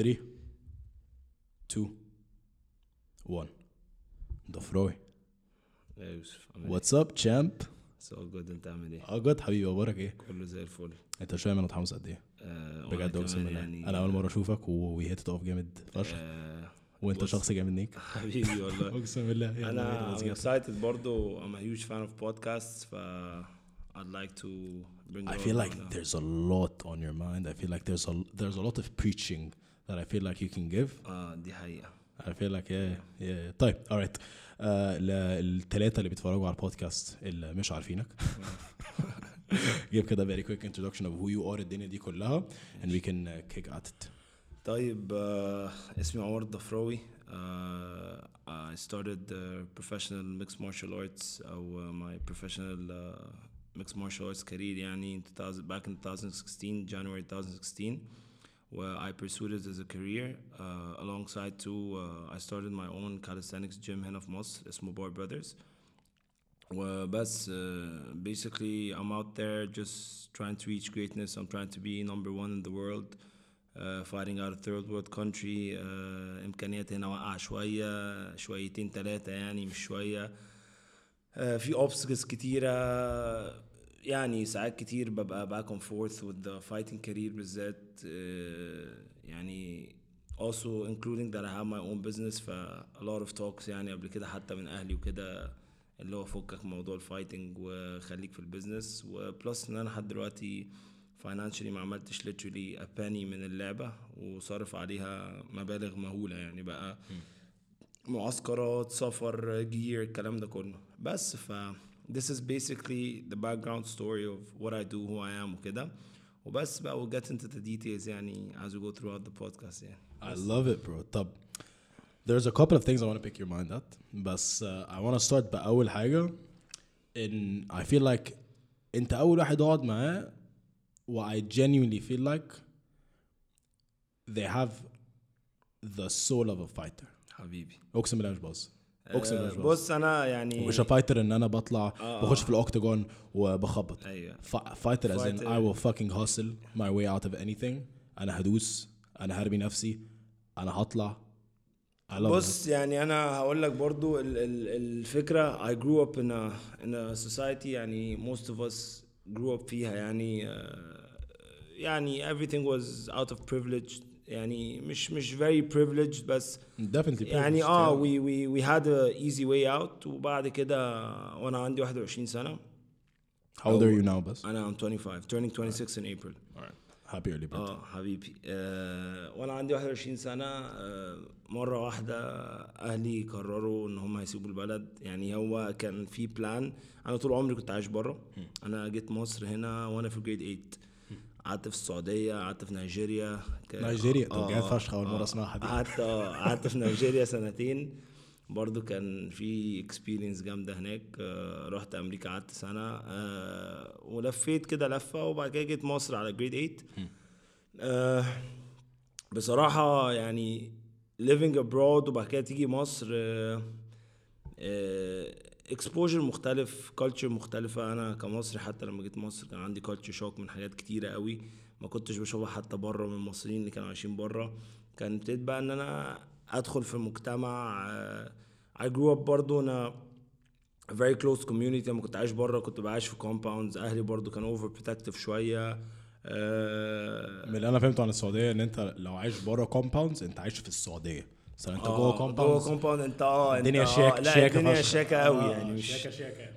3 2 1 ضفراوي يا يوسف عامل إيه؟ واتس اب تشامب So good انت عامل إيه؟ اجد حبيبي أخبارك إيه كله زي الفل انت مش فاهم أنا متحمس قد إيه آه، وأنا بجد اقسم كمان بالله يعني أنا أول مرة أشوفك وهي تقف جامد فشخ آه، وأنت بص. شخص جامد نيك حبيبي والله أقسم بالله يلا أنا بينا، I'm let's get it. excited برضو I'm a huge fan of podcasts ف I'd like to bring I it feel all like down. there's a lot on your mind. I feel like there's a there's a lot of preaching that I feel like you can give. آه دي حقيقة I feel like yeah yeah طيب alright uh, للثلاثة اللي بيتفرجوا على البودكاست اللي مش عارفينك give كده very quick introduction of who you are الدنيا دي كلها and we can uh, kick at it. طيب آه، اسمي عمر الضفراوي آه، I started uh, professional mixed martial arts أو uh, my professional uh, mixed martial arts career يعني in 2000 back in 2016 January 2016 where I pursued it as a career uh, alongside too uh, I started my own calisthenics gym هنا في مصر اسمه Bar Brothers وبس uh, basically I'm out there just trying to reach greatness I'm trying to be number one in the world uh, fighting out a third world country uh, امكانيات هنا واقعه شويه شويتين ثلاثه يعني مش شويه uh, في obstacles كتيره يعني ساعات كتير ببقى back and forth with the fighting career بالذات uh, يعني also including that I have my own business ف a lot of talks يعني قبل كده حتى من أهلي وكده اللي هو فكك من موضوع ال fighting وخليك في ال business و plus إن أنا لحد دلوقتي financially ما عملتش literally a penny من اللعبة وصارف عليها مبالغ مهولة يعني بقى معسكرات سفر gear الكلام ده كله. بس ف this is basically the background story of what I do who I am وكده وبس بقى we'll get into the details يعني as we go throughout the podcast يعني I love it bro طب there's a couple of things I want to pick your mind at بس uh, I want to start بأول حاجة in I feel like انت أول واحد اقعد معاه و I genuinely feel like they have the soul of a fighter حبيبي اقسم بالله مش باظ أقسم بالله آه، باظ بص أنا يعني مش fighter إن أنا بطلع آه. بخش في ال octagon وبخبط. أيوه. fighter as in Fighter. I will fucking hustle my way out of anything. أنا هدوس أنا هرمي نفسي أنا هطلع. بص يعني أنا هقول لك برضو ال ال الفكرة. I grew up in a in a society يعني most of us grew up فيها يعني آه، يعني everything was out of privilege. يعني مش مش very privileged بس it. definitely يعني آه we we we had a easy way out. وبعد كده وأنا عندي 21 سنة. How old are you now بس؟ أنا I'm 25 turning 26 in April. Happy early birthday. آه حبيبي. آه وأنا عندي 21 سنة. آه مرة واحدة أهلي قرروا إن هم هيسيبوا البلد. يعني هو كان في plan أنا طول عمري كنت عايش بره. أنا جيت مصر هنا وأنا في grade 8 قعدت في السعودية قعدت في نيجيريا ك- نيجيريا؟ طب آه، جامد فشخ أول مرة آه، أسمعها دي قعدت آه قعدت في نيجيريا سنتين. برضو كان في experience جامدة هناك. آه رحت أمريكا قعدت سنة. آه ولفيت كده لفة وبعد كده جيت مصر على grade 8 آه بصراحة يعني living abroad وبعد كده تيجي مصر آه exposure مختلف culture مختلفة. أنا كمصري حتى لما جيت مصر كان عندي culture shock من حاجات كتيرة قوي. ما كنتش بشوفها حتى بره من المصريين اللي كانوا عايشين بره. كان ابتديت بقى إن أنا أدخل في مجتمع آه، I grew up برضو أنا very close community. لما كنت عايش بره كنت بعيش في compounds. أهلي برضو كانوا over protective شوية. آه، من اللي أنا فهمته عن السعودية إن أنت لو عايش بره compounds أنت عايش في السعودية. بس انت جوه آه، جوه compounds compound انت آه الدنيا آه، شيك لا الدنيا. شيكة قوي آه، يعني مش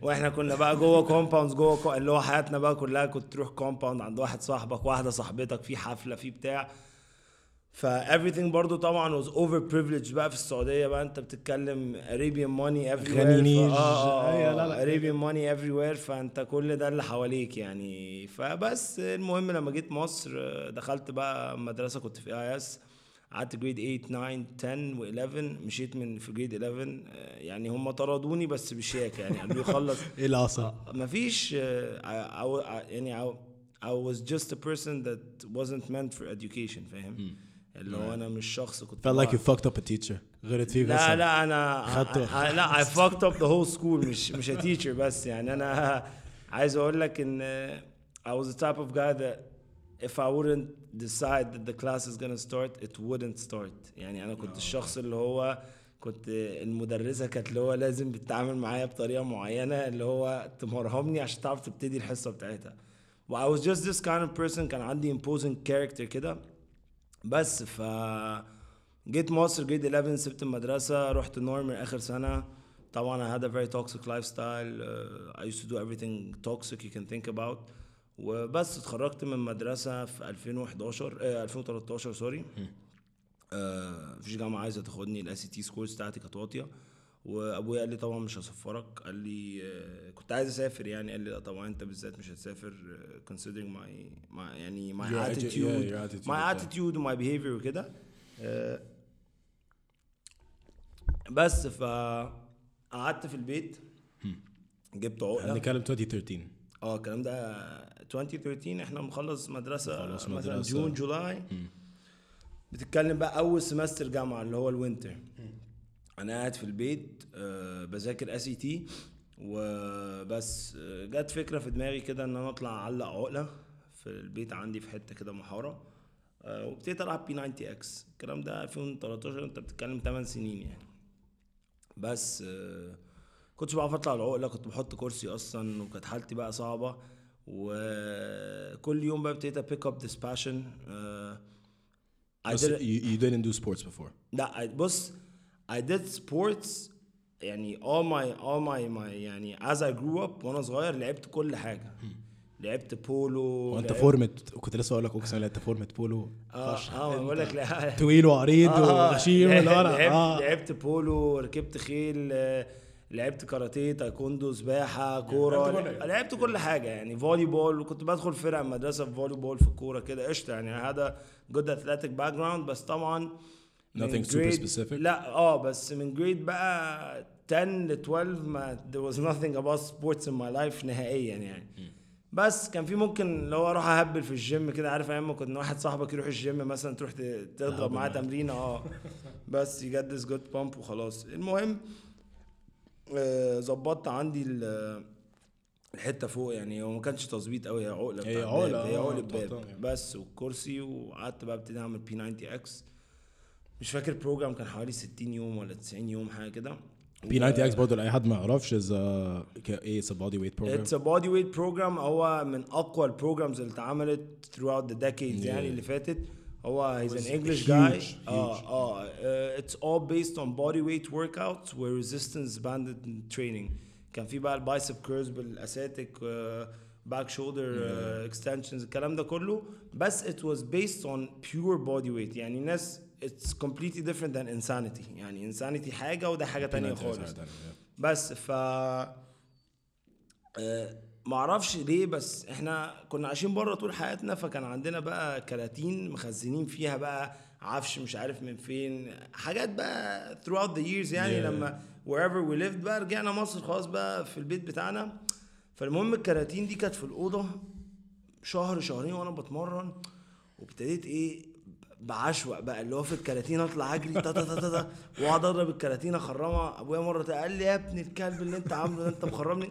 وإحنا كنا بقى جوه compounds جوه كو... اللي هو حياتنا بقى كلها كنت تروح compound عند واحد صاحبك واحدة صاحبتك في حفلة في بتاع ف everything برضو طبعا was over privileged بقى في السعودية بقى انت بتتكلم Arabian money everywhere غني ف- نيج. آه أيوة، آه لا، لا. Arabian money everywhere فانت كل ده اللي حواليك يعني فبس المهم لما جيت مصر آه، دخلت بقى مدرسة كنت في IS قعدت grade 8 9 10 و11 مشيت من في grade 11 آه، يعني هم طردوني بس بشياكة يعني قالوا لي خلص. إيه اللي حصل؟ آه، مفيش آه، يعني I, was just a person that wasn't meant for education فاهم؟ اللي هو أنا مش شخص كنت felt like you fucked up a teacher. غلط فيك لا. لا أنا خدته. لا I fucked up the whole school مش مش a teacher بس. يعني أنا عايز أقول لك إن I was the type of guy that if I wouldn't decide that the class is gonna start it wouldn't start. يعني أنا كنت الشخص اللي هو كنت المدرسة كانت اللي هو لازم بتتعامل معايا بطريقة معينة اللي هو تمرهمني عشان تعرف تبتدي الحصة بتاعتها. و I was just this kind of person كان عندي imposing character كده. بس ف جيت مصر جيت 11 سبت المدرسة رحت normal آخر سنة. طبعا I had a very toxic lifestyle uh, I used to do everything toxic you can think about. وبس اتخرجت من المدرسة في 2011 آه 2013 sorry. آه مفيش جامعة عايزة تاخدني ال ACT scores بتاعتي كانت واطية. وأبويا قال لي طبعا مش هسفرك. قال لي آه كنت عايز أسافر يعني. قال لي لا طبعا أنت بالذات مش هتسافر آه considering my, my يعني attitude my وبتاع. attitude و my behavior وكده. آه، بس فقعدت في البيت. جبت عقله هنتكلم 2013 آه الكلام ده 2013 إحنا مخلص مدرسة مخلص مثلا مدرسة. June July بتتكلم بقى أول semester جامعة اللي هو ال winter أنا قاعد في البيت آه بذاكر SAT وبس. آه، جت فكرة في دماغي كده إن أنا أطلع أعلق عقلة في البيت عندي في حتة كده محارة. آه وابتديت ألعب P 90 X الكلام ده 2013 أنت بتتكلم 8 سنين يعني. بس آه كنتش بعرف أطلع العقلة كنت بحط كرسي أصلا وكانت حالتي بقى صعبة. وكل يوم بقى ابتديت أ pick up this passion I بس you, didn't do sports before. لا I- بص I did sports يعني all my all my my يعني as I grew up وأنا صغير لعبت كل حاجة. لعبت بولو وانت فورمة كنت لسه أقول لك اقسم بالله انت فورمة بولو آه. آه بقول لك لا. طويل وعريض آه، وغشيم أنا- لعبت, آه. لعبت بولو ركبت خيل آه، لعبت كاراتيه تايكوندو سباحة كورة لعبت كل حاجة. لعبت كل حاجة يعني. volleyball وكنت بدخل فرق المدرسة في volleyball في الكورة كده. قشطة يعني. هذا good athletic background بس طبعا Nothing super specific? لا آه بس من grade بقى 10 ل 12 ما there was nothing about sports in my life نهائيا يعني. بس كان في ممكن اللي هو أروح أهبل في الجيم كده. عارف أيام ما كنا واحد صاحبك يروح الجيم مثلا تروح تضرب معاه. تمرينه آه. بس get this good pump وخلاص. المهم ظبطت عندي ال- الحتة فوق يعني هو ما كانش تظبيط قوي هي عقلة هي باب، هي آه، عقلة باب. بتاع- بس والكرسي وقعدت بقى ابتدي أعمل P 90 X مش فاكر program كان حوالي 60 يوم ولا 90 يوم حاجة كده. P 90 X برضه لأي حد ما يعرفش is إيه it's bodyweight program it's a bodyweight program هو من أقوى ال programs اللي اتعملت throughout the decades Yeah. يعني اللي فاتت. هو he's an English guy آه آه it's all based on bodyweight workout و resistance band training كان في بقى ال bicep curls بال elastic band shoulder extensions الكلام ده كله. بس it was based on pure body weight يعني بس it's completely different than insanity يعني insanity حاجة وده حاجة ثانية خالص. بس ف آه، معرفش ليه بس إحنا كنا عايشين بره طول حياتنا فكان عندنا بقى كراتين مخزنين فيها بقى عفش مش عارف من فين حاجات بقى throughout the years يعني Yeah. لما wherever we lived بقى رجعنا مصر خلاص بقى في البيت بتاعنا. فالمهم الكراتين دي كانت في الأوضة شهر شهرين وأنا بتمرن وابتديت إيه بعشوق بقى اللي هو في الكراتين أطلع أجري تا تا تا تا وأقعد أضرب الكراتين أخرمها. أبويا مرة قال لي يا ابني الكلب اللي أنت عامله ده أنت مخرمني.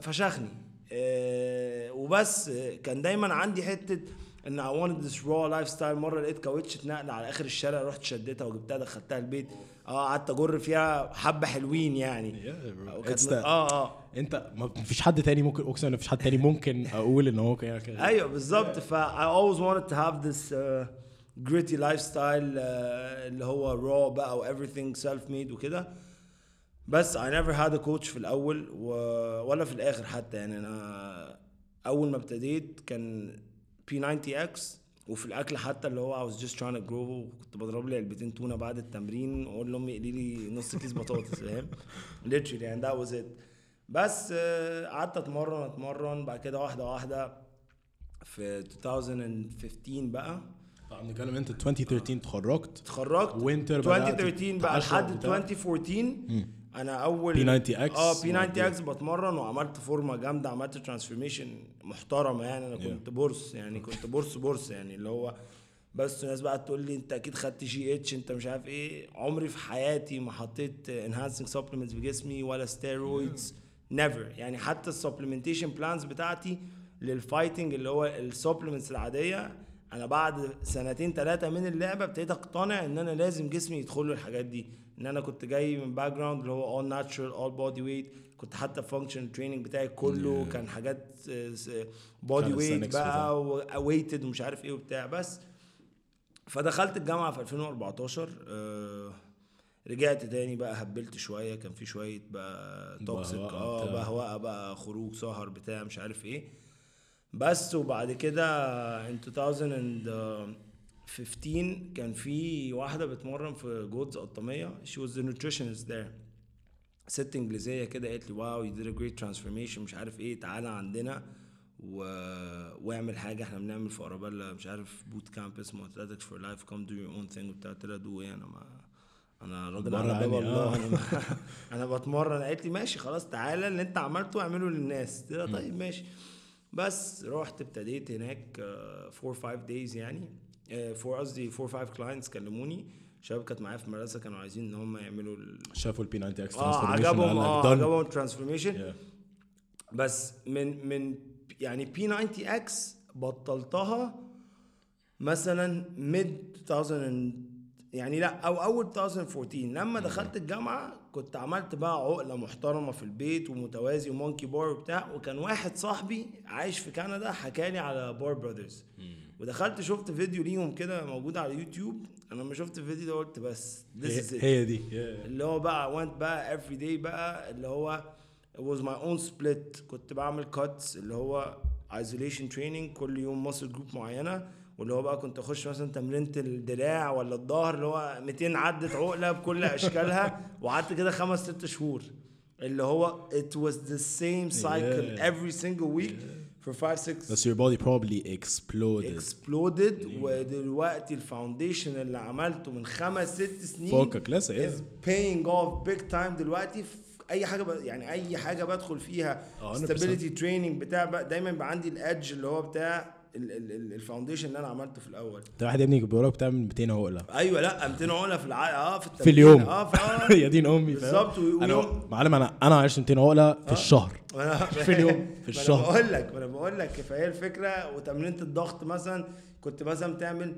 فشخني. آه وبس آه، كان دايما عندي حتة إن I wanted this raw lifestyle مرة لقيت كاوتش اتنقل على آخر الشارع رحت شدتها وجبتها دخلتها البيت. آه قعدت أجر فيها حبة حلوين يعني. من- that- آه آه أنت ما فيش حد تاني ممكن أقسم بالله مفيش حد تاني ممكن أقول إن هو كده. أيوه بالظبط. ف I always wanted to have this uh, gritty lifestyle uh, اللي هو raw بقى و everything self made وكده. بس never had a coach في الأول و... ولا في الآخر حتى. يعني أنا أول ما ابتديت كان P90X وفي الأكل حتى اللي هو I was just trying to grow كنت بضرب لي علبتين تونة بعد التمرين وأقول لأمي اقلي لي نص كيس بطاطس فاهم؟ Literally يعني that was it. بس آه، قعدت أتمرن أتمرن بعد كده واحدة واحدة. في 2015 بقى. طبعا بنتكلم أنت 2013 اتخرجت؟ اتخرجت. winter بدأت 2013 بقى لحد وبتاع. 2014 أنا all P90X آه P90X بتمرن وعملت فورمة جامدة عملت transformation محترمة يعني. أنا كنت بورس يعني كنت بورس بورس يعني اللي هو بس الناس بقى تقول لي أنت أكيد خدت GH أنت مش عارف إيه. عمري في حياتي ما حطيت enhancing supplements في جسمي ولا steroids never يعني حتى ال supplementation plans بتاعتي لل fighting اللي هو ال supplements العادية أنا بعد سنتين ثلاثة من اللعبة ابتديت أقتنع إن أنا لازم جسمي يدخل له الحاجات دي. إن أنا كنت جاي من background اللي هو all natural all body weight كنت حتى functional training بتاعي كله Yeah. كان حاجات body weight بقى و weighted ومش عارف إيه وبتاع. بس فدخلت الجامعة في 2014 آه، رجعت تاني بقى هبلت شوية. كان في شوية بقى toxic آه. بهوقه بقى خروج سهر بتاع مش عارف إيه. بس وبعد كده in 2015 كان في واحدة بتمرن في Gold's قطاميه she was the nutritionist there. ست إنجليزية كده قالت لي wow you did a great transformation. مش عارف إيه تعالى عندنا و... واعمل حاجة إحنا بنعمل في أرابيلا مش عارف boot camp اسمه athletics for life come do your own thing. وبتاع قلت لها دو إيه أنا ما أنا راجل على باب الله آه. أنا ما... أنا بتمرن. قالت لي ماشي خلاص تعالى اللي انت عملته اعمله للناس. قلت لها طيب ماشي. بس رحت ابتديت هناك 4 5 days يعني. 4 قصدي 4 5 clients كلموني. شباب كانت معايا في المدرسة كانوا عايزين إن هم يعملوا ال... شافوا ال P90X آه عجبهم آه عجبهم ال transformation بس من من يعني P90X بطلتها مثلا mid 2000 يعني لأ أو أول 2014 لما دخلت الجامعة كنت عملت بقى عقلة محترمة في البيت ومتوازي و monkey bar وبتاع. وكان واحد صاحبي عايش في كندا حكى لي على Bar Brothers ودخلت شفت فيديو ليهم كده موجود على يوتيوب. أنا لما شفت الفيديو ده قلت بس this is it. هي دي. اللي هو بقى went بقى every day بقى اللي هو it was my own split. كنت بعمل cuts اللي هو isolation training كل يوم muscle group معينة. واللي هو بقى كنت أخش مثلا تمرينة الدراع ولا الظهر اللي هو 200 عدة عقلة بكل أشكالها. وقعدت كده خمس ست شهور. اللي هو it was the same cycle Yeah. every single week. For five six بس your body probably exploded exploded ودلوقتي الفاونديشن اللي عملته من خمس ست سنين فوقك لسه is yeah. paying off big time دلوقتي في أي حاجة ب... يعني أي حاجة بدخل فيها 100%. stability training بتاع بقى دايما يبقى عندي ال edge اللي هو بتاع ال foundation اللي أنا عملته في الأول. انت واحد يا ابني بيقول لك بتعمل 200 عقلة. أيوه لأ 200 عقلة في الع... آه في في اليوم. آه في يا دين أمي؟ بالظبط أنا معلم أنا أنا عايش 200 عقلة في الشهر. أنا في اليوم، في الشهر. أنا بقول لك أنا بقول لك فهي الفكرة. وتمرينة الضغط مثلا كنت مثلا تعمل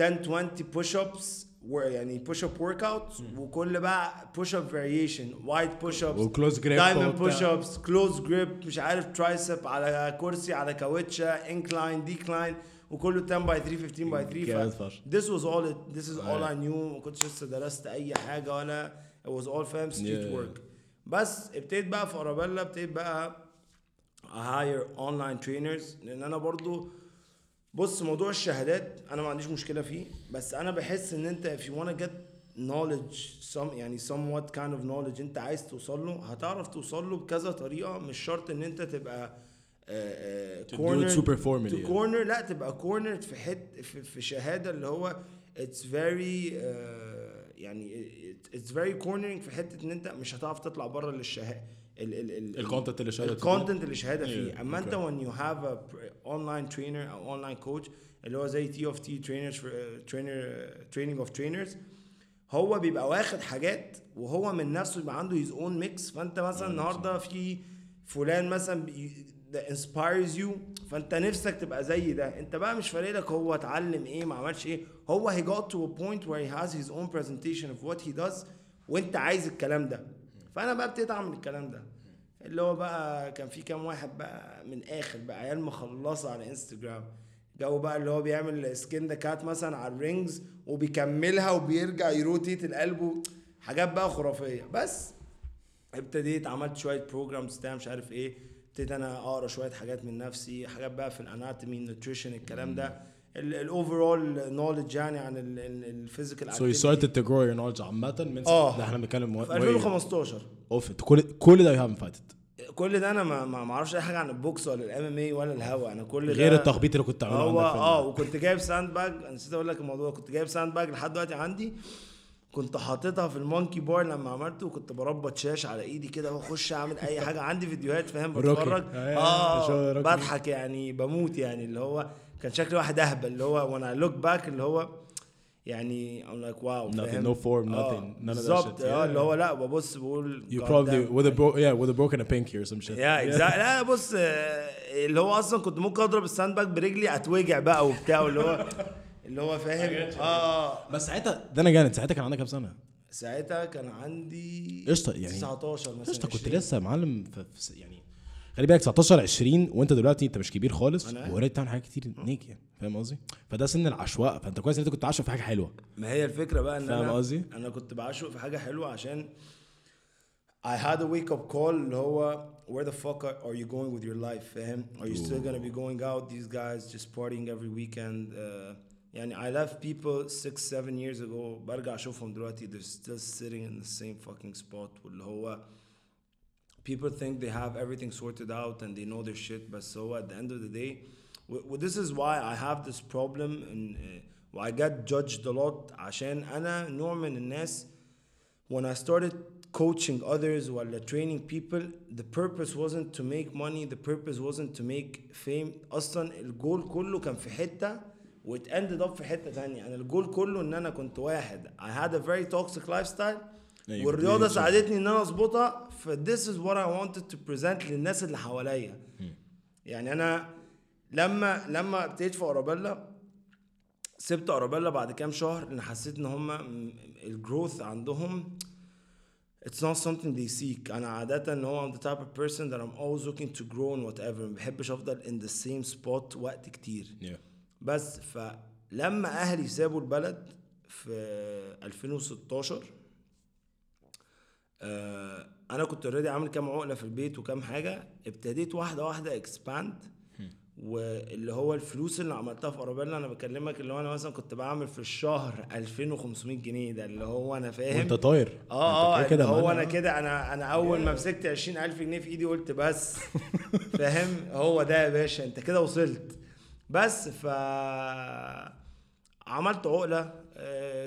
10 20 push ups يعني push up workout وكل بقى push up variation wide push ups و close grip diamond push ups close grip مش عارف tricep على كرسي على كاوتشا incline decline وكله 10 by 3 15 by 3 جامد ف فشخ. this was all it, this is all أيوة. I knew. ما كنتش لسه درست أي حاجة ولا it was all فاهم street work. بس ابتديت بقى في ارابيلا ابتديت بقى hire online trainers لأن أنا برضو بص موضوع الشهادات أنا ما عنديش مشكلة فيه بس أنا بحس إن أنت if you wanna get knowledge some يعني somewhat kind of knowledge أنت عايز توصل له هتعرف توصل له بكذا طريقة مش شرط إن أنت تبقى formally to يعني. corner لا تبقى cornered في حت في, في شهادة اللي هو it's very آه، يعني it's very cornering في حتة إن أنت مش هتعرف تطلع بره للشهاده ال content اللي شهادة ال content اللي شهادة فيه. Yeah, أما أنت have a pr- online trainer أو online coach اللي هو زي T of T trainers trainer training of trainers هو بيبقى واخد حاجات وهو من نفسه بيبقى عنده his own mix. فأنت مثلا النهارده في فلان مثلا that inspires you فأنت نفسك تبقى زي ده. أنت بقى مش فارق لك هو اتعلم إيه ما عملش إيه. هو he got to a point where he has his own presentation of what he does وأنت عايز الكلام ده. فأنا بقى ابتديت أعمل الكلام ده. اللي هو بقى كان في كام واحد بقى من آخر بقى عيال مخلصة على انستجرام جو بقى اللي هو بيعمل skin the cat مثلا على ال rings وبيكملها وبيرجع ي rotate القلب حاجات بقى خرافية. بس ابتديت عملت شوية programs بتاع مش عارف إيه. ابتديت أنا أقرأ شوية حاجات من نفسي حاجات بقى في ال anatomy ال nutrition الكلام ده. ال overall knowledge يعني عن ال physical So you started to grow your knowledge عامة من آه. ده إحنا بنتكلم في 2015 of كل كل ده you haven't fighted كل ده أنا ما ما أعرفش أي حاجة عن ال box ولا ال MMA ولا الهوا. أنا كل ده غير التخبيط اللي كنت عامله هو آه وكنت جايب sandbag أنا نسيت أقول لك الموضوع. كنت جايب sandbag لحد دلوقتي عندي. كنت حاططها في ال monkey bar لما عملته. وكنت بربط شاش على إيدي كده وأخش أعمل أي حاجة. عندي فيديوهات فاهم. بتفرج. آه، آه روكي. بضحك يعني. بموت يعني. اللي هو كان شكلي واحد أهبل اللي هو وأنا look back اللي هو يعني I'm like wow Nothing, no form, آه، nothing, none of that بالظبط shit. آه Yeah. اللي هو لا ببص بقول You God probably damn. with a bro yeah with a broken a pinky or some shit yeah exactly لا بص آه، اللي هو أصلا كنت ممكن أضرب ال sandbag برجلي أتوجع بقى وبتاع واللي هو اللي هو فاهم آه بس ساعتها ده أنا جانت ساعتها كان عندك كام سنة؟ ساعتها كان عندي قشطة، يعني 19 مثلا قشطة كنت 20. لسه معلم في يعني خلي بالك 19 20 وانت دلوقتي انت مش كبير خالص. و already بتعمل حاجات كتير نيك يعني فاهم قصدي؟ فده سن العشواء فانت كويس إن انت كنت عاشق في حاجة حلوة ما هي الفكرة بقى إن فاهم أنا قصدي؟ أنا كنت بعشق في حاجة حلوة عشان I had a wake up call اللي هو where the fuck are, are you going with your life فاهم are you still gonna be going out these guys just partying every weekend uh, يعني I left people six seven years ago برجع أشوفهم دلوقتي they're still sitting in the same fucking spot واللي هو people think they have everything sorted out and they know their shit but so at the end of the day w- w- this is why I have this problem and uh, I get judged a lot عشان أنا نوع من الناس when I started coaching others while training people the purpose wasn't to make money the purpose wasn't to make fame اصلا الجول كله كان في حته وات ended up في حته تانية انا الجول كله ان انا كنت واحد I had a very toxic lifestyle أيوة، والرياضة. ساعدتني إن أنا أظبطها ف this is what I wanted to present للناس اللي حواليا. يعني أنا لما لما ابتديت في أورابيلا سبت أرابيلا بعد كام شهر لأن حسيت إن هم ال growth عندهم it's not something they seek. أنا عادة إن هو I'm the type of person that I'm always looking to grow and whatever. ما بحبش أفضل in the same spot وقت كتير. Yeah. بس فلما أهلي سابوا البلد في 2016 آه أنا كنت already عامل كام عقلة في البيت وكام حاجة ابتديت واحدة واحدة expand واللي هو الفلوس اللي عملتها في ارابيلا أنا بكلمك اللي هو أنا مثلا كنت بعمل في الشهر 2500 جنيه ده اللي هو أنا فاهم. وأنت طاير. آه آه كده هو. أنا كده أنا أنا أول ما مسكت 20000 جنيه في إيدي قلت بس. فاهم؟ هو ده يا باشا أنت كده وصلت. بس ف عملت عقلة آه،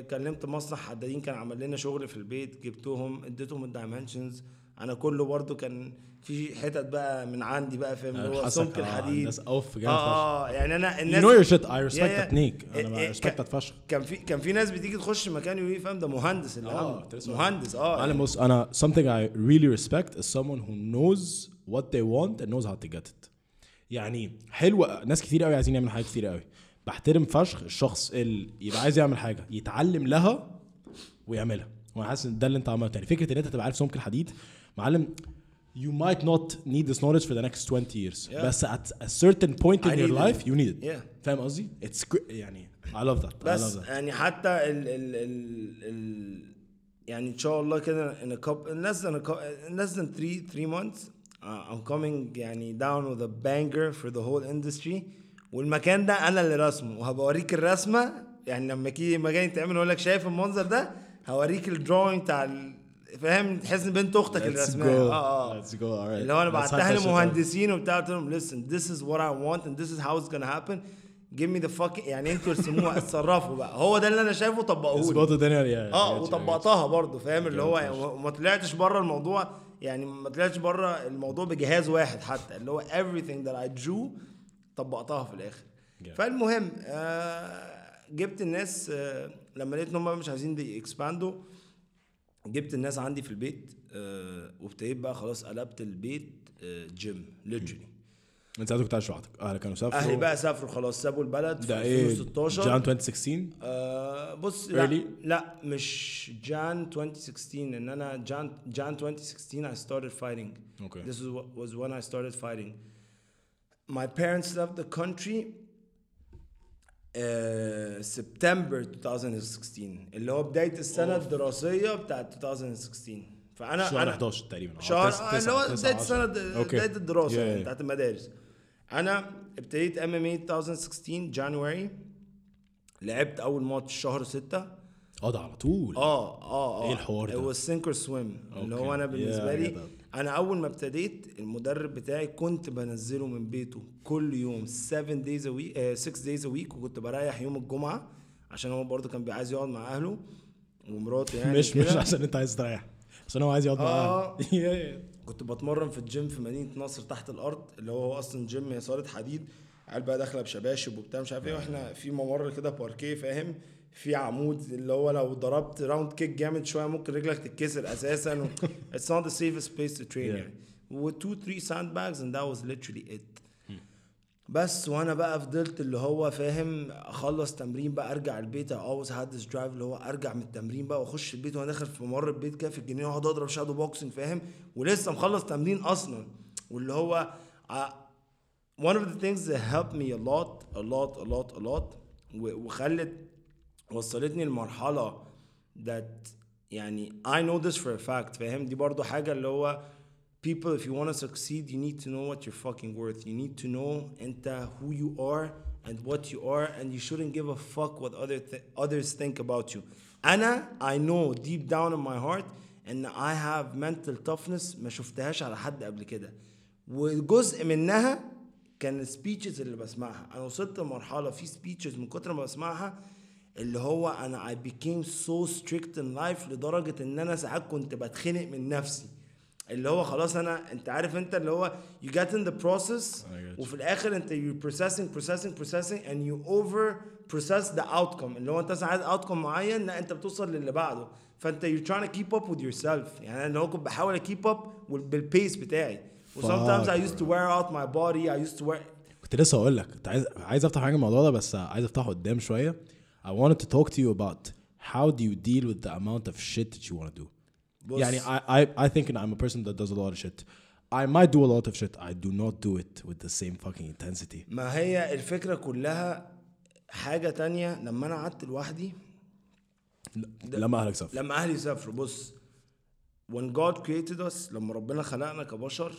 كلمت مصنع حدادين كان عمل لنا شغل في البيت جبتهم اديتهم الدايمنشنز. أنا كله برضو كان في حتت بقى من عندي بقى فاهم؟ اللي هو سمك آه، الحديد. الناس أوف جامد آه آه يعني أنا الناس know your shit I respect Yeah, yeah. that Nick. إيه، أنا إيه، فشخ. كان في كان في ناس بتيجي تخش مكان يقول لي فاهم؟ ده مهندس اللي آه، لسه مهندس آه معلم بص أنا something I really respect is someone who knows what they want and knows how to get it. يعني حلوة ناس كتير قوي عايزين يعملوا حاجات كتير قوي بحترم فشخ الشخص اللي يبقى عايز يعمل حاجة يتعلم لها ويعملها وأنا حاسس ان ده اللي انت عملته يعني فكرة ان انت تبقى عارف سمك الحديد معلم you might not need this knowledge for the next 20 years Yeah. بس at a certain point in I your life it. you need it Yeah. فاهم قصدي؟ it's يعني I love that I بس love that يعني حتى ال ال ال ال يعني ان شاء الله كده in a couple in less than a less than three three months uh, I'm coming يعني down with a banger for the whole industry والمكان ده أنا اللي رسمه وهبقى أوريك الرسمة يعني لما كي مكان يتعمل أقول لك شايف المنظر ده هوريك الدروينج بتاع فاهم تحس إن بنت أختك go. آه آه Let's go. Alright. اللي هو أنا بعتها. لمهندسين وبتاع قلت لهم listen this is what I want and this is how it's gonna happen give me the fucking يعني أنتوا ارسموها اتصرفوا بقى هو ده اللي أنا شايفه طبقوه لي. اظبطوا الدنيا يا- آه وطبقتها برضه فاهم اللي هو يعني. وما طلعتش بره الموضوع يعني ما طلعتش بره الموضوع بجهاز واحد حتى اللي هو everything that I drew طبقتها في الآخر. فالمهم آه جبت الناس آه لما لقيت إن هم مش عايزين ي expand وا جبت الناس عندي في البيت آه وابتديت بقى خلاص قلبت البيت جيم literally انت ساعتها كنت عايش لوحدك؟ أهلك كانوا سافروا؟ أهلي بقى سافروا خلاص سابوا البلد في ده إيه 2016 Jan 2016 آه بص لا Early? لا مش Jan 2016 إن أنا Jan Jan 2016 I started fighting. Okay. this was when I started fighting. My parents left the country uh, September 2016 اللي هو بداية السنة الدراسية بتاعت 2016 فأنا شهر أنا 11 تقريبا. شهر آه، اللي هو بداية السنة. بداية الدراسة Yeah, يعني yeah. بتاعت المدارس. أنا ابتديت MMA 2016 January لعبت أول ماتش شهر 6 آه ده على طول. آه آه آه. إيه الحوار ده؟ هو ال sink or swim اللي هو. أنا بالنسبة Yeah, لي that. أنا أول ما ابتديت المدرب بتاعي كنت بنزله من بيته كل يوم 7 days a week آه 6 days a week وكنت بريح يوم الجمعة عشان هو برضه كان عايز يقعد مع أهله ومراته يعني مش مش. عشان أنت عايز تريح عشان هو عايز يقعد آه. معاك كنت بتمرن في الجيم في مدينة نصر تحت الأرض اللي هو أصلا جيم هي صاله حديد عيال بقى داخلة بشباشب وبتاع مش عارف إيه وإحنا في ممر كده باركيه فاهم في عمود اللي هو لو ضربت round kick جامد شوية ممكن رجلك تتكسر أساسا. و... it's not the safest place to train Yeah. يعني. و two three sandbags and that was literally it. بس وأنا بقى فضلت اللي هو فاهم أخلص تمرين بقى أرجع البيت I always had this drive اللي هو أرجع من التمرين بقى وأخش البيت وأنا داخل في ممر البيت كده في الجنينة وأقعد أضرب shadow boxing فاهم؟ ولسه مخلص تمرين أصلا. واللي هو ع- one of the things that helped me a lot a lot a lot a lot وخلت وصلتني لمرحله that يعني I know this for a fact فاهم دي برضو حاجه اللي هو people if you want to succeed you need to know what you're fucking worth you need to know انت who you are and what you are and you shouldn't give a fuck what other th others think about you انا I know deep down in my heart ان I have mental toughness ما شفتهاش على حد قبل كده وجزء منها كان السبيتشز اللي بسمعها انا وصلت لمرحله في سبيتشز من كتر ما بسمعها اللي هو أنا I became so strict in life لدرجة إن أنا ساعات كنت بتخنق من نفسي. اللي هو خلاص أنا أنت عارف أنت اللي هو you get in the process I get you. وفي الآخر أنت you processing processing processing and you over process the outcome. اللي هو أنت عايز outcome معين لا أنت بتوصل للي بعده. فأنت you're trying to keep up with yourself. يعني أنا اللي هو كنت بحاول keep up وال- بالبيس بتاعي. و sometimes I used to wear out my body I used to wear كنت لسه أقول لك كنت عايز عايز أفتح حاجة الموضوع ده بس عايز أفتحه قدام شوية. I wanted to talk to you about how do you deal with the amount of shit that you want to do بص يعني I, I I think I'm a person that does a lot of shit I might do a lot of shit I do not do it with the same fucking intensity ما هي الفكرة كلها حاجة تانية لما أنا قعدت لوحدي لما اهلك سافر لما أهلي سافروا بص when God created us لما ربنا خلقنا كبشر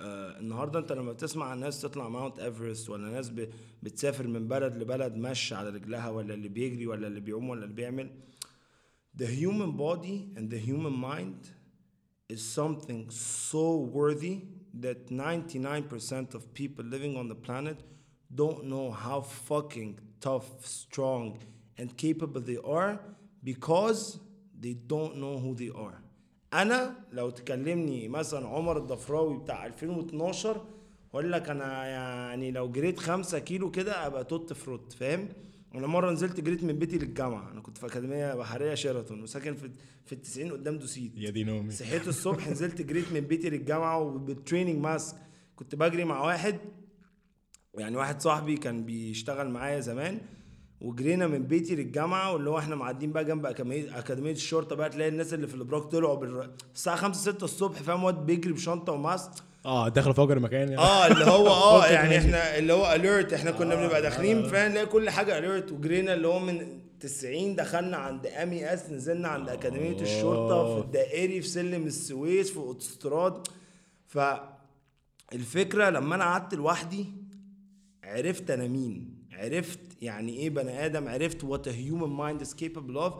آه النهارده انت لما بتسمع عن ناس تطلع ماونت ايفرست ولا ناس ب- بتسافر من بلد لبلد ماشي على رجلها ولا اللي بيجري ولا اللي بيعوم ولا اللي بيعمل the human body and the human mind is something so worthy that 99% of people living on the planet don't know how fucking tough, strong, and capable they are because they don't know who they are. أنا لو تكلمني مثلا عمر الضفراوي بتاع 2012 أقول لك أنا يعني لو جريت خمسة كيلو كده أبقى توت فروت فاهم؟ أنا مرة نزلت جريت من بيتي للجامعة أنا كنت في أكاديمية بحرية شيراتون وساكن في في التسعين قدام دوسيت. يا دي نومي صحيت الصبح نزلت جريت من بيتي للجامعة وبال training mask كنت بجري مع واحد يعني واحد صاحبي كان بيشتغل معايا زمان. وجرينا من بيتي للجامعة واللي هو إحنا معديين بقى جنب اكاديميه أكاديمية الشرطة بقى تلاقي الناس اللي في الأبراج طلعوا بالر... الساعة 5 6 الصبح فاهم؟ واد بيجري بشنطة وماسك. آه داخل فجر المكان يعني. آه اللي هو آه يعني. إحنا اللي هو اليرت إحنا كنا بنبقى داخلين فاهم؟ نلاقي كل حاجة اليرت وجرينا اللي هو من 90 دخلنا عند امي اس نزلنا عند أكاديمية الشرطة في الدائري في سلم السويس في أوتوستراد. فالفكرة لما أنا قعدت لوحدي عرفت أنا مين عرفت يعني ايه بني ادم عرفت what a human mind is capable of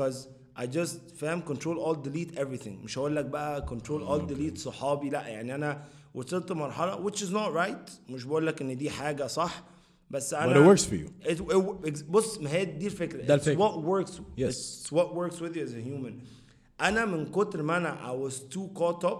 cause I just فاهم control all delete everything مش هقول لك بقى control all delete صحابي لا يعني انا وصلت مرحله which is not right مش بقول لك ان دي حاجه صح بس but انا it works for you It, it, بص ما هي دي الفكره ده It's الفكرة. what works Yes. It's what works with you as a human انا من كتر ما انا I was too caught up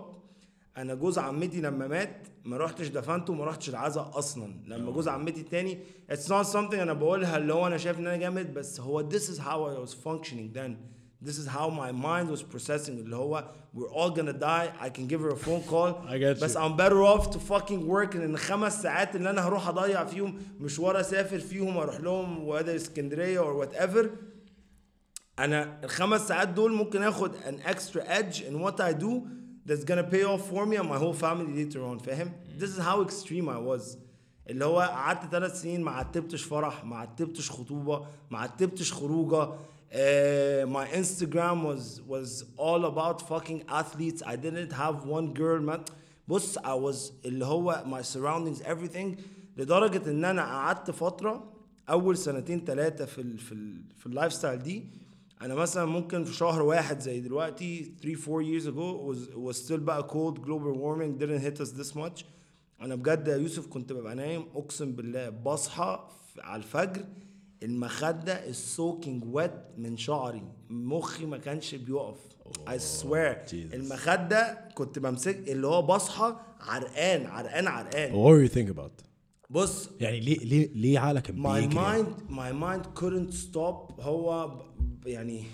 انا جوز عمتي لما مات ما رحتش دفنته وما رحتش العزاء أصلا. لما جوز عمتي التاني it's not something أنا بقولها اللي هو أنا شايف إن أنا جامد بس هو this is how I was functioning then. This is how my mind was processing اللي هو we're all gonna die I can give her a phone call. I get بس you. I'm better off to fucking work إن الخمس ساعات اللي أنا هروح أضيع فيهم مشوار أسافر فيهم أروح لهم وهذا اسكندرية or whatever. أنا الخمس ساعات دول ممكن آخد an extra edge in what I do. That's gonna pay off for me and my whole family later on فاهم this is how extreme I was اللي هو قعدت ثلاث سنين ما عتبتش فرح ما عتبتش خطوبه ما عتبتش خروجه uh, my Instagram was was all about fucking athletes I didn't have one girl man بص I was اللي هو my surroundings everything لدرجه ان أنا قعدت فتره اول سنتين ثلاثة في ال في ال في ال lifestyle دي أنا مثلا ممكن في شهر واحد زي دلوقتي 3 4 years ago was was still بقى cold global warming didn't hit us this much. أنا بجد يا يوسف كنت ببقى نايم أقسم بالله بصحى على الفجر المخدة soaking wet من شعري. مخي ما كانش بيقف. I swear. Jesus. المخدة كنت بمسك اللي هو بصحى عرقان عرقان عرقان. What were you think about? بص يعني ليه ليه ليه عقلك بيجري mind my mind couldn't stop. هو يعني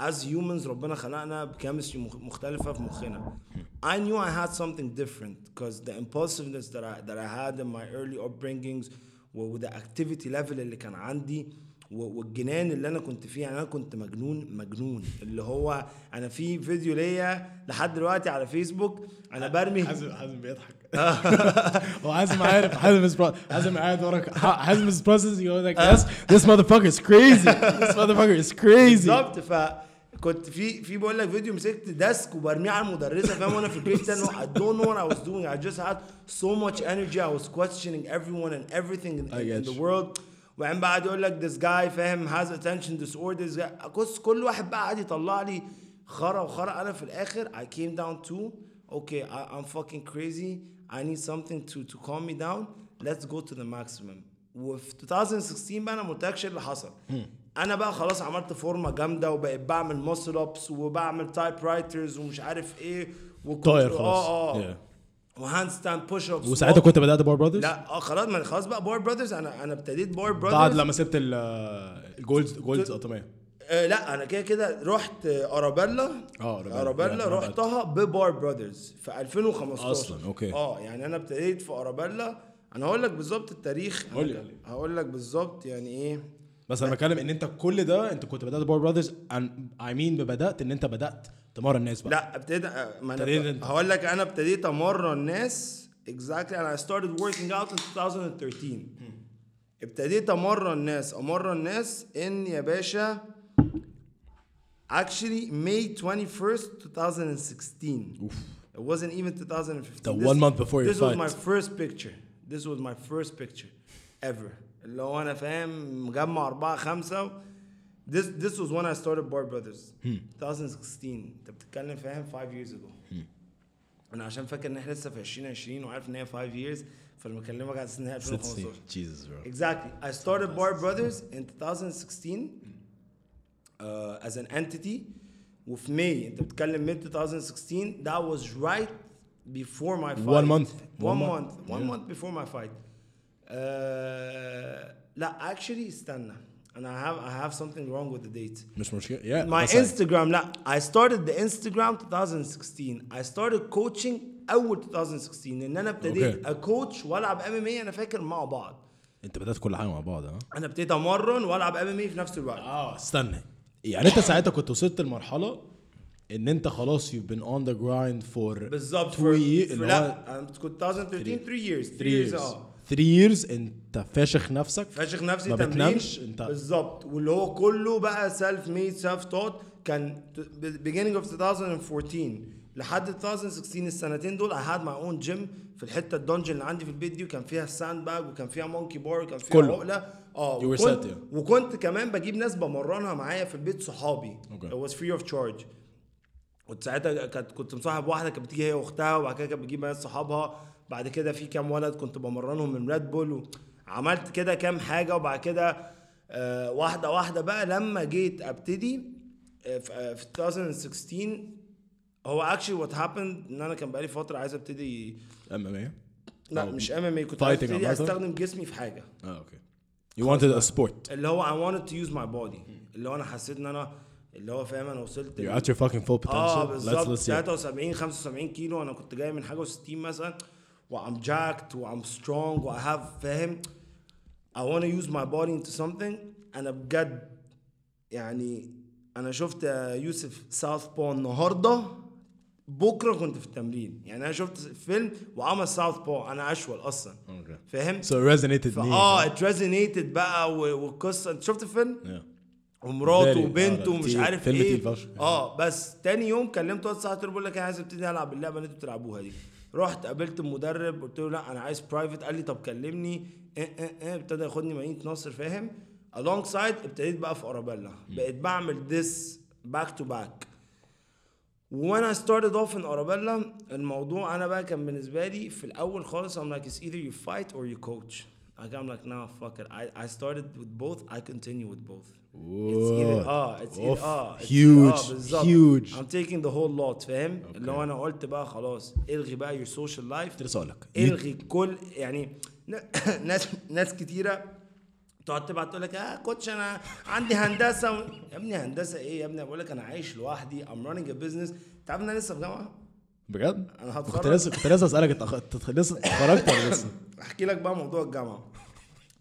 as humans ربنا خلقنا بكيمستري مختلفة في مخنا I knew I had something different because the impulsiveness that I that I had in my early upbringings و the activity level اللي كان عندي و- والجنان اللي أنا كنت فيه يعني أنا كنت مجنون مجنون. اللي هو أنا في فيديو ليا لحد دلوقتي على فيسبوك أنا برمي. حازم حازم بيضحك. هو حازم عارف حازم حازم قاعد وراك حازم is processing you're like this this motherfucker is crazy. This motherfucker is crazy. بالظبط. فكنت في في بقول لك فيديو مسكت ديسك وبرميه على المدرسة فاهم؟ وأنا في البيت ده I don't know what I was doing. I just had so much energy. I was questioning everyone and everything in, I in get the you. وبعدين بقى قعد يقول لك this guy فاهم has attention disorders بص كل واحد بقى قعد يطلع لي خرا وخرا. أنا في الآخر I came down to okay I, I'm fucking crazy. I need something to to calm me down. Let's go to the maximum. وفي 2016 بقى أنا ما قلتلكش إيه اللي حصل. أنا بقى خلاص عملت فورمة جامدة وبقيت بعمل muscle ups وبعمل typewriters ومش عارف إيه طاير خلاص. آه آه. Yeah. و handstand push ups وساعتها كنت بدأت Bar Brothers لا آه خلاص ما خلاص بقى Bar Brothers أنا أنا ابتديت باور بعد Brothers لما سبت ال- ال Gold's Gold's اوتوميه آه لا أنا كده كده رحت أرابيلا. آه،. أرابيلا. رحتها ب Bar Brothers في 2015 أصلاً، okay. آه يعني أنا ابتديت في أرابيلا. أنا هقول لك بالظبط التاريخ. قول لي. هقول لك بالظبط يعني إيه. بس أنا بتكلم إن أنت كل ده أنت كنت بدأت Bar Brothers اي مين بدات إن أنت بدأت تمرن الناس بقى لا ابتديت آه، ما ابتديت انا انت. هقول لك انا ابتديت امرن ناس exactly and I started working out in 2013 ابتديت امرن ناس امرن ناس ان يا باشا actually May 21st 2016 Oof. it wasn't even 2015 The This- one month before your this was fight. my first picture this was my first picture ever اللي هو انا فاهم مجمع أربعة خمسة This this was when I started Bar Brothers 2016 انت بتتكلم فاهم 5 years ago انا عشان فاكر ان احنا لسه في 2020 وعارف ان هي 5 years فلما اكلمك على اساس ان هي 2015 Jesus bro Exactly. I started Bar Brothers in 2016 uh, as an entity. وفي May انت بتتكلم mid 2016 that was right before my fight. One month. One, One month. month. One Yeah. month before my fight. Uh, لا actually استنى. And I have I have something wrong with the date. مش مشكله yeah My. Instagram لا I started the Instagram 2016 I started coaching أول 2016 ان أنا ابتديت Okay. اكوتش وألعب ام ام اي أنا فاكر مع بعض. انت بدأت كل حاجة مع بعض ها؟ أنا ابتديت أمرن وألعب MMA في نفس الوقت. آه استنى. يعني انت ساعتها كنت وصلت لمرحلة إن انت خلاص you've been on the grind for بالظبط two for- years for- لا كنت 2013 3 years 3 three years years. آه. 3 years انت فاشخ نفسك فاشخ نفسي ما بتنامش انت بالظبط. واللي هو كله بقى self-made self-taught كان beginning of 2014 لحد 2016 السنتين دول I had my own gym في الحتة ال dungeon اللي عندي في البيت دي وكان فيها sandbag وكان فيها monkey bar وكان فيها كله. عقلة. آه وكنت. وكنت كمان بجيب ناس بمرنها معايا في البيت صحابي. Okay. it was free of charge. كنت ساعتها كنت كنت مصاحب واحدة كانت بتيجي هي واختها وبعد كده كانت بتجيب ناس صحابها. بعد كده في كام ولد كنت بمرنهم من Red Bull عملت كده كام حاجة وبعد كده آه واحدة واحدة بقى لما جيت أبتدي آه في آه، في 2016 هو actually what happened إن أنا كان بقالي فترة عايز أبتدي ام ام اي لا مش ام ام اي كنت عايز أبتدي؟ أستخدم جسمي في حاجة. آه okay you wanted a sport. اللي هو I wanted to use my body. اللي هو أنا حسيت إن أنا اللي هو فاهم أنا وصلت you're at your fucking full potential. آه بالظبط. let's yeah 73 75 كيلو أنا كنت جاي من حاجة و60 مثلا. و I'm jacked و I'm strong و have فاهم I want to use my body into something. أنا بجد يعني أنا شفت يوسف Southpaw النهارده بكرة كنت في التمرين. يعني أنا شفت فيلم وعمل Southpaw أنا أشول أصلا. Okay. فاهم so it resonated me. آه it resonated بقى والقصة. أنت شفت الفيلم؟ yeah. ومراته Very- وبنته آه، ومش. عارف إيه. آه بس تاني يوم كلمت واد صاحبي بقول لك أنا عايز أبتدي ألعب اللعبة اللي أنتوا بتلعبوها دي. رحت قابلت المدرب قلت له لا أنا عايز private قال لي طب كلمني. إيه إيه إيه. ابتدى ياخدني مدينة نصر فاهم؟ along side ابتديت بقى في أرابيلا. بقيت بعمل this to back. When I started off in أرابيلا الموضوع أنا بقى كان بالنسبة لي في الأول خالص I'm like it's either you fight or you coach. Like I'm like nah fuck it. I, I started with both I continue with both. It's either Whoa. آه it's either آه it's Huge. either- بالظبط. Huge. I'm taking the whole lot فاهم اللي هو أنا قلت بقى خلاص إلغي بقى your social life. كنت لسه إلغي كل يعني ناس ناس كتيرة تقعد تبعت تقول لك آه coach أنا عندي هندسة. و... يا ابني هندسة إيه؟ يا ابني بقول لك أنا عايش لوحدي I'm running a business. انت عارف ان أنا لسه في جامعة؟ بجد؟ كنت هتخرج. لسه كنت لسه أسألك أنت لسه اتخرجت ولا لسه؟ أحكي لك بقى موضوع الجامعة.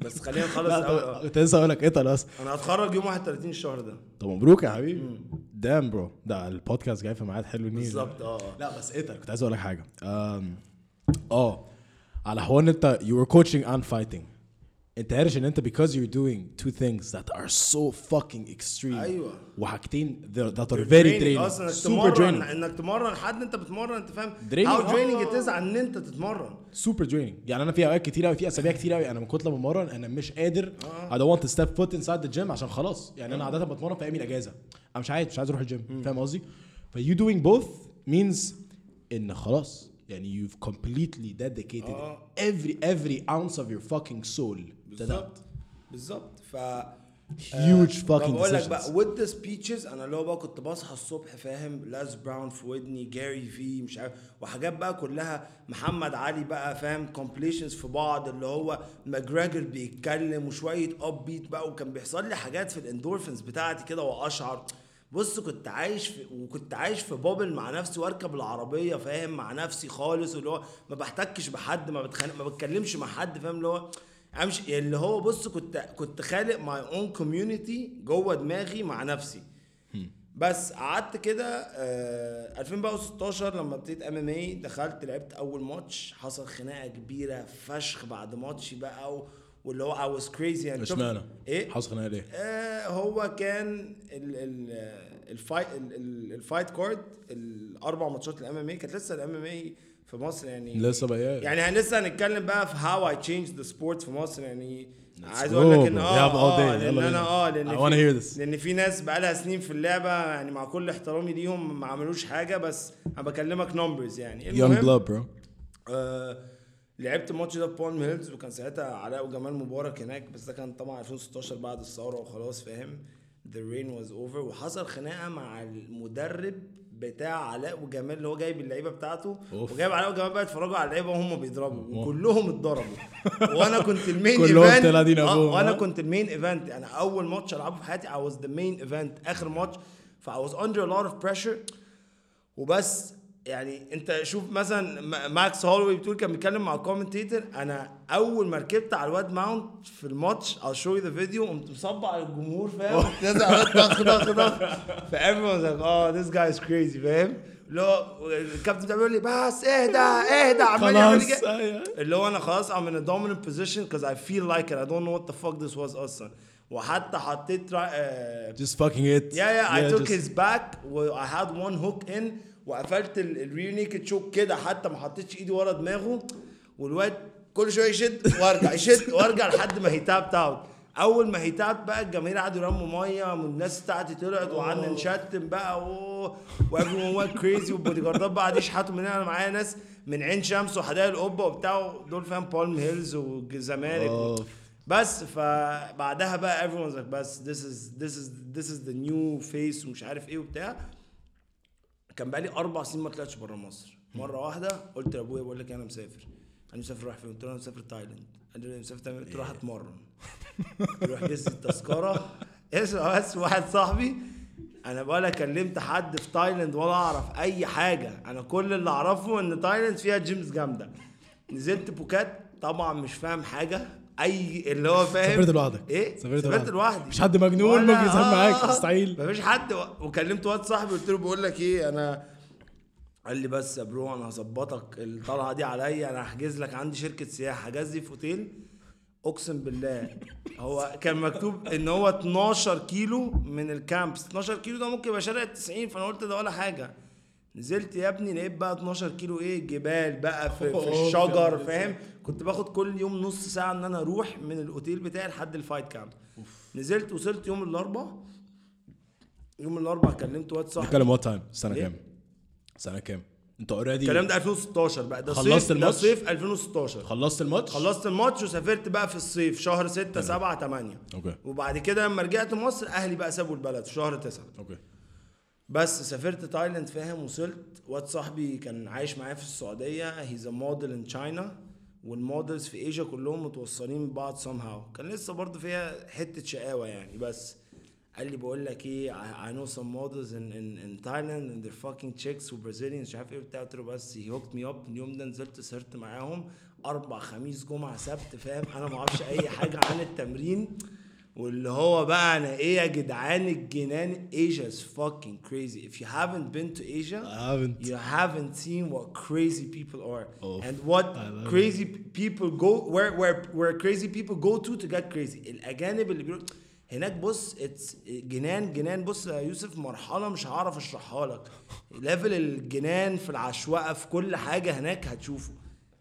بس خلينا نخلص كنت لسه أقول لك إيه بس أنا هتخرج يوم 31 الشهر ده. طب مبروك يا حبيبي. damn bro ده البودكاست جاي في ميعاد حلو نيل بالظبط آه. لا بس إيه ده كنت عايز أقول لك حاجة آه على حوار إن أنت you were coaching and fighting. انت عارف ان انت because you're doing two things that are so fucking extreme أيوة. وحاجتين that are very draining أصلا انك super تمرن draining انك تمرن حد انت بتمرن انت فاهم Draining، how draining آه. it is ان انت تتمرن super draining يعني أنا في اوقات كتير قوي في اسابيع كتير قوي أنا من كتر ما بمرن أنا مش قادر I don't want to step foot inside the gym عشان خلاص يعني أنا عاده بتمرن في أيام الاجازه أنا مش عايز مش عايز أروح الجيم فاهم قصدي ف you doing both means ان خلاص يعني you've completely dedicated آه. every every ounce of your fucking soul بالظبط. بالظبط. ف huge fucking بقول لك بقى with the speeches أنا اللي هو بقى كنت بصحى الصبح فاهم؟ Les Brown في ودني جاري في مش عارف وحاجات بقى كلها محمد علي بقى فاهم؟ compilations في بعض اللي هو McGregor بيتكلم وشوية upbeat بقى وكان بيحصل لي حاجات في الاندورفنز بتاعتي كده وأشعر. بص كنت عايش في وكنت عايش في bubble مع نفسي وأركب العربية فاهم؟ مع نفسي خالص واللي هو ما بحتكش بحد ما بتخانق ما بتكلمش مع حد فاهم؟ اللي هو امشي اللي هو بص كنت كنت خالق my own community جوه دماغي مع نفسي. بس قعدت كده آه 2016 لما ابتديت MMA دخلت لعبت أول ماتش. حصل خناقة كبيرة فشخ بعد ماتشي بقى و- واللي هو I was crazy يعني اشمعنى؟ إيه؟ حصل خناقة ليه؟ آه هو كان ال ال ال fight ال- ال- ال fight card الأربع ماتشات ال MMA كانت لسه ال MMA في مصر يعني لسه بقى يعني لسه هنتكلم بقى في how I change the sport في مصر يعني عايز أقول لك إن. آه all آه. لأن أنا. آه لأن I في- wanna hear this. لأن في ناس بقى لها سنين في اللعبة يعني مع كل احترامي ليهم ما عملوش حاجة بس أنا بكلمك numbers يعني blood bro آه لعبت الماتش ده في بالم هيلز وكان ساعتها علاء وجمال مبارك هناك بس ده كان طبعا 2016 بعد الثورة وخلاص فاهم the reign was over وحصل خناقة مع المدرب بتاع علاء وجمال اللي هو جايب اللعيبة بتاعته أوف. وجايب علاء وجمال بقى يتفرجوا على اللعيبة وهم بيضربوا. وكلهم اتضربوا. وأنا كنت ال main event آه، وأنا ها؟ كنت ال main event أنا أول ماتش ألعبه في حياتي I was the main event. آخر ماتش ف I was under a lot of pressure. وبس يعني انت شوف مثلا ماكس هولوي بتقول كان بيتكلم مع ال commentator أنا أول ما ركبت على الواد mount في الماتش I'll show you the video قمت مصبع على الجمهور فاهم؟ نازل على الواد ضخ ضخ ضخ ف everyone's like oh this guy is crazy. فاهم؟ اللي هو الكابتن بتاعي بيقول لي بس اهدى اهدى عمال يعمل خلاص أيوة. اللي هو أنا خلاص I'm in a dominant position because I feel like it. I don't know what the fuck this was أصلا. وحتى حطيت آه، just fucking it. Yeah, yeah, I took just- his back I had one hook in وقفلت ال rear naked choke كده حتى ما حطيتش ايدي ورا دماغه والواد كل شوية يشد وارجع يشد وارجع لحد ما he tapped out أول ما he tapped بقى الجماهير قعدوا يرموا مية والناس بتاعتي طلعت وقعدنا نشتم بقى و everyone went crazy والبودي جاردات بقى قعدوا يشحتوا مننا أنا معايا ناس من عين شمس وحدائق القبة وبتاع دول فاهم بالم هيلز والزمالك و-. بس. فبعدها بقى everyone's like بس this is this is this is the new face ومش عارف إيه وبتاع. كان بقالي أربع سنين ما طلعتش بره مصر. مرة واحدة قلت لأبويا بقول لك أنا مسافر. أنا مسافر رايح فين؟ قلت له أنا مسافر تايلاند. قال لي مسافر تايلاند. قلت له رايح اتمرن روح جهز التذكرة. اسمع بس واحد صاحبي أنا ولا كلمت حد في تايلاند ولا أعرف أي حاجة. أنا كل اللي أعرفه إن تايلاند فيها gyms جامدة. نزلت بوكيت طبعا مش فاهم حاجة. اي اللي هو فاهم؟ سافرت لوحدك. إيه؟ سافرت سافرت. لوحدي. مش حد مجنون ممكن يسافر معاك، آه، مستحيل. مفيش حد و- وكلمت واد صاحبي قلت له بقول لك إيه أنا قال لي بس يا bro أنا هظبطك الطلعة دي عليا أنا هحجز لك عندي شركة سياحة حجز لي في أوتيل أقسم بالله. هو كان مكتوب إن هو 12 كيلو من ال camps. 12 كيلو ده ممكن يبقى شارع ال 90 فأنا قلت ده ولا حاجة. نزلت يا ابني لقيت بقى 12 كيلو إيه؟ جبال بقى في, في الشجر فاهم؟ كنت باخد كل يوم نص ساعة إن أنا أروح من الأوتيل بتاعي لحد ال fight camp. نزلت وصلت يوم الاربعاء يوم الاربعاء كلمت واد صاحبي. نتكلم what time سنة إيه؟ كام؟ سنة كام؟ أنت already الكلام ده 2016 بقى. ده خلصت صيف ده الماتش؟ صيف 2016 خلصت الماتش؟ خلصت الماتش وسافرت بقى في الصيف شهر 6 7 8 okay. وبعد كده لما رجعت مصر أهلي بقى سابوا البلد في شهر 9 okay. بس سافرت تايلاند فاهم وصلت. واد صاحبي كان عايش معايا في السعودية. he's a model in China وال models في ايجا كلهم متوصلين ببعض somehow. كان لسه برضه فيها حتة شقاوة يعني. بس قال لي بقول لك إيه I know some models in, in, in Thailand and they're fucking chicks و مش عارف إيه وبتاع. قلت له بس he hooked me up. اليوم ده نزلت سهرت معاهم. أربع خميس جمعة سبت فاهم. أنا ما أعرفش أي حاجة عن التمرين. واللي هو بقى انا ايه يا جدعان الجنان Asia is fucking crazy if you haven't been to Asia I haven't. you haven't seen what crazy people are Oh, and what I love crazy people go where where where crazy people go to to get crazy الاجانب اللي بيروح هناك بص اتس جنان جنان بص يا يوسف مرحله مش هعرف اشرحها لك ليفل الجنان في العشوائيه في كل حاجه هناك هتشوفه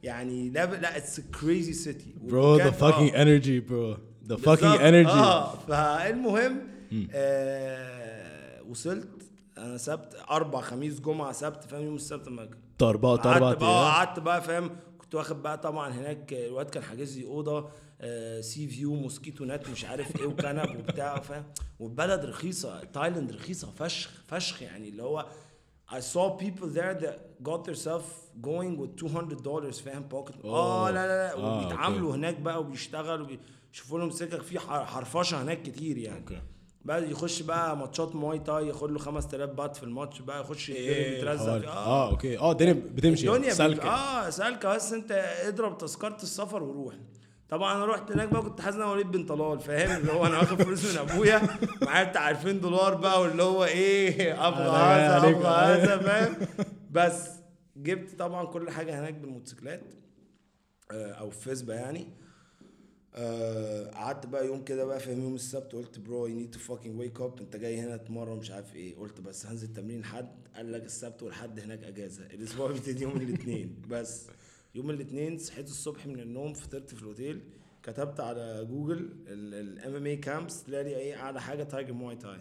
يعني ليفل لا اتس كريزي سيتي Bro, the fucking energy, bro. The fucking energy. آه فالمهم آه وصلت. أنا سبت أربع خميس جمعة سبت فاهم؟ يوم السبت قعدت أربعة بقى أيام. قعدت بقى فاهم؟ كنت واخد بقى طبعا هناك الواد كان حاجز لي أوضة آه، sea view mosquito net مش عارف إيه وكنب وبتاع فاهم؟ والبلد رخيصة تايلاند رخيصة فشخ فشخ يعني. اللي هو I saw people there that got themselves going with 200 dollars فاهم؟ بوكيت آه لا لا لا. آه، وبيتعاملوا هناك بقى وبيشتغلوا وبيشوفوا لهم سكك في حرفشة هناك كتير يعني. okay. بقى يخش بقى ماتشات مواي تاي ياخد له 5000 بات في الماتش بقى يخش إيه يترزق؟ فيه. آه. okay. آه الدنيا بتمشي. الدنيا سالكة. آه سالكة. بس أنت اضرب تذكرة السفر وروح. طبعا أنا رحت هناك بقى كنت حاسس إن أنا وليد بن طلال فاهم؟ اللي هو أنا واخد فلوس من أبويا معايا بتاع 2000 دولار بقى واللي هو إيه أبغى هذا. أبغى هذا فاهم؟ بس جبت طبعا كل حاجة هناك بالموتوسيكلات آه، أو في فيسبا يعني. آه، قعدت بقى يوم كده بقى فاهم يوم السبت قلت bro you need to fucking wake up انت جاي هنا تمرن مش عارف إيه. قلت بس هنزل تمرين حد قال لك السبت والحد هناك اجازة. الأسبوع بيبتدي يوم الاثنين. بس يوم الاثنين صحيت الصبح من النوم فطرت في الأوتيل كتبت على جوجل ال MMA camps تلاقي إيه أعلى حاجة Tiger Muay Thai.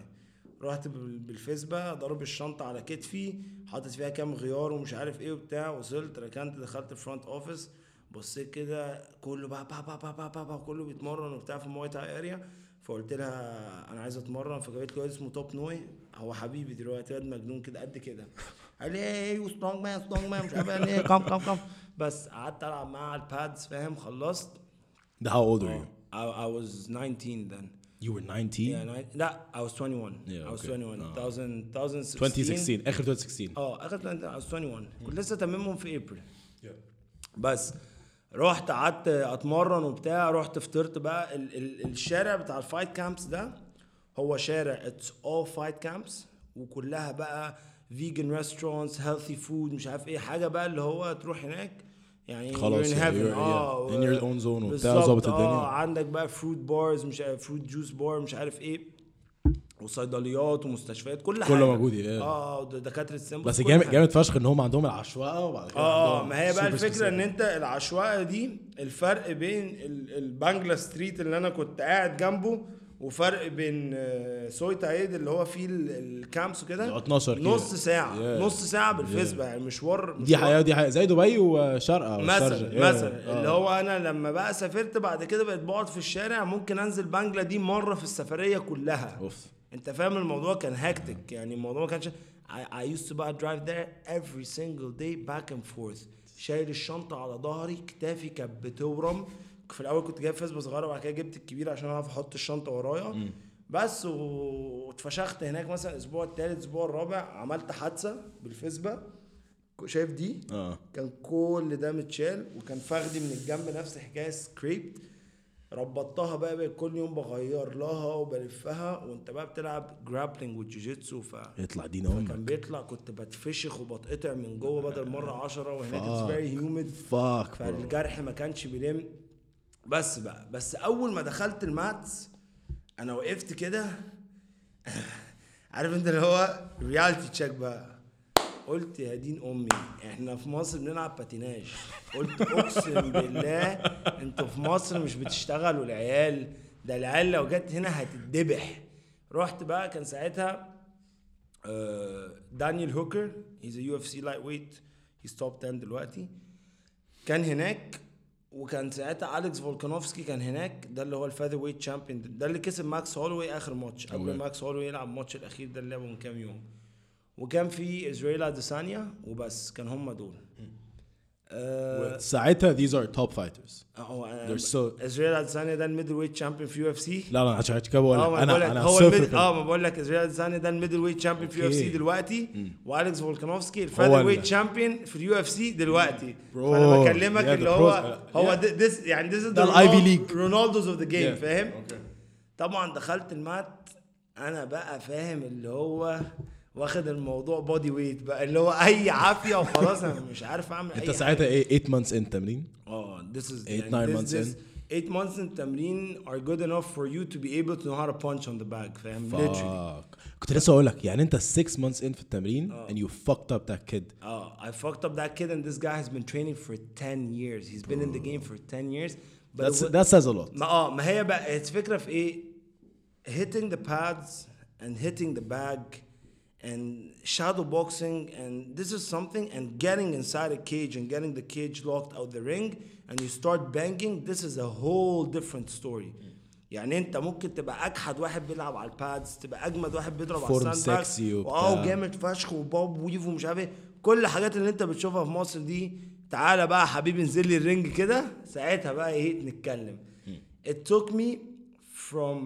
رحت بال- بالفيسبا ضرب الشنطة على كتفي حاطط فيها كام غيار ومش عارف إيه وبتاع وصلت ركنت دخلت ال front office بصيت كده كله بقى با با با با با, با كله بيتمرن وبتاع في ال Muay Thai area فقلت لها أنا عايز أتمرن فجابت لي واد اسمه توب نوي. هو حبيبي دلوقتي واد مجنون كده قد كده. قال لي إيه you strong man strong man مش عارف لي come come come بس قعدت ألعب معاه على ال pads فاهم؟ خلصت. ده old are you? I, I was 19 then. You were 19 Yeah, nine, لا I was 21 Yeah, I was okay. 21 آه. 2000 2016 2016 آخر 2016 آه آخر 20 I was 21 كنت لسه تممهم في ابريل بس رحت قعدت أتمرن وبتاع رحت فطرت بقى ال ال الشارع بتاع ال fight camps ده هو شارع it's all fight camps وكلها بقى vegan restaurants healthy food مش عارف إيه حاجة بقى اللي هو تروح هناك يعني خلاص، you're in heaven. you're- آه yeah, in your own zone وبتاع، ظابط الدنيا. آه عندك بقى fruit bars مش عارف fruit juice bar مش عارف إيه وصيدليات ومستشفيات كل حاجة كله موجود، yeah. آه دكاترة simple بس جامد جامد فشخ إن هم عندهم العشوائية وبعد كده آه عندهم ما هي بقى الفكرة إن. أنت العشوائية دي الفرق بين ال- ال Bangla Street اللي أنا كنت قاعد جنبه وفرق بين آه، Soi Ta-iad اللي هو فيه ال- ال camps وكده هو 12 كيلو. نص ساعة Yeah. نص ساعة بالفيسبا يعني مشوار دي مشوار- حياه ودي حياة زي دبي وشارقه مثلا. Yeah. مثلا آه. اللي هو أنا لما بقى سافرت بعد كده بقيت بقعد في الشارع ممكن أنزل بانجلا دي مرة في السفرية كلها أوف انت فاهم الموضوع كان هاكتك يعني الموضوع ما كانش I, I used to بقى drive there every single day back and forth. شايل الشنطة على ظهري كتافي كانت بتورم. في الأول كنت جايب فيسبا صغيرة وبعد كده جبت الكبيرة عشان أعرف أحط الشنطة ورايا. بس واتفشخت هناك مثلا الأسبوع التالت الأسبوع الرابع عملت حادثة بالفيسبا. شايف دي؟ آه. كان كل ده متشال وكان فخدي من الجنب نفس الحكاية scraped ربطتها بقى, بقى كل يوم بغير لها وبلفها وانت بقى بتلعب grappling وجوجيتسو ف يطلع دين كان أمك بيطلع كنت بتفشخ وبتقطع من جوه بدل مرة عشرة وهناك it's. very humid fuck فالجرح ما كانش بيلم. بس بقى بس أول ما دخلت ال mats أنا وقفت كده. عارف أنت اللي هو reality check بقى. قلت يا دين أمي إحنا في مصر بنلعب باتيناج. قلت أقسم بالله أنتوا في مصر مش بتشتغلوا العيال ده العيال لو جت هنا هتتذبح. رحت بقى كان ساعتها دانيال هوكر he's UFC lightweight he's top 10 دلوقتي. كان هناك وكان ساعتها اليكس فولكانوفسكي كان هناك ده اللي هو ال featherweight champion ده اللي كسب ماكس هولوي آخر ماتش قبل. ماكس هولوي يلعب الماتش الأخير ده اللي لعبه من كام يوم. وكان في ازرائيل اديسانيا وبس كان هم دول آه، ساعتها these are top fighters هو they're so اديسانيا ده ال middleweight champion في UFC لا لا عشان كده بقول آه لك بقول أنا أنا هو صفر الميد... في آه ما بقول لك إسرائيل اديسانيا ده ال middleweight champion في UFC. دلوقتي والكس فولكانوفسكي هو ال feather ال- weight champion في ال UFC دلوقتي. فأنا بكلمك اللي هو. هو this يعني this is ده the ال Ivy Ronald- League. Ronaldos of the game. فاهم. طبعا دخلت المات أنا بقى فاهم اللي هو واخد الموضوع بودي ويت بقى اللي هو اي عافيه وخلاص أنا مش عارف اعمل اي انت. ساعتها إيه 8 months in تمرين آه this is Eight, يعني nine this, months this in. eight months in التمرين are good enough for you to be able to know how to punch on the bag فاهم literally. كنت لسه أقول لك يعني انت 6 months in في التمرين and you fucked up that kid Uh, I fucked up that kid, and this guy has been training for 10 years. He's been in the game for 10 years. But That's, that says a lot ما آه ما هي بقى الفكرة في إيه؟ hitting the pads and hitting the bag and shadow boxing and this is something and getting inside a cage and getting the cage locked out the ring and you start banging this is a whole different story. يعني انت ممكن تبقى أجحد واحد بيلعب على ال pads تبقى أجمد واحد بيضرب على Form ال sandbag sexy وبتاع. واو جامد فشخ و bob weave ومش عارف إيه. كل الحاجات اللي انت بتشوفها في مصر دي تعالى بقى يا حبيبي انزل لي الرينج كده. ساعتها بقى إيه نتكلم. it took me from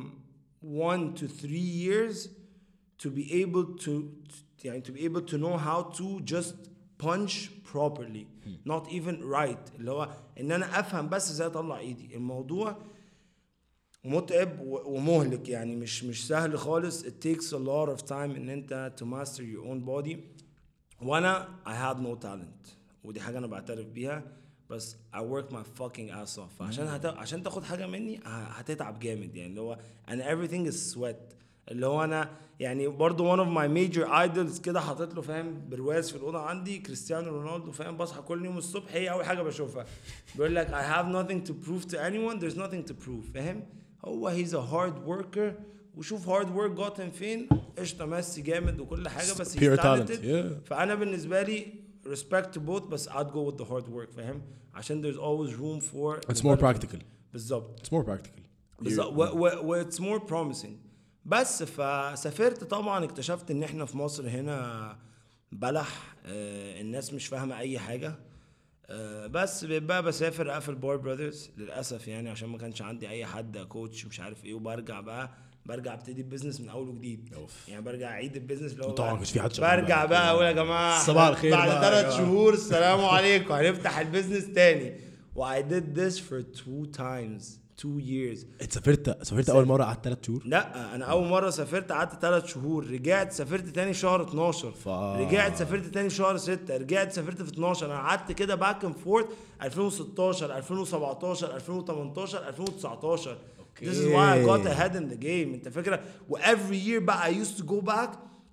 one to three years to be able to يعني to be able to know how to just punch properly not even right. اللي هو إن أنا أفهم بس إزاي اطلع إيدي. الموضوع متعب و- ومهلك يعني مش مش سهل خالص. It takes a lot of time إن أنت to master your own body. وأنا I had no talent. ودي حاجة أنا بعترف بيها. بس I work my fucking ass off. فعشان هت... عشان تاخد حاجة مني ه- هتتعب جامد يعني. اللي هو and everything is sweat. اللي هو أنا يعني برضو one of my major idols كده حاطط له فاهم برواز في الاوضه عندي كريستيانو رونالدو فاهم بصحى كل يوم الصبح هي اول حاجه بشوفها بيقول لك I have nothing to prove to anyone there's nothing to prove فاهم هو he's a hard worker وشوف هارد ورك جوتن فين قشطه ميسي جامد وكل حاجه بس he's Pure talent, talented. yeah. فانا بالنسبه لي respect to both بس I'd go with the hard work فاهم عشان there's always room for it's more development. practical بالظبط it's more practical بالظبط و- و- و it's more promising بس فسافرت طبعا اكتشفت إن إحنا في مصر هنا بلح آه الناس مش فاهمة أي حاجة آه بس بقى بسافر أقفل بار براذرز للأسف يعني عشان ما كانش عندي أي حد كوتش مش عارف إيه وبرجع بقى برجع أبتدي ال business من أول وجديد أوف. يعني برجع أعيد ال business اللي هو بقى- كانش في حد شغال برجع بقى. أقول يا جماعة صباح الخير بعد ثلاث. شهور السلام عليكم هنفتح ال business تاني و I did this for two times two years. انت سافرت سافرت. أول مرة قعدت 3 شهور؟ لا أنا أول مرة سافرت قعدت ثلاث شهور. رجعت سافرت تاني شهر 12 ف- رجعت سافرت تاني شهر 6 رجعت سافرت في 12 أنا قعدت كده back and forth 2016 2017 2018 2019 This is why I got ahead in the game. أنت فاكرة؟ و every year بقى I used to go back.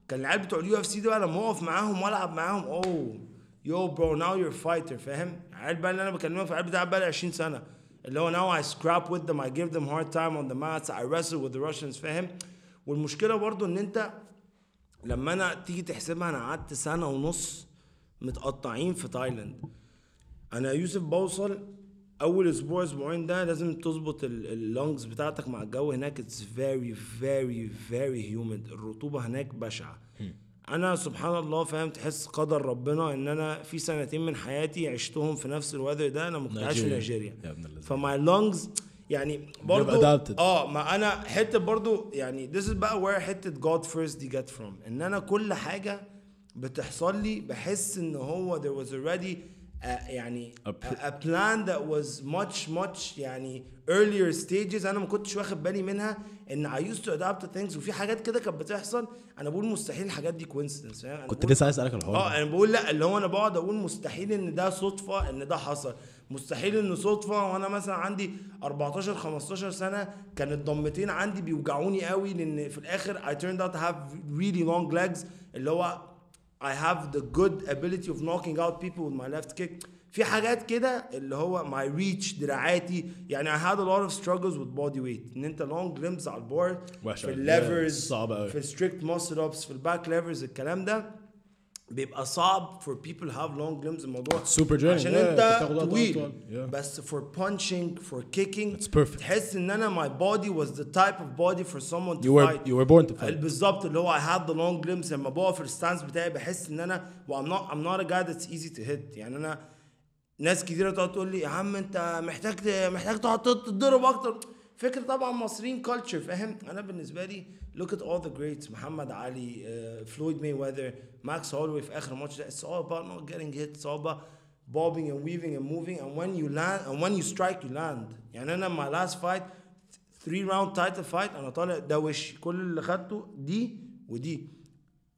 كان العيال بتوع ال UFC دول لما اقف معاهم وألعب معاهم. oh yo bro now you're fighter فاهم؟ العيال بقى اللي أنا بكلمك في العيال بتاع بقى لي 20 سنة. اللي هو now I scrap with them I give them hard time on the mats I wrestle with the Russians فاهم؟ والمشكلة برضو إن أنت لما أنا تيجي تحسبها أنا قعدت سنة ونص متقطعين في تايلاند. أنا يوسف بوصل أول أسبوع أسبوعين ده لازم تظبط ال lungs بتاعتك مع الجو هناك. it's very very very humid الرطوبة هناك بشعة. أنا سبحان الله فاهم تحس قدر ربنا إن أنا في سنتين من حياتي عشتهم في نفس ال weather ده أنا ما كنت عايش في نيجيريا. ف my lungs يعني برضو. آه ما أنا حتة برضو يعني this is بقى where حتة God first دي get from. إن أنا كل حاجة بتحصل لي بحس إن هو there was already a, يعني A pr- a plan that was much much يعني earlier stages. أنا ما كنتش واخد بالي منها. إن used to adapt to things وفي حاجات كده كانت بتحصل أنا بقول مستحيل الحاجات دي؟ أنا كنت لسه عايز أسألك الحوار آه. أنا بقول لا اللي هو أنا بقعد أقول مستحيل إن ده صدفة إن ده حصل مستحيل إن صدفة وأنا مثلا عندي 14 15 سنة كان الضمتين عندي بيوجعوني قوي لأن في الآخر I turned out to have really long legs اللي هو I have the good ability of knocking out people with my left kick في حاجات كده اللي هو my reach دراعاتي. يعني I had lot of struggles with bodyweight إن أنت long limbs على ال board في ال levers في ال strict muscle ups في ال back levers الكلام ده. بيبقى صعب for people have long limbs الموضوع super journey عشان أنت طويل. بس for punching for kicking تحس إن أنا my body was the type of body for someone to fight you are born to fight بالظبط اللي هو I had long limbs لما بقف في ال stance بتاعي بحس إن أنا I'm not I'm not a guy that's easy to hit يعني أنا ناس كتيرة تقعد تقول لي يا عم أنت محتاج محتاج تقعد تتضرب أكتر. فكرة طبعا مصريين culture فاهم؟ أنا بالنسبة لي look at all the greats محمد علي آه، فلويد ماي ويذر ماكس هولوي في آخر ماتش it's all about not getting hit it's all about bobbing and weaving and moving and when you land and when you strike you land يعني أنا my last fight 3 round title fight أنا طالع ده وشي. كل اللي خدته دي ودي.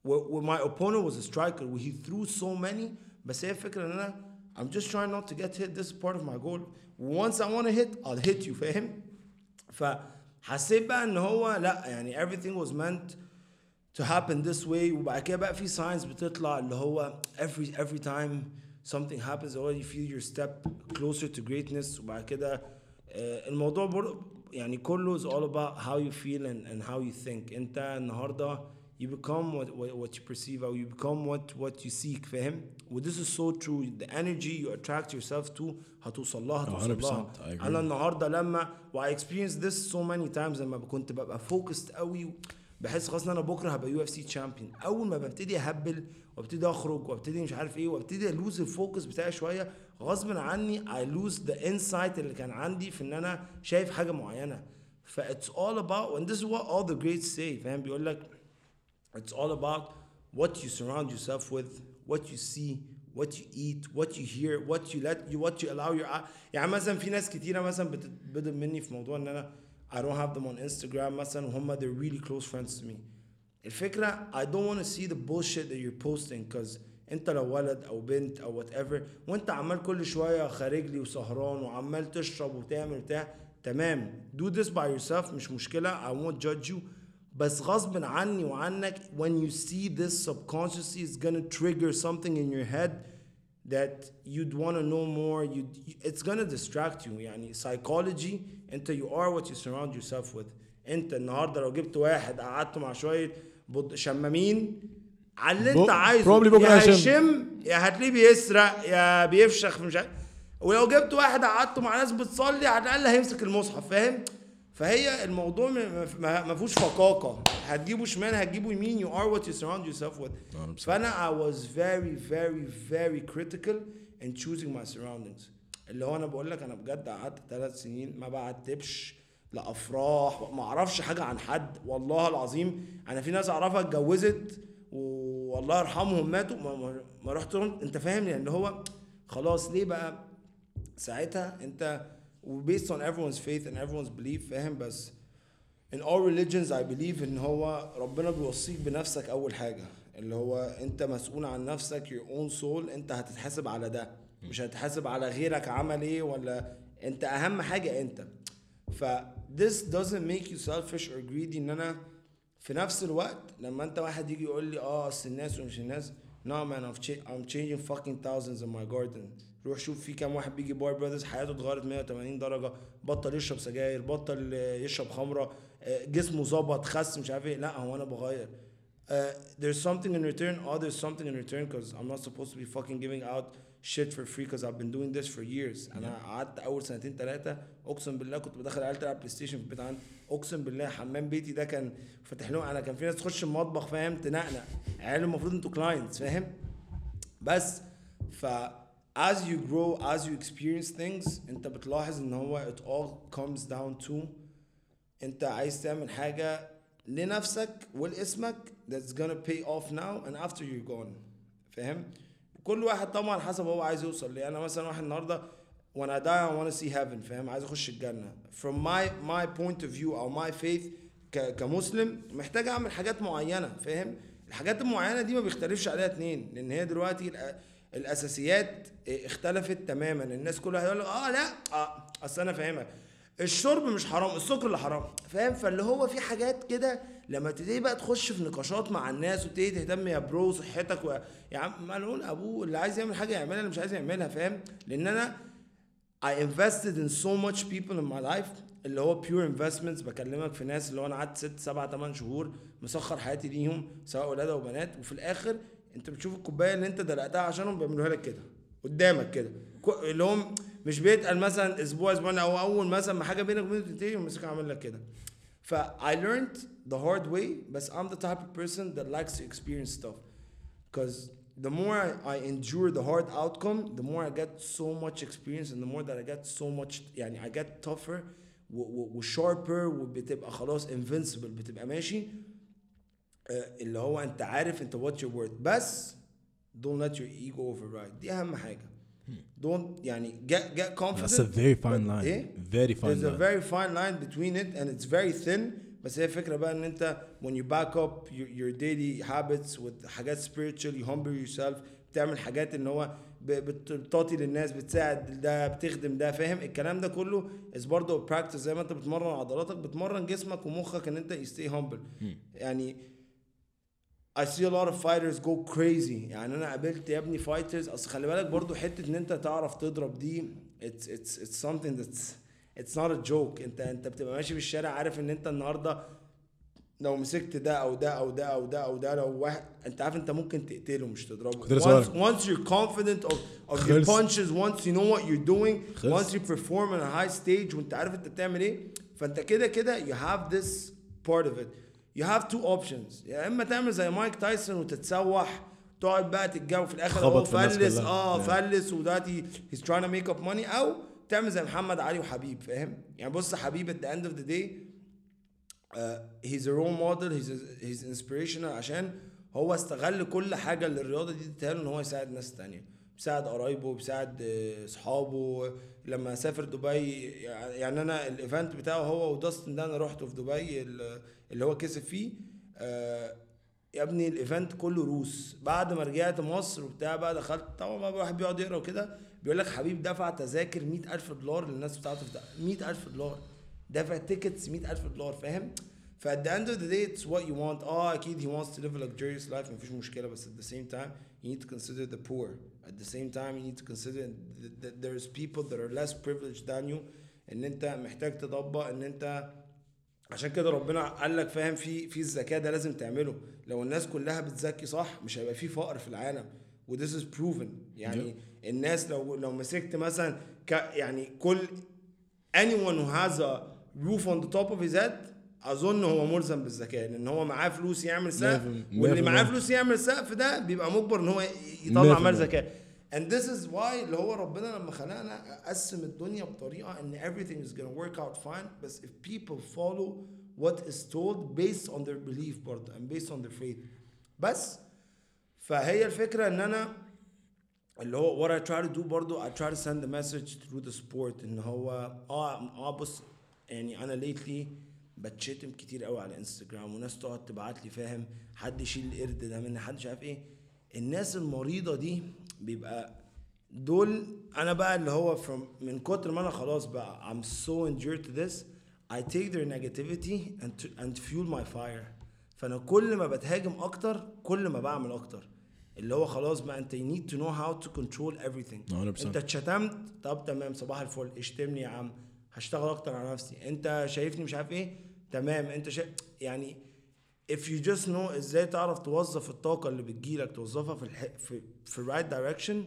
و my opponent was striker و he threw so many بس هي الفكرة إن أنا I'm just trying not to get hit this is part of my goal once I want to hit I'll hit you فاهم فحسيت بقى ان هو لا يعني everything was meant to happen this way وبعد كده بقى في signs بتطلع اللي هو every every time something happens or you feel your step closer to greatness وبعد كده آه، الموضوع برضه يعني كله is all about how you feel and, and how you think انت النهارده you become what, what, what you perceive or you become what what you seek فاهم؟ و this is so true. The energy you attract yourself to هتوصل لها هتوصل 100% لها. I agree. أنا النهارده لما و I experienced this so many times لما كنت ببقى focused قوي بحس خلاص إن أنا بكره هبقى UFC champion أول ما ببتدي أهبل وأبتدي أخرج وأبتدي مش عارف إيه وأبتدي أ lose ال focus بتاعي شوية غصب عني I lose the insight اللي كان عندي في إن أنا شايف حاجة معينة. ف it's all about and this is what all the greats say فاهم؟ بيقول لك It's all about what you surround yourself with, what you see, what you eat, what you hear, what you let you what you allow your eye. يعني مثلا في ناس كتيرة مثلا بتتبدل مني في موضوع ان انا I don't have them on Instagram مثلا وهم they're really close friends to me. الفكرة I don't want to see the bullshit that you're posting because انت لو ولد او بنت او whatever وانت عمال كل شوية خارج لي وسهران وعمال تشرب وتعمل بتاع تمام do this by yourself مش مشكلة I won't judge you بس غصب عني وعنك when you see this subconsciously it's gonna trigger something in your head that you'd want to know more. You it's gonna distract you. يعني psychology انت you are what you surround yourself with. انت النهارده لو جبت واحد قعدته مع شوية بض- شمامين على اللي انت عايزه. يا هيشم. هيشم يا هتلاقيه بيسرق يا بيفشخ مش عارف. ولو جبت واحد قعدته مع ناس بتصلي على الأقل هيمسك المصحف فاهم؟ فهي الموضوع ما- فيهوش فقاقة. هتجيبه شمال هتجيبه يمين you are what you surround yourself with. 100%. فأنا I was very very very critical in choosing my surroundings. اللي هو أنا بقول لك أنا بجد قعدت ثلاث سنين ما بعتبش لأفراح ما أعرفش حاجة عن حد. والله العظيم أنا في ناس أعرفها اتجوزت والله يرحمهم ماتوا ما, ما, ما رحت أنت فاهم يعني اللي هو خلاص ليه بقى؟ ساعتها أنت based on everyone's faith and everyone's belief فاهم؟ بس in all religions I believe إن هو ربنا بيوصيك بنفسك أول حاجة. اللي هو أنت مسؤول عن نفسك your own soul أنت هتتحاسب على ده. مش هتتحاسب على غيرك عمل إيه ولا أنت أهم حاجة أنت. ف this doesn't make you selfish or greedy إن أنا في نفس الوقت لما أنت واحد يجي يقول لي آه أصل الناس ومش الناس. No man I'm, I'm changing fucking thousands in my garden. روح شوف في كام واحد بيجي Bar Brothers حياته اتغيرت 180 درجة. بطل يشرب سجاير بطل يشرب خمرة آه، جسمه ظبط خس مش عارف إيه. لا هو أنا بغير. uh, there's something in return. Oh there's something in return because I'm not supposed to be fucking giving out shit for free because I've been doing this for years. أنا قعدت أول سنتين ثلاثة أقسم بالله كنت بدخل عيال تلعب PlayStation في البيت عندي. أقسم بالله حمام بيتي ده كان فاتح لهم. أنا كان في ناس تخش المطبخ فاهم؟ تنقنق. عيال المفروض إنتوا كلاينتس فاهم؟ بس ف as you grow as you experience things انت بتلاحظ ان هو it all comes down to انت عايز تعمل حاجة لنفسك ولاسمك that's gonna pay off now and after you're gone. فاهم؟ كل واحد طبعا حسب هو عايز يوصل ليه أنا مثلا واحد النهارده when I die I want to see heaven فاهم؟ عايز أخش الجنة. From my my point of view أو my faith ك, كمسلم محتاج أعمل حاجات معينة فاهم؟ الحاجات المعينة دي ما بيختلفش عليها اتنين لأن هي دلوقتي الأساسيات اختلفت تماما. الناس كلها هيقول لك آه لا آه أصل أنا فاهمك الشرب مش حرام السكر اللي حرام فاهم؟ فاللي هو في حاجات كده لما تبتدي بقى تخش في نقاشات مع الناس وتبتدي تهتم يا برو صحتك و... يا عم ملعون أبوه اللي عايز يعمل حاجة يعملها اللي مش عايز يعملها فاهم؟ لأن أنا I invested in so much people in my life اللي هو pure investments. بكلمك في ناس اللي هو أنا قعدت ست سبع ثمان شهور مسخر حياتي ليهم سواء ولاد أو بنات. وفي الآخر انت بتشوف الكوبايه اللي انت دلقتها عشانهم بيعملوها لك كده قدامك كده اللي هم مش بيتقل مثلا أسبوع أسبوعين أو اول مثلا ما حاجة بينك وبينه تنتهي يقوم ماسك عامل لك كده ف I learned the hard way بس I'm the type of person that likes to experience stuff because the more I, endure the hard outcome the more I get so much experience and the more that I get so much يعني I get tougher و- و- وsharper وبتبقى خلاص invincible بتبقى ماشي آه، اللي هو انت عارف انت what you're worth بس don't let your ego override دي اهم حاجة don't يعني get get confident That's a very fine line. إيه Very fine there's a line. very fine line between it and it's very thin بس هي الفكرة بقى ان انت when you back up your, your daily habits with حاجات spiritual you humble yourself بتعمل حاجات ان هو بتعطي للناس بتساعد ده بتخدم ده فاهم الكلام ده كله is برضه practice زي ما انت بتمرن عضلاتك بتمرن جسمك ومخك ان انت stay humble يعني I see a lot of fighters go crazy. يعني أنا قابلت يا ابني fighters. أصل خلي بالك برضو حتة إن أنت تعرف تضرب دي it's it's it's something that's it's not a joke. انت أنت بتبقى ماشي في الشارع عارف إن أنت النهارده لو مسكت ده أو ده أو ده أو ده أو ده لو واحد أنت عارف أنت ممكن تقتله مش تضربه. once, once you're confident of, of your punches once you know what you're doing خلص. once you perform on a high stage وأنت عارف أنت بتعمل إيه فأنت كده كده you have this part of it. You have two options. يا إما تعمل زي مايك تايسون وتتسوح تقعد بقى تتجاوب في الآخر. هو فلس. آه. فلس ودلوقتي he's trying to make up money. أو تعمل زي محمد علي وحبيب فاهم؟ يعني بص حبيب the day uh, he's a role model he's a, he's inspirational عشان هو استغل كل حاجة اللي الرياضة دي اديتها له إن هو يساعد ناس تانية. بيساعد قرايبه بيساعد آه، اصحابه لما سافر دبي يعني أنا ال event بتاعه هو وداستن ده أنا رحته في دبي اللي هو كسب فيه آه، يا ابني ال event كله روس. بعد ما رجعت مصر وبتاع بقى دخلت طبعا بقى الواحد بيقعد يقرا وكده بيقول لك حبيب دفع تذاكر 100000 دولار للناس بتاعته في ده 100000 دولار. دافع tickets 100000 دولار فاهم؟ ف at the end of the day it's what you want. آه أكيد he wants to live a life مفيش مشكلة بس the same time you need to consider the poor. At the same time you need to consider that, that there's people that are less privileged than you. إن أنت محتاج تطبق إن أنت عشان كده ربنا قال لك فاهم في في الزكاة ده لازم تعمله. لو الناس كلها بتزكي صح مش هيبقى في فقر في العالم. و this is proven يعني الناس لو لو مسكت مثلا ك يعني كل anyone who has a roof on the top of his head أظن هو ملزم بالزكاة. لأن هو معاه فلوس يعمل سقف واللي معاه فلوس يعمل سقف ده بيبقى مجبر إن هو يطلع مال. زكاة. And this is why اللي هو ربنا لما خلقنا قسم الدنيا بطريقه ان everything is gonna work out fine بس if people follow what is told based on their belief برضه and based on their faith بس فهي الفكرة ان أنا اللي هو what I try to do برضو I try to send a message through the sport ان هو آه آه بص يعني أنا lately بتشتم كتير قوي على انستجرام وناس تقعد تبعت لي فاهم حد يشيل القرد ده مني حد مش عارف إيه الناس المريضة دي بيبقى دول أنا بقى اللي هو from من كتر ما أنا خلاص بقى I'm so endured to this I take their negativity and to, and fuel my fire. فأنا كل ما بتهاجم أكتر كل ما بعمل أكتر. اللي هو خلاص بقى أنت you need to know how to control everything. 100%. أنت اتشتمت طب تمام صباح الفل اشتمني يا عم هشتغل أكتر على نفسي. أنت شايفني مش عارف إيه؟ تمام أنت شايف يعني if you just know ازاي تعرف توظف الطاقة اللي بتجيلك توظفها في الح... في في right direction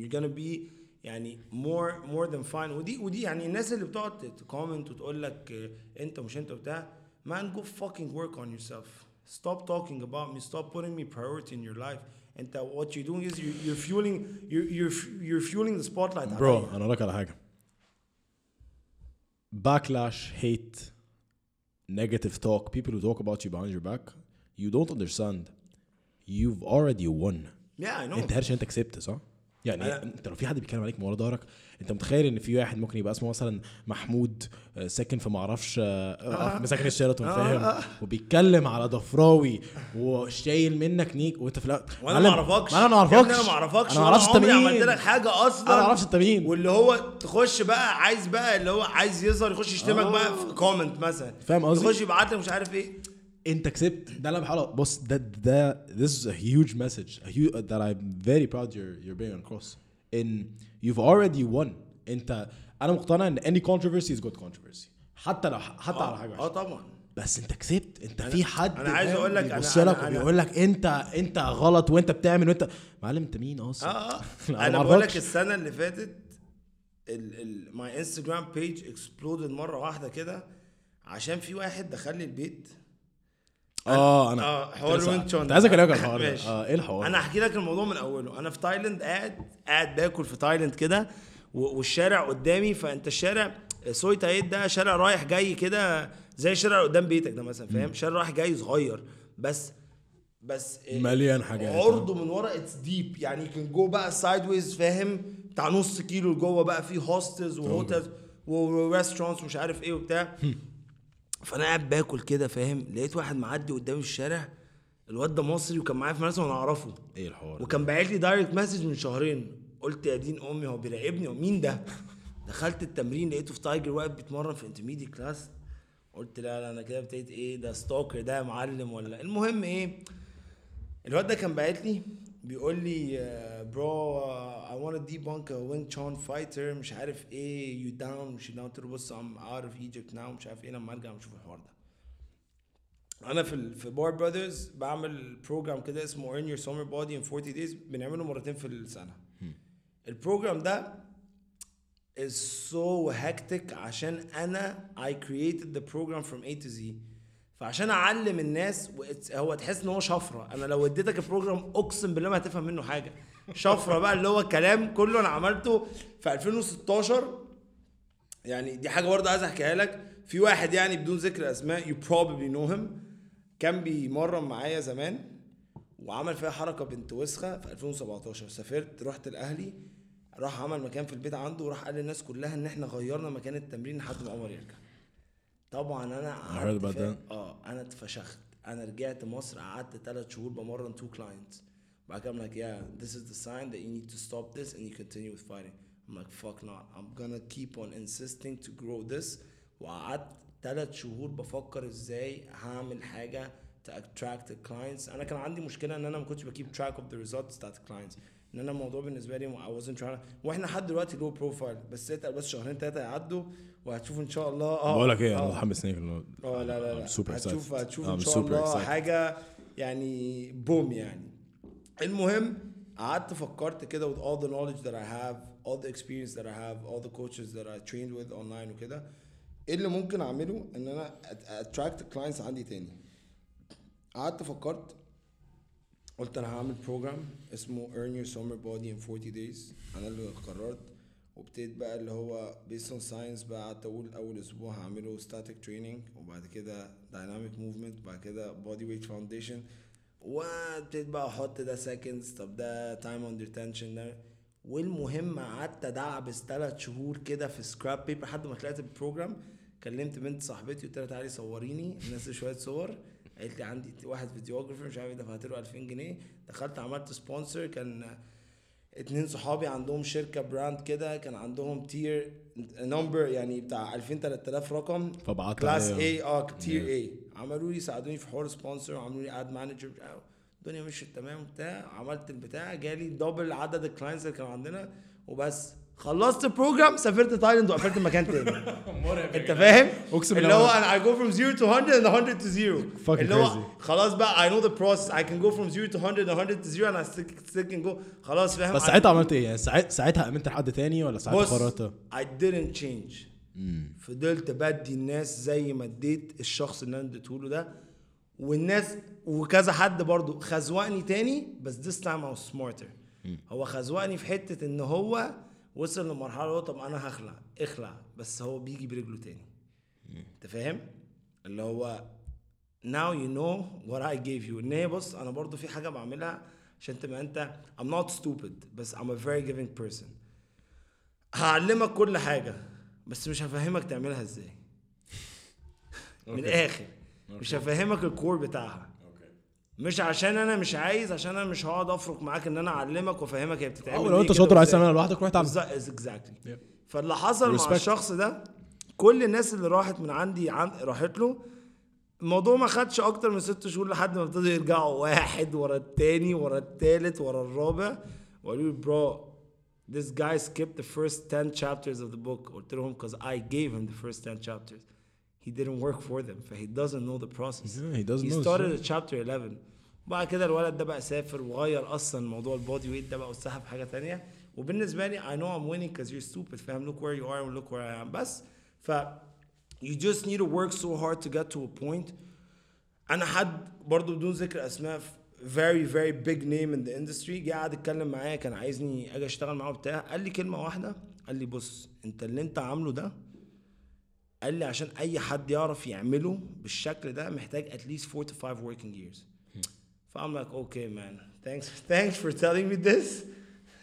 you're gonna be يعني more more than fine ودي ودي يعني الناس اللي بتقعد تكومنت وتقول لك اه، انت مش انت وبتاع man go fucking work on yourself stop talking about me stop putting me priority in your life انت what you're doing is you're, you're fueling you're, you're you're fueling the spotlight برو عليا. انا اقول لك على حاجه backlash hate negative talk people who talk about you behind your back you don't understand you've already won yeah I know انت هرش انت كسبت صح يعني أنا- انت لو في حد بيتكلم عليك من ورا ظهرك انت متخيل ان في واحد ممكن يبقى اسمه مثلا محمود آه، ساكن في معرفش آه، آه، ساكن الشيراتون فاهم؟ وبيتكلم على ضفراوي وشايل منك نيك وانت في الأ- وأنا ما أعرفكش. أنا ما اعرفكش أنا ما أعرفكش. أنا ما أعرفش عملت لك حاجة أصلا أنا ما أعرفش انت مين واللي هو تخش بقى عايز بقى اللي هو عايز يظهر يخش يشتمك آه. بقى في comment مثلا. فاهم قصدي؟ يخش يبعت لك مش عارف إيه. انت كسبت ده اللي أنا بحاول بص ده ده this is a huge message a huge, that I'm very proud you're you're bringing across in you've already won. انت أنا مقتنع ان any controversy is good controversy. حتى لو حتى على حاجة آه طبعا. بس انت كسبت انت في حد أنا عايز أقول لك بيبص لك وبيقول لك انت انت غلط وانت بتعمل وانت معلم انت مين أصلا؟ آه آه. أنا بقول لك. السنة اللي فاتت my Instagram page exploded مرة واحدة كده عشان في واحد دخل لي البيت آه أنا آه حوار ال Wing Chun عايز أكلمك عن الحوار ده. آه إيه الحوار أنا احكي لك الموضوع من أوله. أنا في تايلاند قاعد قاعد باكل في تايلاند كده والشارع قدامي فأنت الشارع سوي تايت ده شارع رايح جاي كده زي الشارع اللي قدام بيتك ده مثلا فاهم؟ شارع رايح جاي صغير. بس بس مليان حاجات. عرضه من ورا it's deep يعني كان جو بقى sideways فاهم؟ بتاع نص كيلو لجوه بقى فيه hostels و hotels و restaurants ومش عارف إيه وبتاع. فانا قاعد باكل كده فاهم؟ لقيت واحد معدي قدامي في الشارع الواد ده مصري وكان معايا في مدرسه وأنا أعرفه. إيه الحوار وكان باعت لي direct message من شهرين. قلت يا دين أمي هو بيراقبني؟ ومين ده؟ دخلت التمرين لقيته في تايجر واقف بيتمرن في intermediate class قلت لا لا أنا كده ابتديت إيه ده stalker ده يا معلم ولا؟ المهم إيه الواد ده كان باعت لي بيقول لي bro I wanna debunk a Wing Chun fighter. مش عارف إيه. You down. مش down. قلت له بص I'm out of Egypt now. مش عارف إيه. لما ارجع نشوف الحوار ده. أنا في في Bar Brothers بعمل program كده اسمه earn your summer body in 40 days. بنعمله مرتين في السنة. ال program ده is so hectic عشان أنا I created the program from A to Z. فعشان أعلم الناس هو تحس إن هو شفرة. أنا لو اديتك ال program أقسم بالله ما هتفهم منه حاجة. شفرة بقى اللي هو الكلام كله أنا عملته في 2016 يعني دي حاجة برضه عايز أحكيها لك. في واحد يعني بدون ذكر أسماء you probably know him كان بيمرن معايا زمان وعمل فيها حركة بنت وسخة في 2017 سافرت رحت الاهلي راح عمل مكان في البيت عنده وراح قال للناس كلها إن إحنا غيرنا مكان التمرين لحد ما عمر يرجع. طبعا أنا قعدت. آه أنا اتفشخت. أنا رجعت مصر قعدت ثلاث شهور بمرن two clients كده I'm like yeah this is the sign that you need to stop this and you continue with fighting. I'm like fuck no I'm gonna keep on insisting to grow this. وقعدت ثلاث شهور بفكر إزاي هعمل حاجة to attract the clients. أنا كان عندي مشكلة إن أنا ما كنتش ب keep track of the results بتاعت ال clients إن أنا الموضوع بالنسبة لي I wasn't trying to- وإحنا لحد دلوقتي لو profile بس اتقل بس شهرين ثلاثة يعدوا وهتشوف إن شاء الله. آه. بقول لك إيه أنا آه. متحمس ليك آه لا لا لا. هتشوف. هتشوف إن شاء الله. حاجة يعني boom يعني. المهم قعدت فكرت كده with all the knowledge that I have all the experience that I have all the coaches that I trained with online وكده إيه اللي ممكن اعمله ان أنا at- attract clients عندي تاني قعدت فكرت قلت أنا هعمل بروجرام اسمه earn your summer body in 40 days أنا اللي قررت وابتديت بقى اللي هو based on science بقى قعدت أقول اول أسبوع هعمله static training وبعد كده dynamic movement وبعد كده body weight foundation وابتديت بقى أحط ده seconds طب ده time under tension ده. والمهم قعدت أدعبس ثلاث شهور كده في scrap paper لحد ما طلعت ال program كلمت بنت صاحبتي قلت لها تعالي صوريني. نزل شوية صور. قالت لي عندي واحد videographer مش عارف دفعت له 2000 جنيه. دخلت عملت sponsor كان اتنين صحابي عندهم شركة brand كده. كان عندهم tier number يعني بتاع 2000 3000 رقم. فبعت class. A آه tier A عملوا لي ساعدوني في حوار sponsor وعملوا لي ad manager الدنيا مشيت تمام وبتاع. عملت البتاع جالي double عدد ال clients اللي كانوا عندنا وبس. خلصت ال program سافرت تايلاند وقفلت مكان تاني. انت فاهم؟ اللي بالله هو أنا I go from 0 to 100 and 100 to 0 Fucking اللي هو. خلاص بقى I know the process. I can go from 0 to 100 and 100 to 0 and I still, still can go. خلاص فاهم؟ بس ساعتها عملت إيه؟ يعني ساعت- ساعتها أمنت لحد تاني ولا ساعتها بص قررت؟ I didn't change. فضلت بدي الناس زي ما اديت الشخص اللي أنا اديته له ده. والناس وكذا حد برضو خزوقني تاني بس this time I was smarter. هو خزوقني في حتة إن هو وصل هو طب أنا هخلع اخلع. بس هو بيجي برجله تاني. أنت فاهم؟ اللي هو now you know what I gave you. إن هي بص أنا برضو في حاجة بعملها عشان تبقى أنت I'm not stupid بس I'm a very giving person. هعلمك كل حاجة بس مش هفهمك تعملها إزاي. من الآخر. مش هفهمك الكور بتاعها. مش عشان أنا مش عايز عشان أنا مش هقعد افرق معاك إن أنا أعلمك وأفهمك هي بتتعمل لو أنت شاطر عايز. تعملها لوحدك روح تعمل. اكزاكتلي. فاللي حصل مع Respect. الشخص ده كل الناس اللي راحت من عندي عن... راحت له الموضوع ما خدش أكتر من ست شهور لحد ما ابتدوا يرجعوا واحد ورا التاني ورا التالت ورا الرابع. وقالوا لي برو this guy skipped the first 10 chapters of the book. قلت لهم because I gave him the first 10 chapters he didn't work for them فhe doesn't know the process. Yeah, he doesn't he know, started at chapter 11 وبعد كده الولد ده بقى سافر وغير أصلا موضوع البودي ويت ده بقى وسحب حاجة تانية. وبالنسبة لي I know I'm winning because you're stupid فاهم؟ Look where you are and look where I am. بس ف you just need to work so hard to get to a point. أنا حد برضو بدون ذكر أسماء very very big name in the industry. جه قعد يتكلم معايا كان عايزني أجي أشتغل معاه وبتاع. قال لي كلمة واحدة. قال لي بص أنت اللي أنت عامله ده قال لي عشان أي حد يعرف يعمله بالشكل ده محتاج at least 4 to 5 working years. فاهم like okay man thanks thanks for telling me this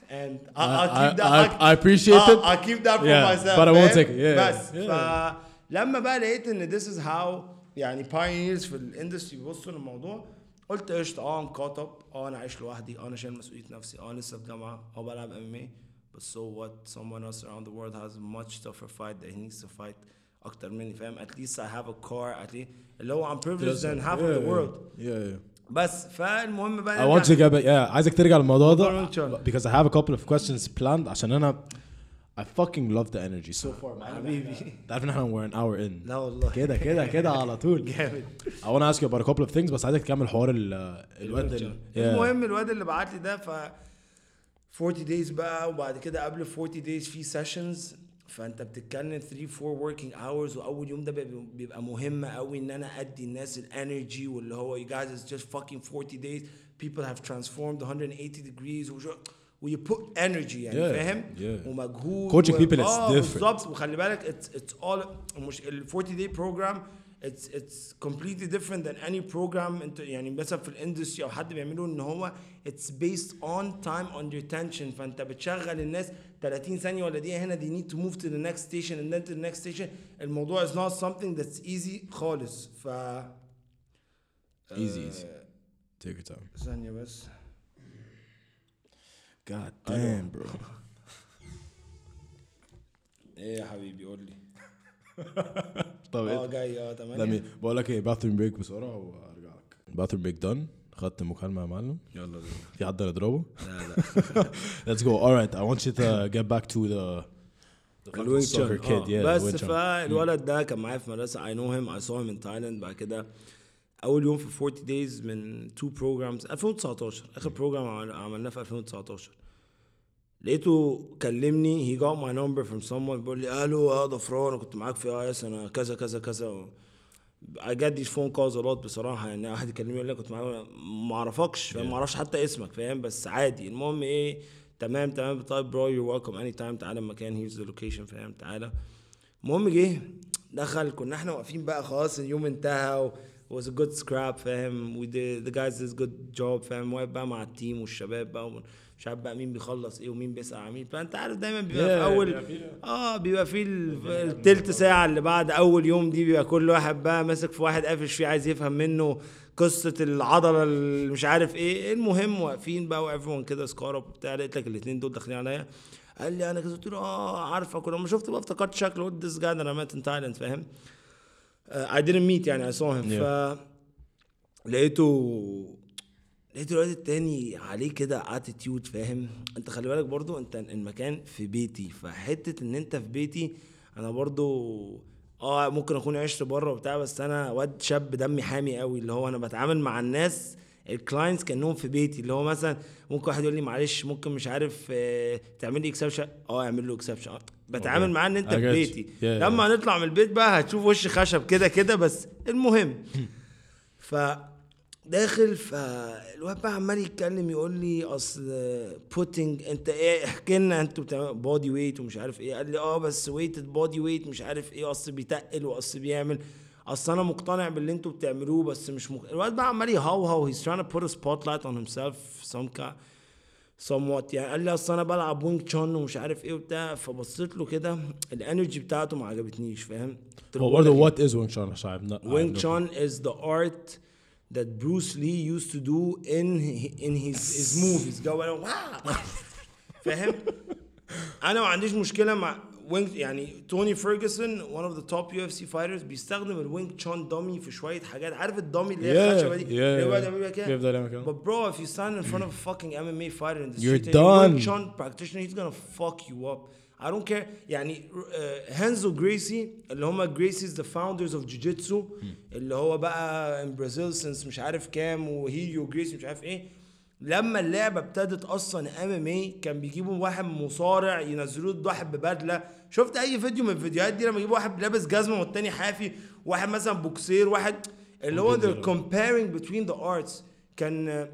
and I'll, I'll I- keep that I- I'll- I appreciate I'll- it. I'll keep that for Yeah, myself but I won't فاهم؟ take it. Yeah, بس yeah. فلما بقى لقيت ان this is how يعني pioneers في الاندستري بيبصوا للموضوع قلت قشطه اه ام كات اب اه انا عايش لوحدي اه انا شايل مسؤوليه نفسي اه لسه في جامعه اه بلعب ام ام but so what someone else around the world has a much tougher fight that he needs to fight اكتر مني فاهم at least I have a car at least اللي هو I'm privileged than half of the world Yeah, yeah. بس فالمهم بقى I want to get back, yeah, عايزك ترجع للموضوع موضوع ده because I have a couple of questions planned. عشان أنا I fucking love the energy so far حبيبي. تعرف إن إحنا we're an hour in. لا والله. كده كده كده على طول. جامد. I want to ask you about a couple of things بس عايزك تكمل حوار ال الواد. المهم الواد اللي بعت لي ده ف 40 days بقى وبعد كده قبل 40 days في sessions فانت بتتكلم 3 4 working hours واول يوم ده بيبقى- بيبقى مهم قوي ان انا ادي الناس الانرجي واللي هو you guys is just fucking 40 days people have transformed 180 degrees وشو و you put energy يعني Yeah, فاهم yeah. ومجهود Coaching و- people is آه، different. بالظبط وخلي بالك it's it's all مش ال 40 day program it's it's completely different than any program انت يعني مثلا في الاندستري أو حد بيعمله ان هو it's based on time under tension فانت بتشغل الناس 30 ثانية ولا دقيقه هنا they need to move to the next station and then to the next station الموضوع is not something that's easy خالص ف easy easy take your time ثانية بس god damn bro إيه يا حبيبي قول لي طب آه؟ جاي آه تمام. بقول لك إيه bathroom break بسرعة وأرجع لك. bathroom break done. خدت مكالمة يا معلم. يلا بينا. في حد نضربه لا لا. Let's go. All right. I want you to get back to the الوينج kid. آه. yeah بس. فالولد ده كان معايا في مدرسة. I know him. I saw him in Thailand. بعد كده أول يوم في 40 days من two programs. 2019 آخر program عملناه في 2019 لقيته كلمني he got my number from someone بيقول لي ألو آه ضفران أنا كنت معاك في اي اس أنا كذا كذا كذا. I get these phone calls a lot بصراحة يعني واحد يكلمني يقول لي كنت معاك. ما أعرفكش فاهم؟ ما أعرفش حتى اسمك فاهم؟ بس عادي. المهم إيه تمام تمام. طيب bro you're welcome anytime تعالى المكان here's the location فاهم؟ تعالى. المهم جه دخل كنا إحنا واقفين بقى خلاص اليوم انتهى و was a good scrap فاهم؟ we did the guys did a good job فاهم؟ واقف بقى مع ال team والشباب بقى مش عارف بقى مين بيخلص إيه ومين بيسأل على مين. فأنت عارف دايما بيبقى في أول آه بيبقى في ال- التلت ساعة اللي بعد أول يوم دي بيبقى كل واحد بقى ماسك في واحد قافش فيه عايز يفهم منه قصة العضلة اللي مش عارف إيه. المهم واقفين بقى و everyone كده سكارب وبتاع. لقيت لك الاتنين دول داخلين عليا. قال لي أنا كده. قلت له آه عارفك. ولما شفت بقى افتكرت شكله. قلت guy that I met in Thailand فاهم؟ uh, I didn't meet يعني saw him. Yeah. ف لقيته لقيت الواد التاني عليه كده attitude فاهم؟ انت خلي بالك برضو انت المكان في بيتي فحتة ان انت في بيتي أنا برضو آه ممكن اكون عشت بره وبتاع بس أنا واد شاب دمي حامي قوي اللي هو أنا بتعامل مع الناس ال clients كأنهم في بيتي اللي هو مثلا ممكن واحد يقول لي معلش ممكن مش عارف آه تعمل لي exception آه اعمل له exception بتعامل. معاه ان انت في. بيتي. Yeah, لما هنطلع من البيت بقى هتشوف وش خشب كده كده بس المهم. ف داخل فالواد بقى عمال يتكلم يقول لي أصل بوتنج أنت إيه؟ احكي لنا أنتوا بتعملوا body weight ومش عارف إيه. قال لي آه بس weighted body weight مش عارف إيه أصل بيتقل وأصل بيعمل. أصل أنا مقتنع باللي أنتوا بتعملوه بس مش مق... الواد بقى عمال يهوهو he's trying to put a spotlight on himself some kind somewhat يعني. قال لي أصل أنا بلعب Wing Chun ومش عارف إيه وبتاع. فبصيت له كده ال energy بتاعته ما عجبتنيش فاهم؟ هو برضه what is Wing Chun عشان I'm not- I Wing have no- Chun is the art that Bruce Lee used to do in in his his movies جو أنا واو فاهم انا ما عنديش مشكله مع وينج يعني توني فيرجسون one of the top UFC fighters بيستخدم الوينج تشون دومي في شويه حاجات عارف الدومي اللي هي Yeah, الخشبه دي yeah, اللي هو yeah. ده بيبقى كده بيفضل يعمل كده. but bro if you stand in front of a fucking MMA fighter in the You're street and you're Wing done. Chun practitioner he's gonna fuck you up I don't care. يعني هانزو جريسي اللي هم جريسيز the founders of jiu-jitsu. اللي هو بقى in Brazil since مش عارف كام وهيليو جريسي مش عارف إيه. لما اللعبة ابتدت أصلا MMA كان بيجيبوا واحد مصارع ينزلوه له واحد ببدلة. شفت أي فيديو من الفيديوهات دي لما يجيبوا واحد لابس جزمة والتاني حافي واحد مثلا بوكسير واحد اللي هو they're comparing between the arts. كان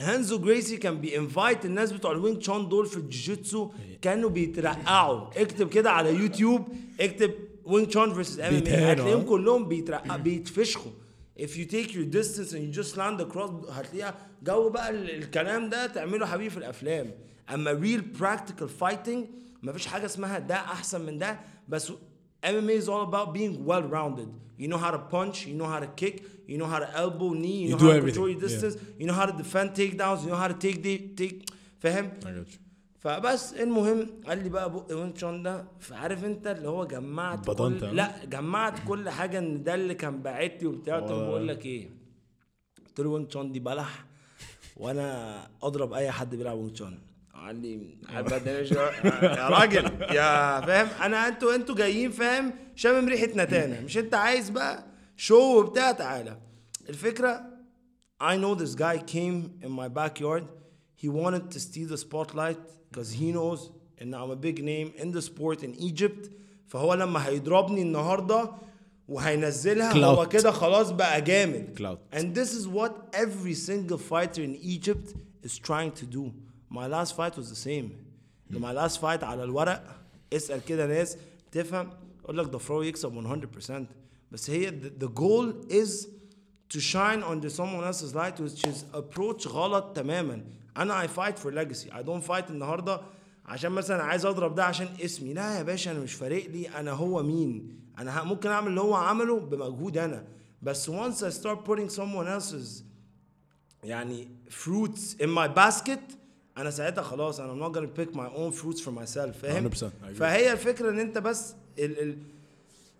هانزو جريسي كان بي fight الناس بتوع ال Wing Chun دول في الجوجيتسو كانوا بيترقعوا. اكتب كده على يوتيوب اكتب Wing Chun versus MMA هتلاقيهم ها؟ كلهم بيترقع بيتفشخوا. If you take your distance and you just land a cross هتلاقيها جو بقى ال- الكلام ده تعمله حبيبي في الأفلام. أما real practical fighting مفيش حاجة اسمها ده أحسن من ده بس MMA is all about being well rounded. You know how to punch, you know how to kick, you know how to elbow, knee, you, You know do how to everything, control your yeah. distance, you know how to defend takedowns, you know how to take the take فاهم؟ فبس المهم قال لي بقى بق وين تشون ده فعارف انت اللي هو جمعت كل؟ لا جمعت كل حاجة ان ده اللي كان باعت لي وبتاع آه. بقول لك إيه قلت له وين تشون دي بلح وأنا اضرب اي حد بيلعب وين تشون الدنيا شو- يا راجل يا فاهم أنا أنتوا أنتوا جايين فاهم شامم ريحه نتانه مش انت عايز بقى شو وبتاع تعالى الفكرة I know this guy came in my backyard. He wanted to steal the spotlight because he knows and I'm a big name in the sport in Egypt. فهو لما هيضربني النهارده وهينزلها هو Clout. كده خلاص بقى جامد. Clout. And this is what every single fighter in Egypt is trying to do. ماي لاست فايت واز ذا سيم ماي لاست فايت على الورق. اسأل كده ناس تفهم. يقول لك the pro يكسب 100% بس هي the goal is to shine on the someone else's light which is approach غلط تماما. أنا I fight for legacy I don't fight النهارده عشان مثلا عايز أضرب ده عشان اسمي. لا يا باشا أنا مش فارق لي. أنا هو مين؟ أنا ممكن أعمل اللي هو عمله بمجهود أنا. بس once I start putting someone else's يعني fruits in my basket انا ساعتها خلاص انا I'm not gonna pick my own fruits for myself فاهم 100% I agree. فهي الفكره ان انت بس ال ال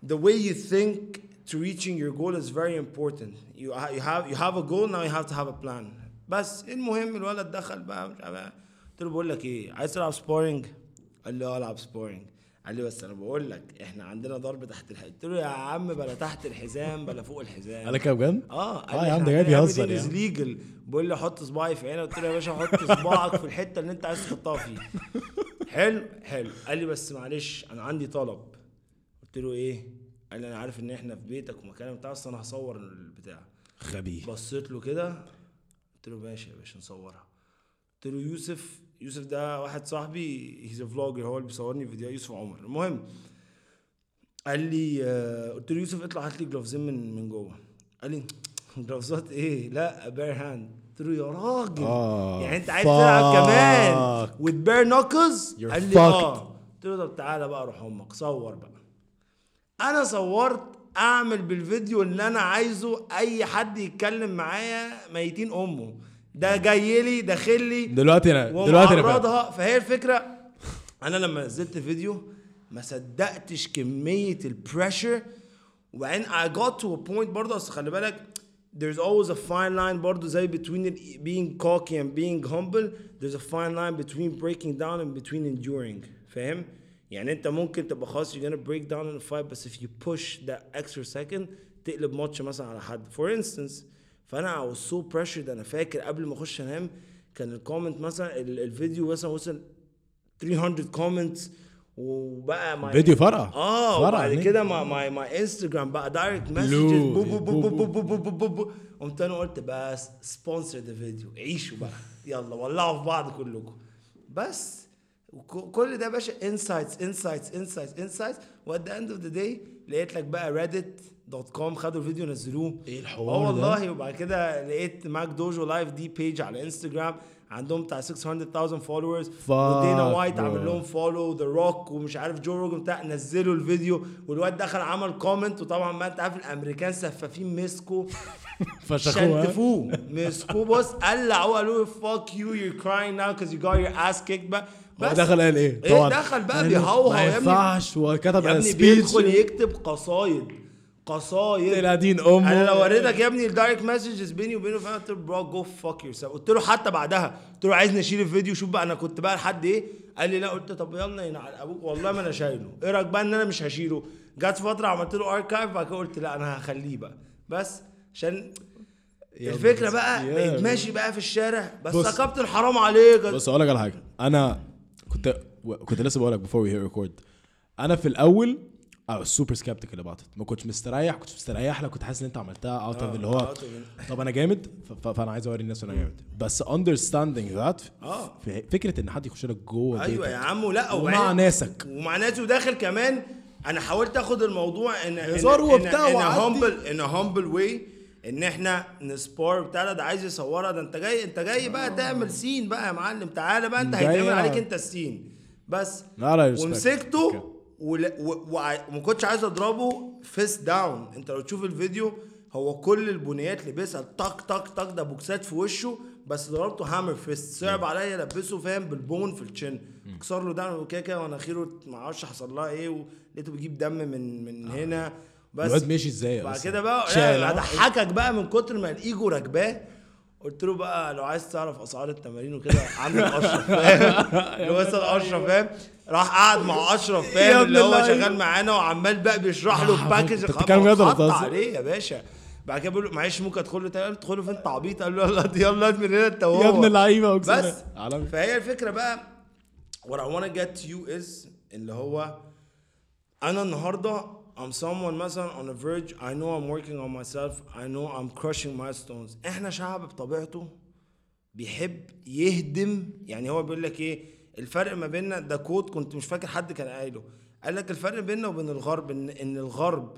the way you think to reaching your goal is very important you ha- you have you have a goal now you have to have a plan بس المهم الولد دخل بقى مش عارف إيه. قلت له بقول لك ايه عايز تلعب سبارينج قال لي اه العب سبارينج قال لي بس أنا بقول لك إحنا عندنا ضرب تحت الحزام. قلت له يا عم بلا تحت الحزام بلا فوق الحزام. قال كده بجد؟ آه آه يا عم ده جاي بيهزر يعني legal بيقول لي حط صباعي في عيني قلت له يا باشا حط صباعك في الحتة اللي أنت عايز تحطها فيها. حلو حلو. قال لي بس معلش أنا عندي طلب. قلت له إيه؟ قال لي أنا عارف إن إحنا في بيتك ومكان بتاع بس أنا هصور البتاع. غبي بصيت له كده. قلت له ماشي يا باشا نصورها. قلت له يوسف يوسف ده واحد صاحبي he's vlogger هو اللي بيصورني فيديو يوسف عمر. المهم قال لي آه، قلت له يوسف اطلع هات لي gloves ين من من جوه. قال لي gloves ات إيه؟ لا bare hand قلت له يا راجل. آه، يعني أنت عايز تلعب كمان. Bare knuckles You're قال لي. آه. قلت له طب تعالى بقى روح أمك صور بقى. أنا صورت أعمل بالفيديو اللي أنا عايزه أي حد يتكلم معايا ميتين أمه. ده جاي لي داخل لي دلوقتي أنا دلوقتي أنا فهي الفكرة أنا لما نزلت الفيديو ما صدقتش كميه ال pressure وبعدين I got to a point برضه اصل خلي بالك there's always a fine line برضه زي between being cocky and being humble there's a fine line between breaking down and between enduring فاهم؟ يعني انت ممكن تبقى خلاص you're gonna break down in a fight بس if you push that extra second تقلب ماتش مثلا على حد for instance فانا I was so pressured أنا فاكر قبل ما اخش انام كان الكومنت مثلا ال- الفيديو مثلا وصل 300 كومنتس وبقى my فيديو فرقع آه فرقع وبعد هناك. كده ما my my Instagram بقى direct messages بو بو بو بو، بو بو بو بو بو بو قمت أنا قلت بس sponsor the video عيشوا بقى يلا ولعوا في بعض كلكم بس كل ده يا باشا insights insights insights insights at the end of the day لقيت لك بقى Reddit dot com خدوا الفيديو نزلوه إيه الحوار آه؟ والله وبعد كده لقيت McDojoLife دي page على انستجرام عندهم بتاع 600000 followers ودانا وايت. عامل لهم follow The Rock ومش عارف جو روجن بتاع نزلوا الفيديو. والواد دخل عمل comment وطبعا ما أنت عارف الأمريكان سفاحين مسكوا. شنتفوه. مسكوه. بص قلعوه قالوا له you you're crying now because you got your ass kicked بقى هو بس دخل قال إيه؟ إيه دخل بقى بيهوهو ما ينفعش وكتب يا على ابني بيدخل يكتب قصايد. قصايد. طلع دين أمه. أنا لو وريتك يا ابني ال direct messages بيني وبينه فاهم قلت له bro go fuck yourself قلت له حتى بعدها قلت له عايز نشيل الفيديو؟ شوف بقى أنا كنت بقى لحد إيه؟ قال لي لا. قلت طب يلا ينعل أبوك. والله ما أنا شايله. إيه رأيك بقى إن أنا مش هشيله؟ جت فترة عملت له اركايف بعد كده قلت لا أنا هخليه بقى. بس عشان الفكرة بس- بقى بقيت بس. ماشي بقى في الشارع. بس. يا كابتن حرام عليك. بص أقول لك على حاجة. أنا كنت كنت لسه بقول لك before we hit record. أنا في الأول I was super skeptical about it. ما كنتش مستريح كنتش مستريح لك كنت حاسس إن أنت عملتها out of اللي هو طب أنا جامد؟ فأنا عايز أوري الناس أنا جامد. بس understanding that آه. في فكرة إن حد يخش لك جوه أيوه يا عم لا ومع ناسك. ومع ناس وداخل كمان أنا حاولت آخد الموضوع ان هزار وبتاع ان وعدي. humble in humble way إن إحنا ن spar بتاع ده، عايز يصورها. ده أنت جاي أنت جاي بقى تعمل scene بقى يا معلم. تعالى بقى أنت هيتعمل. عليك أنت ال scene بس لا لا respect. ومسكته وما كنتش عايز اضربه face down انت لو تشوف الفيديو هو كل البنيات لبسها طق طق طق ده بوكسات في وشه بس ضربته hammer fist صعب عليا البسه فاهم؟ بال bone في ال shin كسر له دم وكده كده ومناخيره ما أعرفش حصل لها إيه ولقيته بيجيب دم من من هنا. بس الواد ماشي إزاي بعد؟ كده بقى آه. اضحكك بقى من كتر ما الإيجو راكباه. قلت له بقى لو عايز تعرف أسعار التمارين وكده عندك أشرف فاهم؟ اللي هو أشرف فاهم؟ راح قعد مع أشرف فاهم؟ اللي هو. شغال معانا وعمال بقى بيشرح له ال package بتتكلم جد ولا؟ عليه يا باشا. بعد كده بيقول له معلش ممكن أدخل له تاني؟ ادخل له فين؟ انت عبيط قال له يلا يلا من هنا انت يا ابن اللعيبة بس. فهي الفكرة بقى what I wanna get to you is اللي هو أنا النهارده I'm someone مثلا on a verge I know I'm working on myself I know I'm crushing milestones. إحنا شعب بطبيعته بيحب يهدم يعني هو بيقول لك إيه الفرق ما بيننا ده كود كنت مش فاكر حد كان قايله. قال لك الفرق بيننا وبين الغرب إن إن الغرب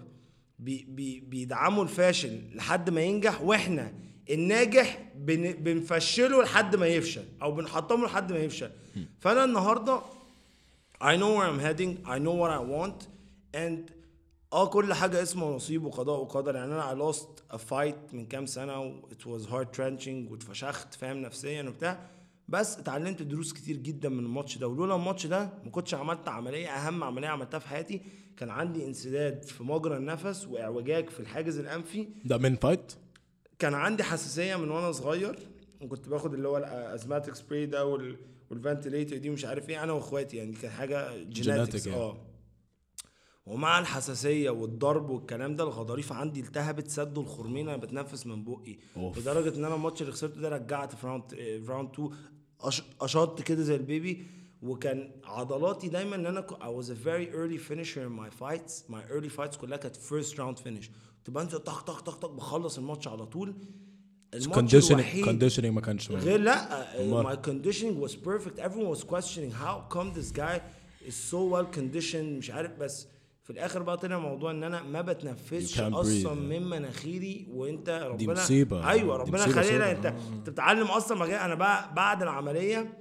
بي بي بيدعموا الفاشل لحد ما ينجح وإحنا الناجح بن بنفشله لحد ما يفشل أو بنحطمه لحد ما يفشل. فأنا النهارده I know where I'm heading I know what I want and آه كل حاجة اسمه نصيب وقضاء وقدر. يعني أنا lost a fight من كام سنة و it was heart wrenching واتفشخت فاهم نفسيا وبتاع. بس اتعلمت دروس كتير جدا من الماتش ده. ولولا الماتش ده ما كنتش عملت عملية أهم عملية عملتها في حياتي كان عندي انسداد في مجرى النفس واعوجاج في الحاجز الأنفي. ده من fight كان عندي حساسية من وأنا صغير وكنت باخد اللي هو ال asthmatic spray ده وال وال ventilator دي مش عارف إيه. أنا وإخواتي يعني دي كانت حاجة genetics يعني. آه. ومع الحساسية والضرب والكلام ده الغضاريف عندي التهبت سدوا الخرمين أنا بتنفس من بقي. أوف. لدرجة إن أنا الماتش اللي خسرته ده رجعت في round في round 2 أش- اشطت كده زي ال baby. وكان عضلاتي دايما إن أنا I was a very early finisher in my fights. My early fights كلها كانت first round finish. كنت بنزل طخ طخ طخ طخ بخلص الماتش على طول. الماتش conditioning الوحيد conditioning ما كانش غير لا أمال. my conditioning was perfect. Everyone was questioning how come this guy is so well conditioned مش عارف بس في الآخر بقى طلع موضوع إن أنا ما بتنفسش أصلا. من مناخيري وأنت ربنا. أيوه دي ربنا مصيبة يخلينا سودة. أنت أنت بتتعلم أصلا مجال أنا بقى بعد العملية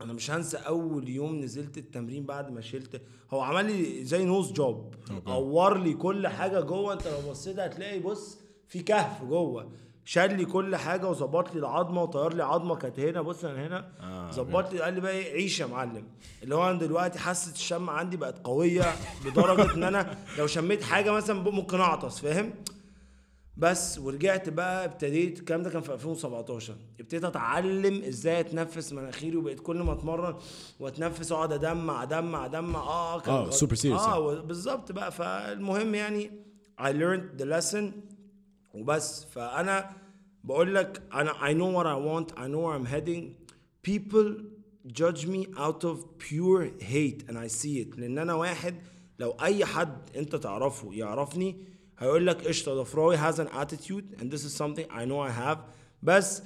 أنا مش هنسى أول يوم نزلت التمرين بعد ما شلت هو عمل لي زي نوز جوب قور لي كل حاجة جوه أنت لو بصيت هتلاقي بص في كهف جوه شال لي كل حاجة وظبط لي العظمة وطير لي عظمة كانت هنا بص أنا هنا ظبط لي قال لي بقى إيه عيش يا معلم. اللي هو أنا دلوقتي حاسة الشم عندي بقت قوية لدرجة إن أنا لو شميت حاجة مثلا ممكن أعطس فاهم؟ بس ورجعت بقى ابتديت الكلام ده كان في 2017 ابتديت أتعلم إزاي أتنفس مناخيري وبقيت كل ما أتمرن وأتنفس أقعد أدمع أدمع أدمع. آه كان آه، غ- super serious آه يعني. بالظبط بقى. فالمهم يعني I learned the lesson. وبس فانا بقول لك انا I know what I want I know where I'm heading people judge me out of pure hate and I see it لان انا واحد لو اي حد انت تعرفه يعرفني هيقول لك قشطه ده فراوي has an attitude and this is something I know I have بس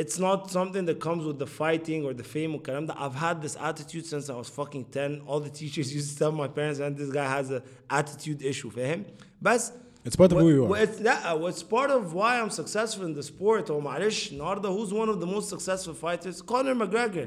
it's not something that comes with the fighting or the fame والكلام ده I've had this attitude since I was fucking 10 all the teachers used to tell my parents and this guy has a attitude issue فاهم بس It's part of who you are. و- it's لا واتس part of why I'm successful in the sport هو معلش النهارده who's one of the most successful fighters Conor McGregor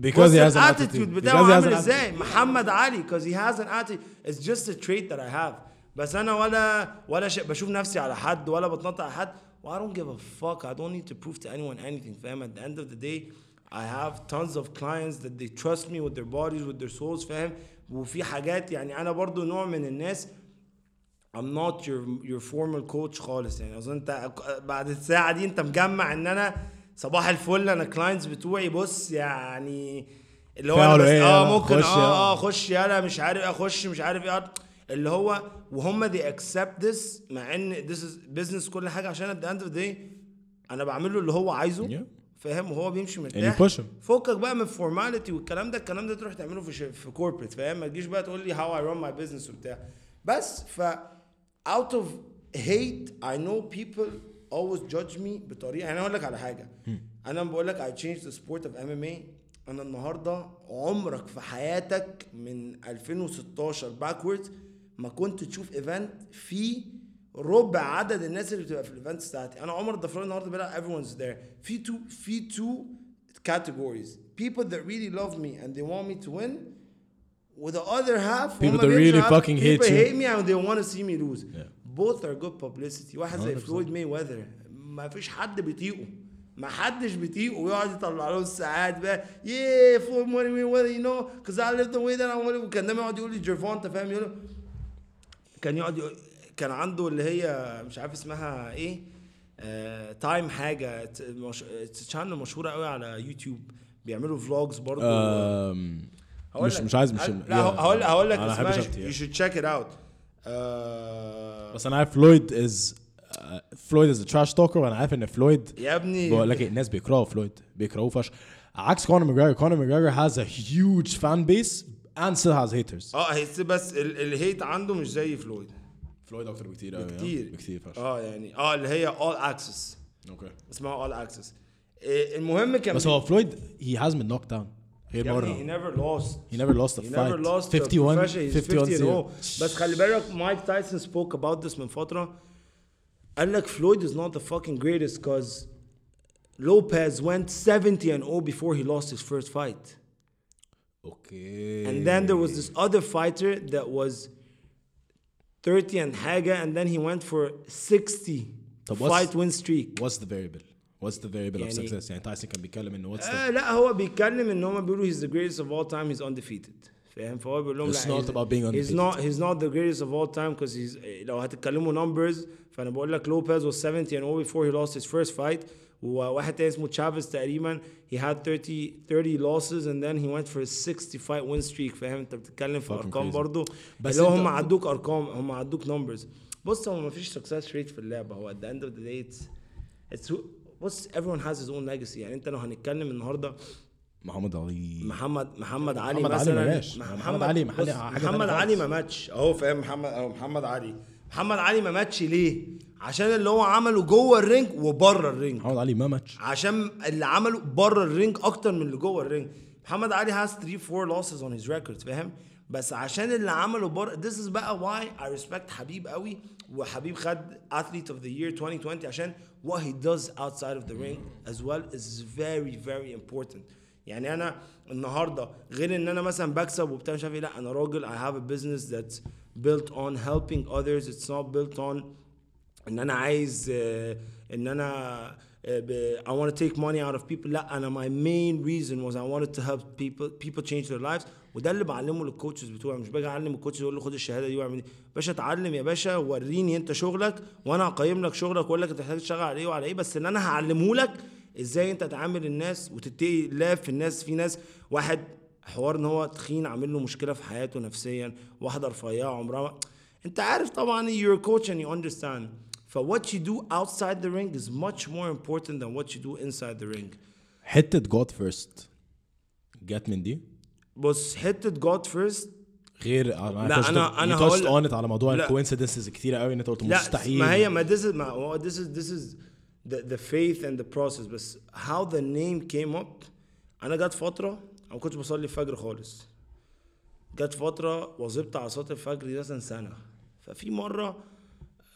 Because he has an attitude attitude. بتاعه Because he has عامل an ازاي محمد علي because he has an attitude it's just a trait that I have بس انا ولا ولا شيء بشوف نفسي على حد ولا بتنطط على حد و I don't give a fuck I don't need to prove to anyone anything فاهم at the end of the day I have tons of clients that they trust me with their bodies with their souls فاهم وفي حاجات يعني انا برضو نوع من الناس I'm not your your formal coach خالص يعني أظن أنت بعد الساعة دي أنت مجمع إن أنا صباح الفل أنا كلاينتس بتوعي بص يعني اللي هو أنا بس إيه آه ممكن خش آه. آه خش يلا مش عارف إيه أخش مش عارف إيه اللي هو وهم they accept this مع إن this is business كل حاجة عشان at the end of the day أنا بعمل له اللي هو عايزه Yeah. فاهم وهو بيمشي مرتاح. فكك بقى من ال formality والكلام ده الكلام ده تروح تعمله في. في corporate فاهم ما تجيش بقى تقول لي how I run my business وبتاع بس ف out of hate I know people always judge me بطريقة. يعني أقول لك على حاجة. أنا بقول لك I changed the sport of MMA أنا النهارده عمرك في حياتك من 2016 backwards ما كنت تشوف event فيه ربع عدد الناس اللي بتبقى في ال events بتاعتي. أنا عمر الضفراني النهارده بيلعب everyone's there. في two في two categories. People that really love me and they want me to win with the other half People that really على- fucking hate people you. hate me and they want to see me lose. Yeah. both are good publicity. واحد زي 100%. فلويد مايويذر ما فيش حد بيطيقه. ما حدش بيطيقه. ويقعد يطلع له الساعات بقى. Yeah فلويد مايويذر because I live the way that I want to وكان دايما يقعد يقول لي جيرفونتا فاهم؟ يقول كان يقعد يقول كان عنده اللي هي مش عارف اسمها إيه آه تايم حاجة. channel مشهورة قوي على يوتيوب. بيعملوا vlogs برضه مش مش عايز مش لا هقول هقول لك اسمها. should check it out. آه بس أنا عارف فلويد is فلويد is trash talker وأنا عارف إن فلويد يا ابني. بقول لك إيه، الناس بيكرهوا فلويد بيكرهوه فشخ. عكس كونر ماجريجر كونر ماجريجر has a huge fan base and still has haters. آه بس ال- الهيت عنده مش زي فلويد. فلويد أكتر بكتير قوي بكتير. بكتير فشخ. آه يعني آه اللي هي all access. أوكي. اسمها all access. إيه المهم كان بس هو فلويد he has been knocked down. غير يا ابني he مره never lost he never lost a He fight never lost 51 a profession. He's 51 50 and zero. 0 بس خلي بالك مايك تايسون spoke about this من فترة قال لك فلويد is not the fucking greatest because Lopez went 70 and 0 before he lost his first fight. اوكي And then there was this other fighter that was 30 and حاجة and then he went for 60 طب what's- fight win streak. what's the variable what's the variable of يعني- success يعني تايسون كان بيتكلم انه what's the آه لا هو بيتكلم ان هم بيقولوا he's the greatest of all time he's undefeated فاهم فهو بيقول لهم It's لا not he's- about being he's undefeated. not he's not the greatest of all time because he's لو هتتكلموا numbers فانا بقول لك لوبيز was 70 and 0 before he lost his first fight وواحد تاني اسمه تشافيز تقريبا he had 30 30 losses and then he went for a 60 fight win streak فاهم انت بتتكلم في Fucking ارقام crazy. برضو بس اللي هو انت- هم عدوك ارقام هم عدوك numbers بص هو مفيش success rate في اللعبه هو at the end of the day it's it's who- بص everyone has his own legacy. يعني انت لو هنتكلم النهارده محمد علي. محمد محمد علي محمد علي مثلا ما جاش. مح- محمد علي محمد تانية علي. ما ماتش. اهو فاهم محمد اهو محمد علي. محمد علي ما ماتش ليه؟ عشان اللي هو عمله جوه ال ring وبره ال ring. محمد علي ما ماتش. عشان اللي عمله بره ال ring أكتر من اللي جوه ال ring. محمد علي has 3 4 losses on his record فاهم؟ بس عشان اللي عمله بره this is بقى why I respect حبيب قوي وحبيب خد athlete of the year 2020 عشان what he does outside of the ring as well is very very important يعني انا النهارده غير ان انا مثلا بكسب وبتاع مش عارف ايه لا انا راجل I have a business that's built on helping others it's not built on ان انا عايز آه، ان انا آه، ب- I want to take money out of people لا انا my main reason was I wanted to help people people change their lives وده اللي بعلمه للكوتشز بتوعي. مش باجي اعلم الكوتش أقول له خد الشهاده دي واعمل إيه باشا اتعلم يا باشا وريني انت شغلك وأنا هقيم لك شغلك واقول لك انت محتاج تشتغل على إيه وعلى إيه. بس اللي أنا هعلمه لك إزاي انت تعامل الناس وتتقي الله في الناس. في ناس واحد حوار ان هو تخين عامل له مشكلة في حياته نفسيا واحدة رفيعه عمرها انت عارف طبعا you're a coach and you understand. ف what you do outside the ring is much more important than what you do inside the ring. حتة God first جت من دي؟ بص حتة God first. غير لا، أنا- أنا هقول لك- اون على موضوع. ال coincidences كتيرة قوي إن أنت قلت مستحيل. ما هي ما is ما هو is this is the, the faith and the process. بس how the name came up أنا جت فترة أنا ما كنتش بصلي الفجر خالص. جت فترة واظبت على صلاة الفجر دي مثلا سنة. ففي مرة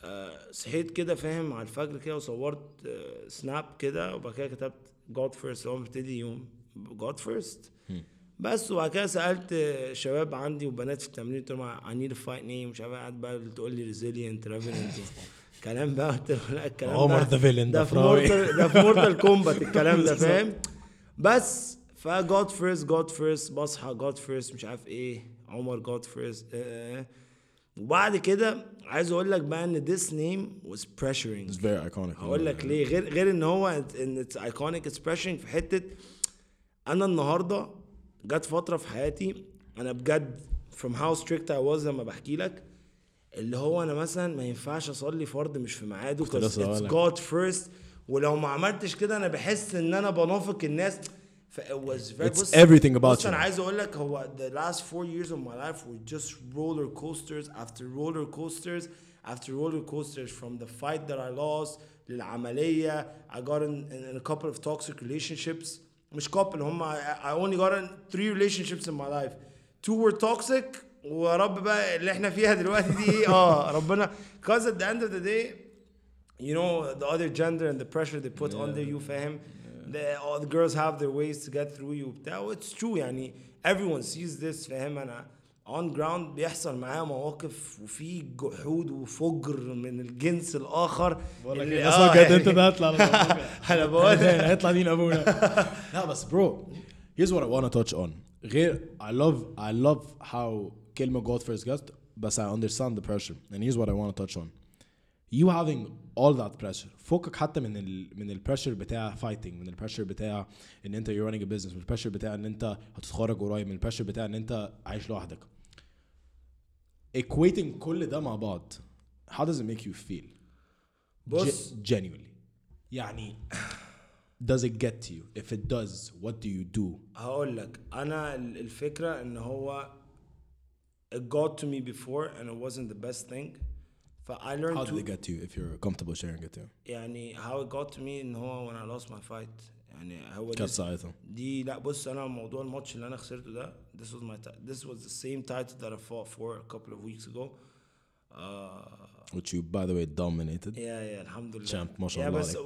آه، صحيت كده فاهم على الفجر كده وصورت آه، snap كده وبعد كده كتبت God first. هو مبتدي يوم. God first. بس وبعد كده سألت آه، شباب عندي وبنات في التمرين قلت لهم I need a fight name مش عارف قاعد بقى تقول لي resilient revenant. كلام بقى قلت لهم لا الكلام عمر ده the villain ده ده في. Mortal ده في Mortal Kombat الكلام ده فاهم؟ بس ف God first God first بصحى God first مش عارف إيه عمر God first وبعد كده عايز أقول لك بقى إن this name was pressuring. It's very iconic. هقول لك ليه. غير غير إن هو إن it's iconic it's pressuring في حتة أنا النهارده جت فتره في حياتي أنا بجد from how strict I was لما بحكي لك اللي هو أنا مثلا ما ينفعش اصلي فرض مش في ميعاده because it's God first ولو ما عملتش كده أنا بحس ان أنا بنافق الناس ف it was very It's بص- everything about بص you. أنا عايز أقول لك هو the last four years of my life were just roller coasters after roller coasters after roller coasters from the fight that I lost للعملية I got in, in, a couple of toxic relationships مش couple هم I, I only got in three relationships in my life two were toxic ويا رب بقى اللي احنا فيها دلوقتي دي ايه اه ربنا cause at the end of the day you know the other gender and the pressure they put under you فاهم the, all the girls have their ways to get through you وبتاع it's true يعني everyone sees this فاهم انا on ground بيحصل معايا مواقف وفي جحود وفجر من الجنس الآخر بقول لك اللي- الناس آه، بجد يعني- انت ده هطلع أنا بقول هيطلع مين أبونا؟ لا بس bro here's what I want to touch on. غير I love I love how كلمة God first guest بس I understand the pressure. And here's what I want to touch on. You having all that pressure فوقك حتى من ال من ال pressure بتاع fighting من ال pressure بتاع إن أنت you're running a business من البريشر بتاع إن أنت هتتخرج قريب من البريشر بتاع إن أنت عايش لوحدك. equating كل ده مع بعض how does it make you feel بص Ge- genuinely يعني does it get to you if it does what do you do هقول لك انا ال- الفكره ان هو it got to me before and it wasn't the best thing ف I learned how to did it get to you if you're comfortable sharing it to you يعني how it got to me ان هو when I lost my fight يعني هو كانت ساعتها. دي لا بص أنا موضوع الماتش اللي أنا خسرته ده this was my this was the same title that I fought for a couple of weeks ago. uh, which you by the way dominated. يا يا الحمد لله Champ، ما شاء الله بس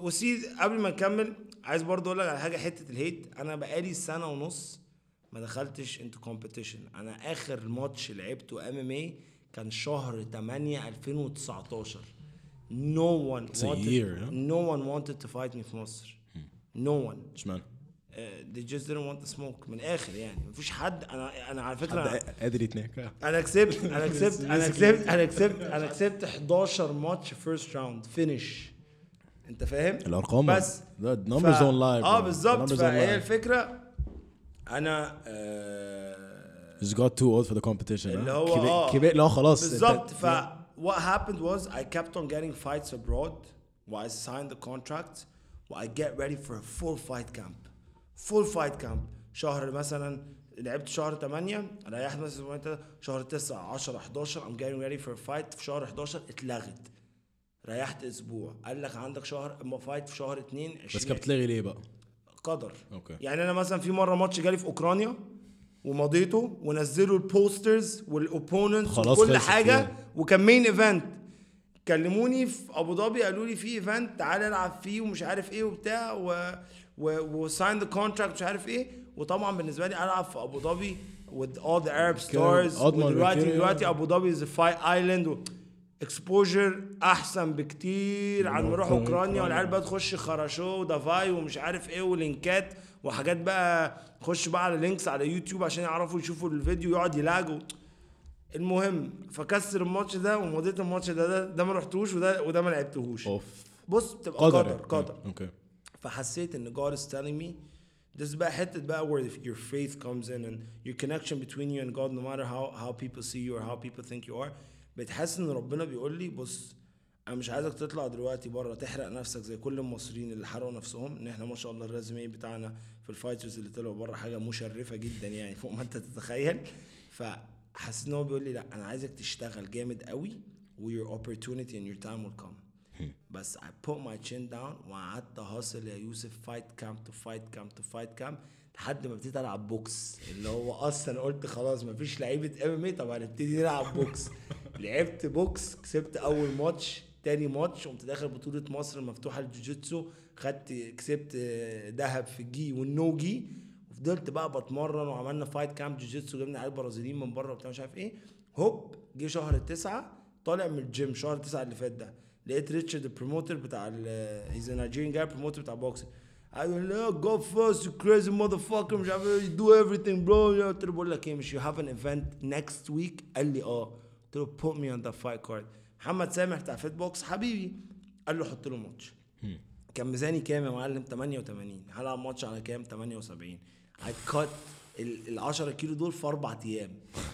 وسي قبل ما نكمل عايز برضه أقول لك على حاجة حتة ال hate. أنا بقالي سنة ونص ما دخلتش into competition أنا آخر ماتش لعبته MMA كان شهر 8 2019 no one It's wanted year, huh? no one wanted to fight me في مصر. No one. اشمعنى؟ uh, they just didn't want the smoke من الآخر يعني. مفيش حد. أنا أنا على فكرة قادر يتناك. أنا كسبت. أنا كسبت. أنا كسبت. أنا كسبت. أنا كسبت 11 ماتش first round finish أنت فاهم؟ الأرقام. بس. The numbers ف- don't lie آه بالظبط. فهي. الفكرة. أنا آه just got too old for the competition اللي? هو آه كبر لا خلاص. بالظبط. ف what happened was I kept on getting fights abroad while I signed the contract. I get ready for a full fight camp. Full fight camp. شهر مثلا لعبت شهر 8 ريحت مثلا شهر 9 10 11 I'm getting ready for a fight في شهر 11 اتلغت. ريحت أسبوع. قال لك عندك شهر أما فايت في شهر 2 بس 20 كانت بتلغي ليه بقى؟ قدر. أوكي. يعني أنا مثلا في مرة ماتش جالي في أوكرانيا ومضيته ونزلوا ال posters وال opponents وكل حاجة. وكان main event كلموني في أبو ظبي قالوا لي في event تعالى العب فيه ومش عارف إيه وبتاع و و sign the contract مش عارف إيه وطبعا بالنسبة لي ألعب في أبو ظبي with all the Arab stars ودلوقتي. دلوقتي أبو ظبي is Fight Island exposure أحسن بكتير عن ما أروح. أوكرانيا والعيال بقى تخش хорошо و давай ومش عارف إيه ولينكات وحاجات بقى خش بقى على links على يوتيوب عشان يعرفوا يشوفوا الفيديو يقعد يلاجوا المهم فكسر الماتش ده ومضيت الماتش ده ده, ده ما رحتوش وده وده ما لعبتهوش. أوف. بص بتبقى قدر قدر يعني. قدر. أوكي. فحسيت إن God is telling me this is بقى حتة بقى where your faith comes in and your connection between you and God no matter how how people see you or how people think you are بتحس إن ربنا بيقول لي بص أنا مش عايزك تطلع دلوقتي بره تحرق نفسك زي كل المصريين اللي حرقوا نفسهم إن إحنا ما شاء الله ال resume بتاعنا في ال fighters اللي طلعوا بره حاجة مشرفة جدا يعني فوق ما أنت تتخيل. فحسيت إن هو بيقول لي لا أنا عايزك تشتغل جامد قوي و your opportunity and your time will come. بس I put my chin down وقعدت hustle يا يوسف fight camp to fight camp to fight camp لحد ما ابتديت ألعب box اللي هو أصلا قلت خلاص مفيش لعيبة MMA طب هنبتدي نلعب box لعبت box كسبت أول ماتش تاني ماتش قمت داخل بطولة مصر المفتوحة للجوجيتسو خدت كسبت آه، ذهب في الجي والنو جي. وفضلت بقى بتمرن وعملنا fight camp جوجيتسو جبنا عيال برازيليين من بره وبتاع مش عارف إيه. هوب جه شهر التسعة طالع من الجيم شهر التسعة اللي فات ده. لقيت ريتشارد ال promoter بتاع ال he's Nigerian guy promoter بتاع boxing قال لي God first you crazy motherfucker مش عارف إيه do everything bro قلت له بقول لك إيه مش you have an event next week قال لي آه. قلت له put me on that fight card. محمد سامح بتاع فيت بوكس حبيبي قال له حط له ماتش. كان ميزاني كام يا معلم؟ 88 هلعب ماتش على كام؟ 78 I cut ال 10 كيلو دول في أربع أيام.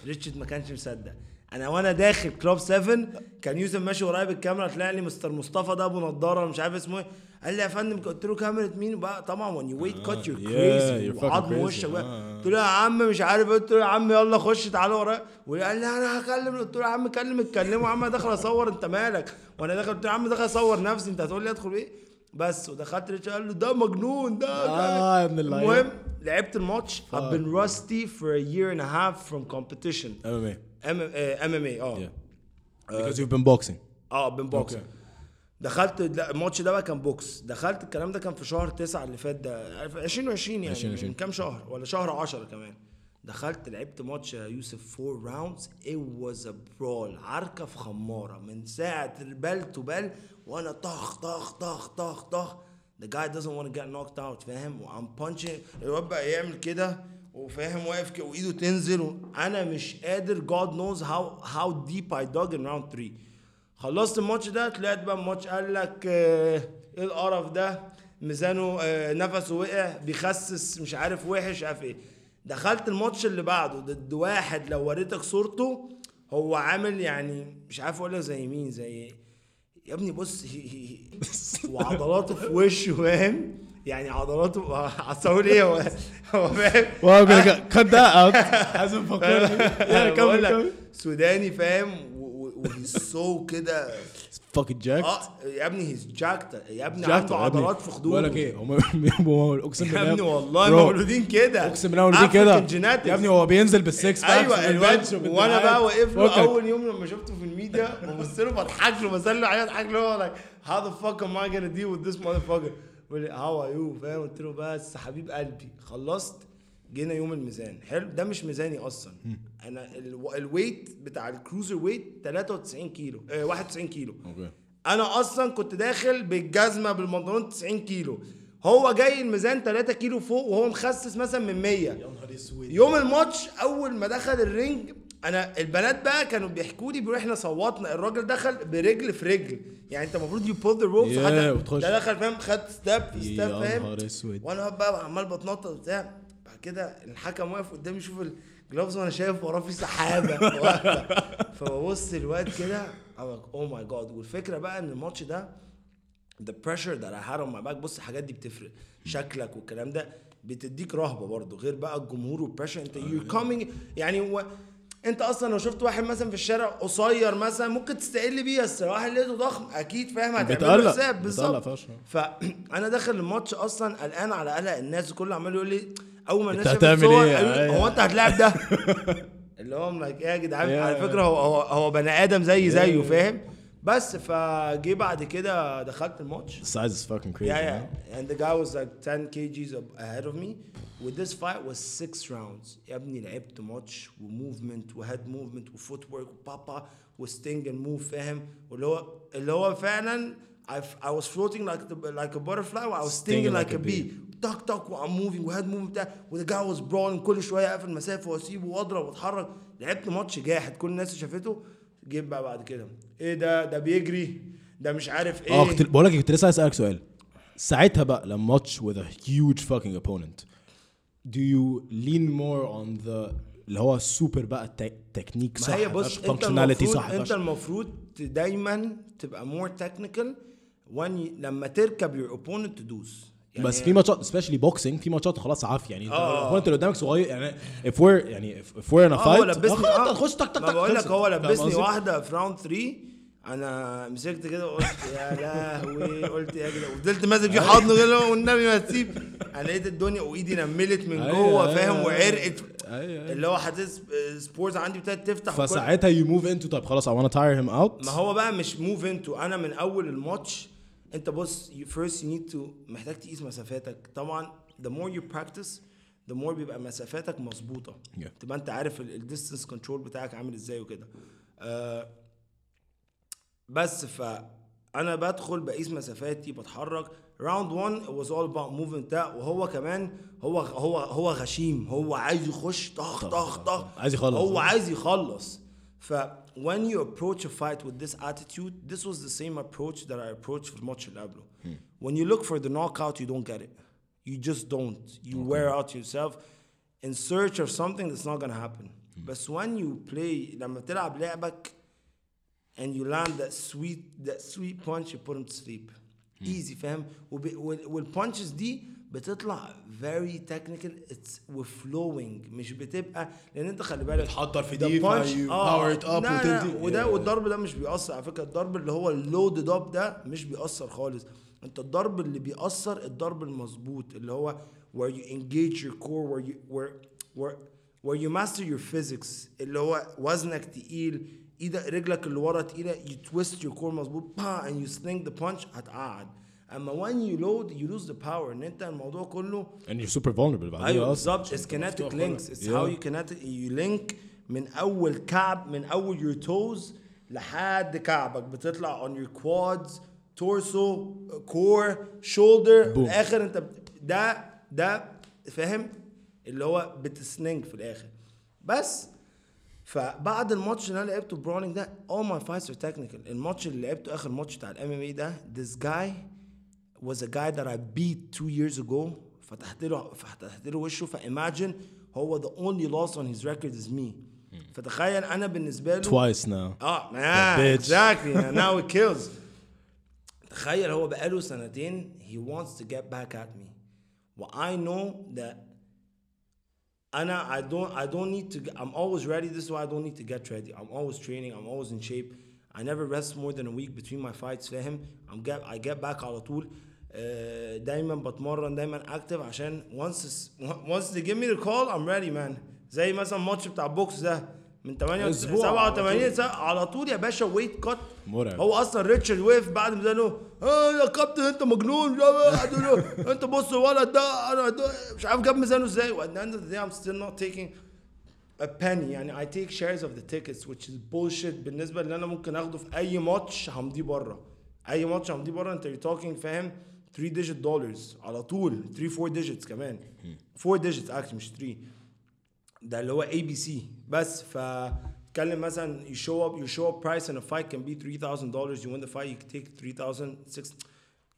ريتشارد ما كانش مصدق. أنا وأنا داخل كلوب 7 كان يوسف ماشي ورايا بالكاميرا طلع لي مستر مصطفى ده أبو نضارة مش عارف اسمه إيه. قال لي يا فندم قلت له كاميرا مين بقى طبعا cut you're yeah, crazy you're fucking وعظم. وشك بقى. آه. قلت له يا عم مش عارف قلت له يا عم يلا خش تعالى ورايا. وقال لي أنا هكلم. قلت له يا عم كلم اتكلموا يا عم داخل أصور أنت مالك؟ وأنا داخل قلت له يا عم داخل أصور نفسي أنت هتقول لي أدخل إيه؟ بس ودخلت ريتش قال له ده مجنون ده آه، يا ابن اللعيبة. المهم لعبت الماتش. I've been rusty for a year and a half from competition. MMA اي آه yeah. Because you've been boxing. آه box Okay. دخلت الماتش ده بقى كان box دخلت الكلام ده كان في شهر تسعة اللي فات ده عارف 2020 يعني 2020. من كام شهر ولا شهر 10 كمان. دخلت لعبت ماتش يا يوسف 4 rounds it was a brawl. عركة في خمارة. من ساعة ال bell to bell وأنا طخ طخ طخ طخ طخ the guy doesn't want to get knocked out فاهم؟ وعم punching. الواد بقى يعمل كده وفاهم؟ واقف كده وإيده تنزل. أنا مش قادر God knows how how deep I dug in round 3 خلصت الماتش ده طلعت بقى الماتش قال لك آه، إيه القرف ده؟ ميزانه آه، نفسه وقع بيخسس مش عارف وحش عارف إيه. دخلت الماتش اللي بعده ضد واحد لو وريتك صورته هو عامل يعني مش عارف أقول زي مين زي يا ابني بص هي هي وعضلاته في وشه فاهم؟ يعني عضلاته هتقول إيه؟ هو هو فاهم؟ cut that out. حازم فكرني بقول لك سوداني فاهم؟ و he's so كده fucking jacked. آه يا ابني he's jacked يا ابني عنده. عضلات في خدوده. بقول لك إيه هم أقسم بالله. يا ابني والله مولودين كده. أقسم بالله مولودين كده. يا ابني هو بينزل بالسكس أيوه الواد. وأنا بقى واقف له. أول يوم لما شفته في الميديا ببص له بضحك له بسلم عليه اضحك له هو how the fuck am I gonna deal with this motherfucker? بيقول لي how are you? فاهم؟ قلت له بس حبيب قلبي خلصت. جينا يوم الميزان. حلو؟ ده مش ميزاني أصلا. أنا ال- ال weight بتاع ال cruiser weight 93 كيلو. آه 91 كيلو. okay. أنا أصلا كنت داخل بالجزمة بالبنطلون 90 كيلو. هو جاي الميزان 3 كيلو فوق وهو مخسس مثلا من 100 يا نهار أسود. يوم الماتش أول ما دخل ال ring أنا البنات بقى كانوا بيحكوا لي بيقولوا إحنا صوتنا الراجل دخل برجل في رجل. يعني أنت المفروض you pull the ropes. ده دخل فاهم؟ خد step في step يا فاهم؟ نهار أسود. وأنا بقى عمال بتنطط وبتاع. كده الحكم واقف قدامي يشوف ال gloves وأنا شايف وراه في سحابة. فببص الواد كده oh my God والفكرة بقى إن الماتش ده the pressure that I had on my back بص الحاجات دي بتفرق. شكلك والكلام ده بتديك رهبة برضه غير بقى الجمهور والبريشر انت you're coming يعني هو انت أصلا لو شفت واحد مثلا في الشارع قصير مثلا ممكن تستقل بيه بس لو واحد لقيته ضخم أكيد فاهم هتعمل حساب بالظبط. فانا داخل الماتش أصلا قلقان على قلق الناس كله عمال يقول لي أول ما الناس شافت هتعمل صور؟ قالوا لي، أيوة. هو أنت هتلاعب ده اللي هو إيه يا جدعان. على فكرة هو هو, هو بني آدم زي زيه. فاهم بس فجه بعد كده دخلت الماتش size is fucking crazy yeah man. yeah and the guy was like 10 kgs ahead of me with this fight was six rounds يا ابني لعبت ماتش و movement و head movement و footwork وبابا و sting and move فاهم واللي هو اللي هو فعلا I, I was floating like the, like a butterfly I was stinging, like, a bee. طق طق و I'm moving و head movement بتاع و the guy was brawling كل شوية اقفل مسافة وأسيبه وأضرب وأتحرك. لعبت ماتش جاحد كل الناس شافته. جيب بقى بعد كده. إيه ده؟ ده بيجري. ده مش عارف إيه. آه كنت بقول لك كنت لسه عايز أسألك سؤال. ساعتها بقى لما ماتش with a huge fucking opponent do you lean more on the اللي هو السوبر بقى تكنيك صح ما هي بص أنت المفروض صح أنت. المفروض دايما تبقى more technical you- لما تركب your opponent تدوس يعني بس في ماتشات specially boxing في ماتشات خلاص عافيه يعني انت آه. ال opponent اللي قدامك صغير يعني if we're يعني we're in a آه هو لبسني آه تخش تك تك ما تك بقول لك. هو لبسني؟ واحدة في round 3 أنا مسكت كده وقلت يا لهوي قلت يا جدع وفضلت ماسك في حضنه كده والنبي ما تسيب أنا لقيت الدنيا وإيدي نملت من أيوة، جوه أيوة، فاهم. وعرقت. اللي هو حاسس pores عندي ابتدت تفتح فساعتها you move into طب خلاص I wanna tire him out ما هو بقى مش move into أنا من أول الماتش انت بص you first you need to محتاج تقيس مسافاتك. طبعا the more you practice the more بيبقى مسافاتك مظبوطة. Yeah. تبقى انت عارف ال distance control بتاعك عامل إزاي وكده. آه بس فانا بدخل بقيس مسافاتي بتحرك. round 1 it was all about movement بتاع وهو كمان هو هو هو غشيم. هو عايز يخش طخ طخ طخ. عايز يخلص. هو عايز يخلص. ف when you approach a fight with this attitude this was the same approach that I approached في الماتش اللي قبله when you look for the knockout you don't get it you just don't you wear out yourself in search of something that's not gonna happen but when you play لما تلعب لعبك and you land that sweet that sweet punch you put him to sleep ايزي فاهم وب- وال- والبانشز دي بتطلع very technical. It's وفلوينج مش بتبقى لأن أنت خلي بالك بتحضر في دي باور ات اب وتدي. وده والضرب ده مش بيأثر. على فكرة الضرب اللي هو اللود اب ده مش بيأثر خالص. أنت الضرب اللي بيأثر الضرب المظبوط اللي هو where you engage your core where you where where where you master your physics اللي هو وزنك تقيل إيدك رجلك اللي ورا تقيلة you twist your core مظبوط bah, and you sling the punch هتقعد. اما when you load you lose the power ان انت الموضوع كله and you're super vulnerable بعدين أيوه. بالظبط it's kinetic مفتوح links خالص. it's Yeah. how you kinetic you link من أول كعب من أول your toes لحد كعبك بتطلع on your quads torso core shoulder في Boom. الآخر انت ده ده فاهم اللي هو بتسننج في الآخر بس فبعد الماتش اللي أنا لعبته برونينج ده all my fights are technical الماتش اللي لعبته آخر ماتش بتاع الام ام اي ده this guy was a guy that I beat two years ago فتحت له فتحت له وشه فimagine هو the only loss on his record is me فتخيل انا بالنسبه له twice now اه man bitch. exactly now it kills تخيل هو بقاله سنتين he wants to get back at me و I know that أنا I don't I don't need to I'm always ready this is why I don't need to get ready I'm always training I'm always in shape I never rest more than a week between my fights فاهم I'm get I get back على طول آه، دايما بتمرن دايما active عشان they give me the call I'm ready man. زي مثلا الماتش بتاع البوكس ده من 8 أسبوع على 87 ساعة على طول يا باشا ويت كات مرعب. هو أصلا ريتشارد وقف بعد ما له آه يا كابتن أنت مجنون أنت بص الولد ده أنا مش عارف جاب ميزانه إزاي. وات of the day I'm still not taking a penny. يعني I take shares of the tickets which is bullshit. بالنسبة اللي أنا ممكن آخده في أي ماتش همضيه بره. أي ماتش همضيه بره أنت you're talking فاهم؟ 3 digit dollars على طول 3 4 digits كمان. 4 digits actually مش 3 ده اللي هو اي بي سي بس ف اتكلم مثلا you show up you show up price in a fight can be 3000 dollars. You win the fight you take 3000 6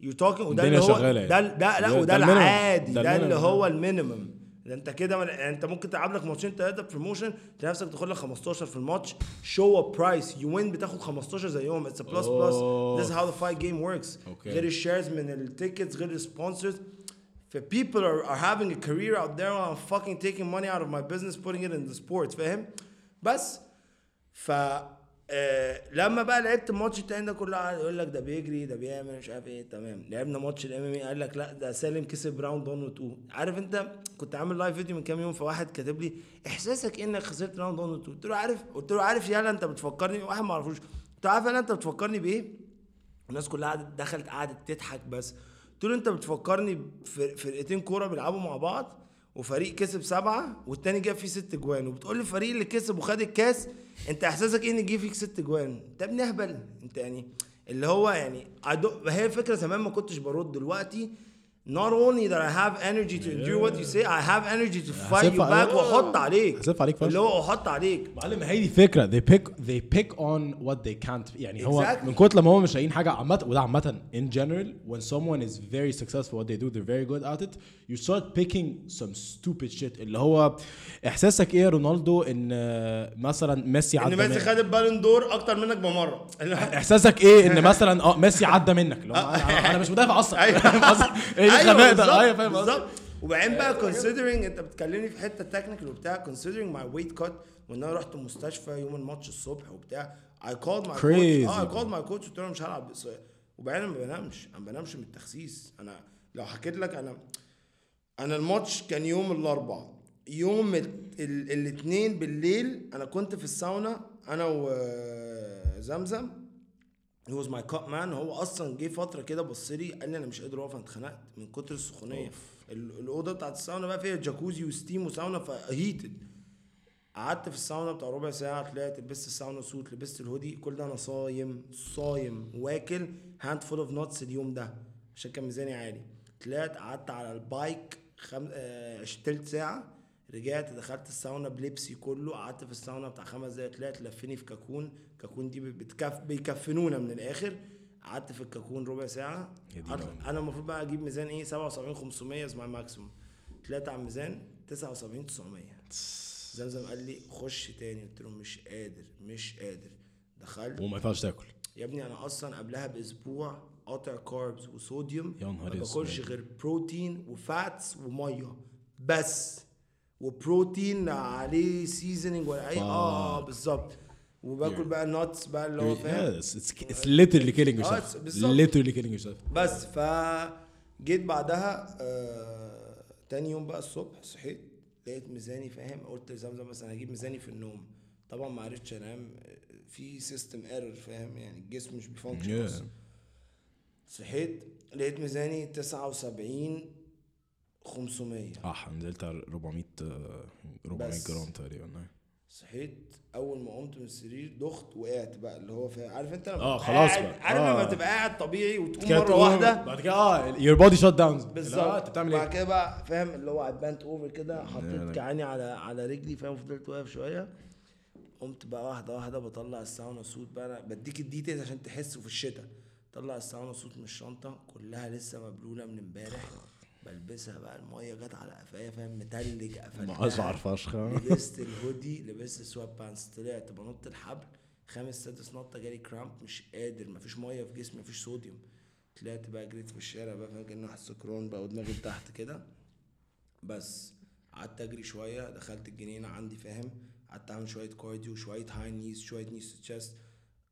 you're talking وده اللي هو شغالة ده يعني. ده لا ده- وده. العادي. ده ده اللي. هو ال minimum. ده انت كده من... يعني انت ممكن تلعب لك ماتشين ثلاثة promotion تلاقي نفسك تاخد لك 15 في الماتش. show up price you win بتاخد 15 زيهم. it's plus plus how the fight game works. Okay. غير ال shares من ال tickets غير ال sponsors ف people are, are having a career out there while I'm fucking taking money out of my business putting it in the sports. فاهم؟ بس. ف آه لما بقى لعبت الماتش التاني ده كله قاعد يقول لك ده بيجري ده بيعمل مش عارف إيه تمام. لعبنا ماتش ال MM قال لك لا ده سالم كسب round 1 و 2 عارف أنت كنت عامل live video من كام يوم فواحد كاتب لي إحساسك إنك خسرت round 1 و 2 قلت له عارف قلت له عارف يالا أنت بتفكرني واحد ما اعرفوش قلت له عارف يالا أنت بتفكرني بايه الناس كلها قعدت دخلت قعدت تضحك بس. قلت له أنت بتفكرني بفرقتين كورة بيلعبوا مع بعض؟ وفريق كسب سبعة والتاني جاب فيه ست جوان. وبتقول لي الفريق اللي كسب وخد الكاس انت احساسك إيه إن جه فيك ست جوان؟ انت ابن اهبل انت يعني اللي هو يعني هي الفكرة زمان ما كنتش برد. دلوقتي not only that I have energy to endure what you say I have energy to fight you back. وأحط عليك. هسف عليك. اللي هو أحط عليك. معلم هي دي الفكرة they pick they pick on what they can't. يعني هو Exactly. من كتر لما هم مش لاقيين حاجة عامه وده عامة in general when someone is very successful what they do they're very good at it. You start picking some stupid shit. اللي هو إحساسك إيه يا رونالدو؟ إن آه، مثلا ميسي إن عدى ميسي من- خد البالون دور أكتر منك بمرة. إحساسك إيه؟ إن مثلا آه ميسي عدى منك. اللي هو أنا أنا مش مدافع أصلا. أيوة. الغباء ده أيوه فاهم؟ بالظبط وبعدين بقى considering أنت بتكلمني في حتة technical وبتاع considering my weight cut وإن أنا رحت المستشفى يوم الماتش الصبح وبتاع called my Crazy. coach آه I called my coach قلت له مش هلعب. وبعدين أنا ما بنامش. أنا ما بنامش من التخسيس. أنا لو حكيت لك أنا أنا الماتش كان يوم الاربع يوم ال- ال- الاثنين بالليل أنا كنت في الساونا أنا وزمزم هو was my cut man هو أصلا جه فترة كده بص لي قال لي أنا مش قادر أقف أنا اتخنقت من كتر السخونية. ال- الأوضة بتاعت الساونا بقى فيها جاكوزي و steam وساونا ف heated قعدت في الساونا بتاع ربع ساعة طلعت لبست الساونا suit لبست الهودي كل ده أنا صايم صايم واكل handful of nuts اليوم ده عشان كان ميزاني عالي. طلعت قعدت على ال bike خم... آه... تلت ساعة رجعت دخلت الساونا بلبسي كله قعدت في الساونا بتاع خمس دقايق طلعت لفني في cocoon. cocoon دي بتكف... بيكفنونا من الآخر. قعدت في ال cocoon ربع ساعة. أنا المفروض بقى أجيب ميزان إيه؟ 77 500 as my maximum طلعت على الميزان 79 900 زمزم قال لي خش تاني. قلت له مش قادر مش قادر. دخلت. وما ينفعش تاكل. يا ابني أنا أصلا قبلها بأسبوع قاطع carbs وصوديوم. يا نهار ما. باكلش غير بروتين و fats ومية. بس. وبروتين عليه seasoning ولا اي آه آه بالظبط. وباكل بقى nuts بقى اللي هو فاهم it's literally killing آه، yourself. بالظبط. literally killing yourself. بس فجيت بعدها آه تاني يوم بقى الصبح صحيت لقيت ميزاني فاهم قلت لزمزم مثلا هجيب ميزاني في النوم طبعا ما عرفتش أنام في system error فاهم يعني الجسم مش بي function Yeah. yeah. صحيت لقيت ميزاني 79 500 آه نزلت على 400 آه، 400 بس. جرام تقريبا صحيت أول ما قمت من السرير دخت وقعت بقى اللي هو فاهم عارف أنت لما تبقى خلاص بقى. عارف لما آه. تبقى قاعد طبيعي وتقوم مرة واحدة بعد كده آه your body shut down بالظبط أنت بتعمل بعد إيه؟ كده بقى فاهم اللي هو ال bent over كده حطيت. كيعاني على على رجلي فاهم فضلت واقف شوية قمت بقى واحدة واحدة بطلع ال sauna suit بقى أنا بديك ال details عشان تحسوا في الشتاء طلع ال sauna suit من الشنطة كلها لسه مبلولة من امبارح بلبسها بقى المية جت على قفايا فاهم متلج قفلتها. اشعر فشخه لبست الهودي لبست ال sweatpants طلعت بنط الحبل خامس سادس نطة جالي cramp مش قادر مفيش مية في جسمي مفيش صوديوم. طلعت بقى جريت في الشارع بقى فاهم كأني واحد سكران بقى ودماغي تحت كده. بس قعدت أجري شوية دخلت الجنينة عندي فاهم قعدت أعمل شوية cardio شوية high knees شوية knees chest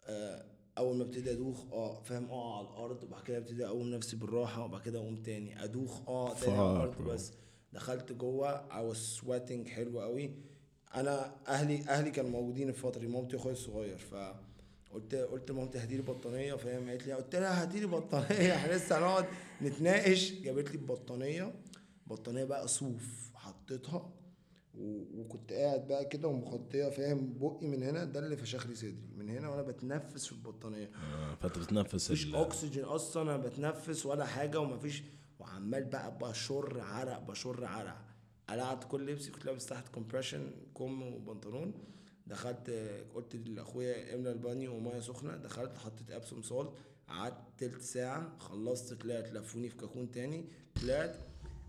آه أول ما ابتدي أدوخ آه فاهم اقع على الأرض وبعد كده ابتدي أقوم نفسي بالراحة وبعد كده أقوم تاني. أدوخ آه تاني على الأرض bro. بس. دخلت جوه I was sweating حلو قوي. أنا أهلي أهلي كانوا موجودين الفترة دي مامتي وأخويا الصغير ف قلت قلت لمامتي هاتي لي بطانية فاهم قالت لي قلت لها هاتي لي بطانية إحنا لسه هنقعد نتناقش. جابت لي بطانية بطانية بقى صوف حطيتها. وكنت قاعد بقى كده ومغطيه فاهم بقي من هنا ده اللي فشخ لي صدري. من هنا وأنا بتنفس في البطانية. آه، فانت بتتنفس مفيش أكسجين أصلا أنا بتنفس ولا حاجة ومفيش. وعمال بقى بشر عرق بشر عرق. قلعت كل لبسي كنت لابس تحت compression كم وبنطلون. دخلت قلت لأخويا املى البانيو ومية سخنة. دخلت حطيت Epsom salt قعدت تلت ساعة. خلصت طلعت لفوني في cocoon تاني. طلعت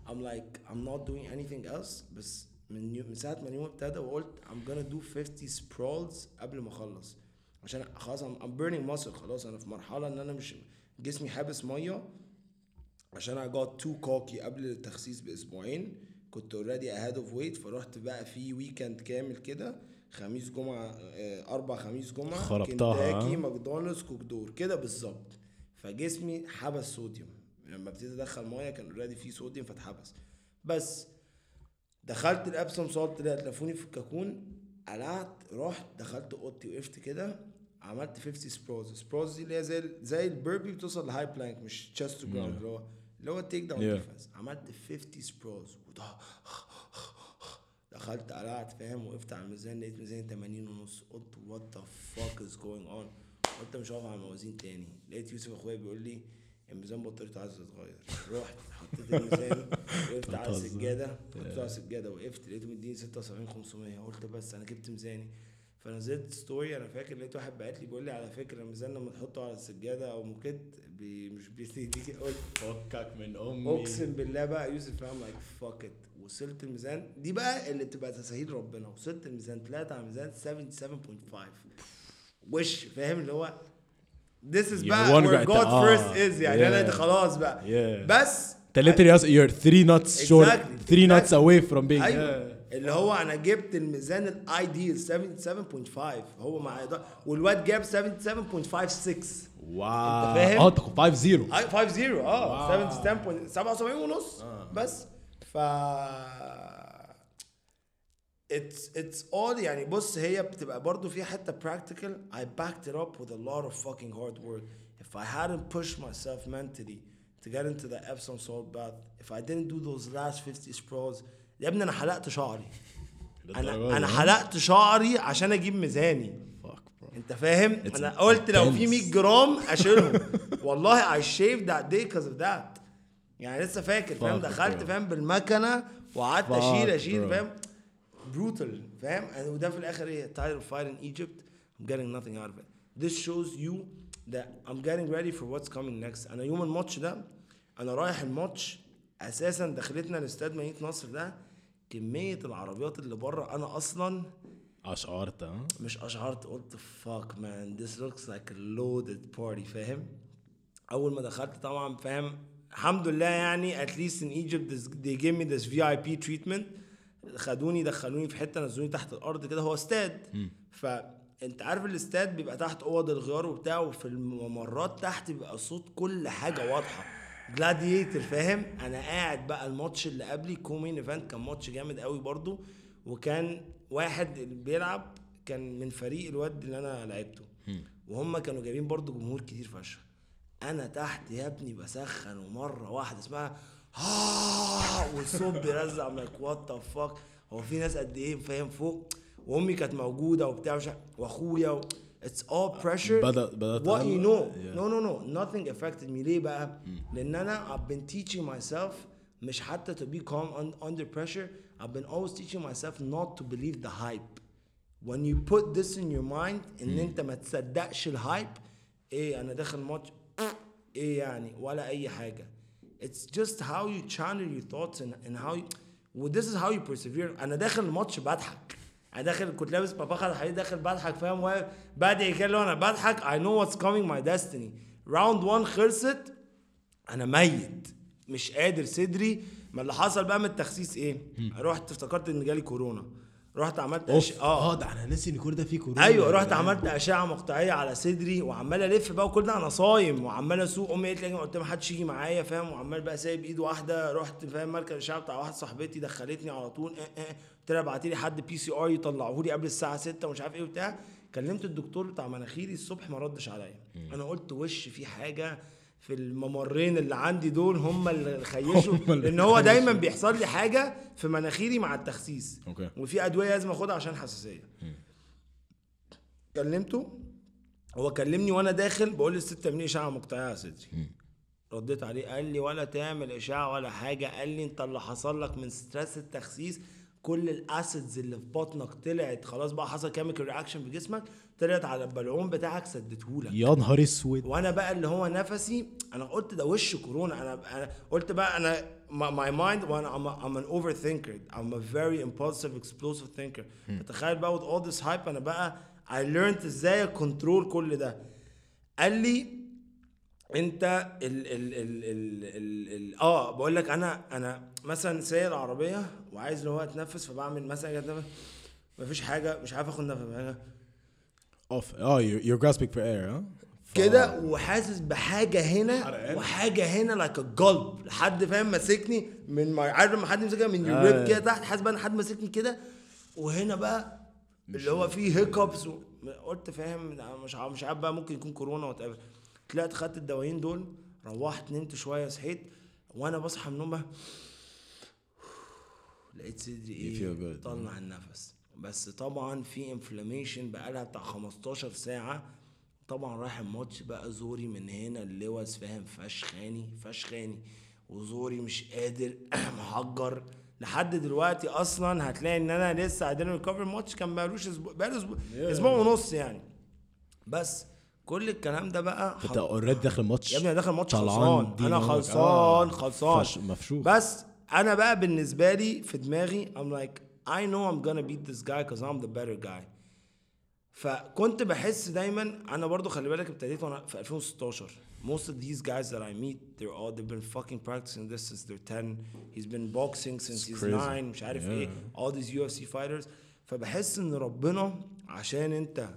I'm like I'm not doing anything else. بس من من ساعة ما اليوم ابتدى وقلت I'm gonna do 50 sprawls قبل ما أخلص. عشان خلاص I'm, I'm burning muscle خلاص أنا في مرحلة إن أنا مش جسمي حابس مية. عشان I got too cocky قبل التخسيس بأسبوعين. كنت already ahead of weight فرحت بقى في weekend كامل كده. خميس جمعة آه، أربع خميس جمعة. خربتها، كنتاكي؟ ماكدونالدز كوك دور كده بالظبط. فجسمي حبس صوديوم. لما ابتديت أدخل مية كان already فيه صوديوم فاتحبس. بس دخلت ال Epsom salt طلعت لفوني في ال cocoon قلعت رحت دخلت أوضتي وقفت كده عملت 50 sprawls sprawls دي اللي هي زي زي ال burpee بتوصل ل high plank مش chest to ground اللي هو اللي هو ال takedown. defense عملت 50 sprawls وده دخلت قلعت فاهم؟ وقفت على الميزان لقيت ميزاني 80 ونص. قلت what the fuck is going on قلت مش هقف على الموازين تاني. لقيت يوسف أخويا بيقول لي الميزان بطاريته عايزة تتغير. رحت حطيت الميزان وقفت على. السجاده حطيته على السجاده وقفت لقيته مديني 76 500 قلت بس أنا جبت ميزاني. فنزلت ستوري أنا فاكر لقيت واحد بعت لي بيقول لي على فكرة الميزان لما تحطه على السجادة أو موكيت بي مش بيديك. قلت فكك من أمي. أقسم بالله بقى يوسف ام لايك فاك ات وصلت الميزان. دي بقى اللي بتبقى تسهيل ربنا. وصلت الميزان طلعت على ميزان 77.5 وش فاهم؟ اللي هو This is بقى where God the- آه. first is يعني. أنا Yeah. ده خلاص بقى. Yeah. بس ثلاثة رياس يور 3 نوتس شورت 3 نوتس اواي فروم بينج اللي هو أنا جبت الميزان ال ideal 77.5 هو معايا والواد جاب 77.56 wow أنت فاهم؟ آه 5 0 5 0 آه. 77 ونص. بس. ف it's it's all يعني بص هي بتبقى برضه في حتة practical I backed it up with a lot of fucking hard work if i hadn't pushed myself mentally to get into the Epsom salt bath. If I didn't do those last 50 sprawls يا ابني أنا حلقت شعري. أنا أنا حلقت شعري عشان أجيب ميزاني. أنت فاهم؟ أنا قلت لو في 100 جرام أشيلهم. والله I shaved that day because of that. يعني لسه فاكر فاهم؟ دخلت فاهم؟ بالمكنة وقعدت أشيل أشيل فاهم؟ Brutal فاهم؟ وده في الآخر إيه؟ Tired of fighting Egypt. I'm getting nothing out of it. This shows you that I'm getting ready for what's coming next. أنا يوم الماتش ده أنا رايح الماتش أساسا دخلتنا الاستاد مدينة نصر ده كمية العربيات اللي بره. أنا أصلا أشعرت ها؟ مش أشعرت. قلت fuck man? This looks like a loaded party فاهم؟ أول ما دخلت طبعا فاهم؟ الحمد لله يعني at least in Egypt this- they gave me this VIP treatment. خدوني دخلوني في حتة نزلوني تحت الأرض كده. هو استاد. فانت عارف الاستاد بيبقى تحت أوض الغيار وبتاع وفي الممرات تحت بيبقى صوت كل حاجة واضحة. gladiator فاهم؟ أنا قاعد بقى الماتش اللي قبلي co-main event كان ماتش جامد قوي برضو. وكان واحد بيلعب كان من فريق الواد اللي أنا لعبته. وهم كانوا جايبين برضو جمهور كتير فشخ. أنا تحت يا ابني بسخن ومرة واحدة اسمها ها والصوت بيرزع من what the fuck هو في ناس قد إيه فاهم فوق وامي كانت موجوده وبتاع واخويا و... it's all pressure بدأ- بدأت what you تقلق؟ know Yeah. no no no nothing affected me ليه بقى لأن أنا I've been teaching myself مش حتى to be calm un- under pressure I've been always teaching myself not to believe the hype when you put this in your mind ان انت ما تصدقش الهايب إيه أنا داخل ماتش إيه يعني ولا اي حاجة it's just how you channel your thoughts and, and how you و this is how you persevere أنا داخل الماتش بضحك أنا داخل كنت لابس باباخا الحديد داخل بضحك فاهم؟ واقف بادئ كده اللي أنا بضحك I know what's coming my destiny. Round 1 خلصت أنا ميت. مش قادر صدري. ما اللي حصل بقى من التخسيس إيه؟ رحت افتكرت إن جالي كورونا. رحت عملت أش... آه. ده أنا ناسي إن كل ده فيه كورونا. أيوه رحت عملت أشعة مقطعية على صدري وعمال ألف بقى وكل ده أنا صايم وعمال أسوق. أمي قالت لي قلت ما حدش يجي معايا فاهم؟ وعمال بقى سايب إيد واحدة. رحت فاهم؟ مركز الاشعه بتاع واحدة صاحبتي دخلتني على طول. آه آه قلت لها ابعتي لي حد PCR يطلعه لي قبل الساعة 6 ومش عارف إيه وبتاع. كلمت الدكتور بتاع مناخيري الصبح ما ردش عليا. أنا قلت وش في حاجة. في الممرين اللي عندي دول هم اللي خيشوا لأن هو دايما. بيحصل لي حاجة في مناخيري مع التخسيس. okay. وفي أدوية لازم آخدها عشان حساسية. كلمته هو كلمني وأنا داخل بقول للست اعملي إشعة مقطعيه على صدري. رديت عليه قال لي ولا تعمل إشعة ولا حاجة. قال لي أنت اللي حصل لك من stress التخسيس كل ال acids اللي في بطنك طلعت خلاص بقى حصل chemical reaction في جسمك طلعت على البلعوم بتاعك سدتهولك. يا نهار اسود. وأنا بقى اللي هو نفسي أنا قلت ده وش كورونا. أنا أنا قلت بقى أنا my mind وأنا a, I'm an overthinker. I'm a very impulsive explosive thinker. فتخيل بقى with all this hype أنا بقى I learned إزاي control كل ده. قال لي أنت ال ال ال ال ال ال آه بقول لك أنا أنا مثلا سايق العربية وعايز اللي هو أتنفس فبعمل مثلا أجي أتنفس، مفيش حاجة مش عارف آخد نفس اوف آه you're grasping for air ها كده وحاسس بحاجة هنا. وحاجة هنا like الجلد لحد فاهم ماسكني من ما عارف لما حد يمسكها من آه. ال ribs كده تحت؟ حاسس بقى إن حد ماسكني كده. وهنا بقى اللي هو فيه hiccups و... قلت فاهم مش عارف مش عارف بقى ممكن يكون كورونا what طلعت خدت الدوايين دول روحت نمت شوية صحيت. وأنا بصحى من النوم بقى لقيت صدري إيه. طلع النفس. بس طبعا في inflammation بقالها بتاع 15 ساعة. طبعا رايح الماتش بقى زوري من هنا اللوز فاهم؟ فشخاني فشخاني وزوري مش قادر محجر. لحد دلوقتي أصلا هتلاقي إن أنا لسه قاعد ب recover الماتش كان بقالوش أسبوع بقاله أسبوع أسبوع ونص يعني. بس كل الكلام ده بقى أنت اوريدي داخل ماتش يا ابني داخل ماتش طلعان خلصان. أنا. خلصان آه. خلصان. فش- مفشوخ. بس أنا بقى بالنسبة لي في دماغي I'm like I know I'm gonna beat this guy cause I'm the better guy فكنت بحس دايما انا برضو خلي بالك ابتديت وانا في 2016 most of these guys that I meet they're all they've been fucking practicing this since they're 10 he's been boxing since he's crazy. 9 مش عارف Yeah. ايه all these UFC fighters فبحس ان ربنا عشان انت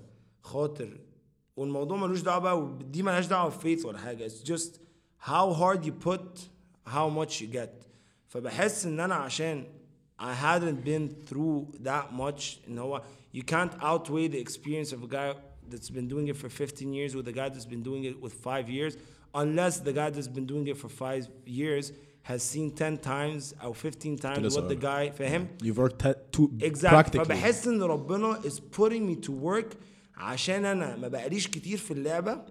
خاطر والموضوع ملوش دعوه بقى ودي ملهاش دعوه بفيث ولا حاجه it's just how hard you put how much you get فبحس ان انا عشان I hadn't been through that much ان هو you can't outweigh the experience of a guy that's been doing it for 15 years with a guy that's been doing it with 5 years unless the guy that's been doing it for 5 years has seen 10 times or 15 times لسه what the guy فاهم you've worked te- to exactly practically فبحس ان ربنا is putting me to work عشان انا ما بقاليش كتير في اللعبه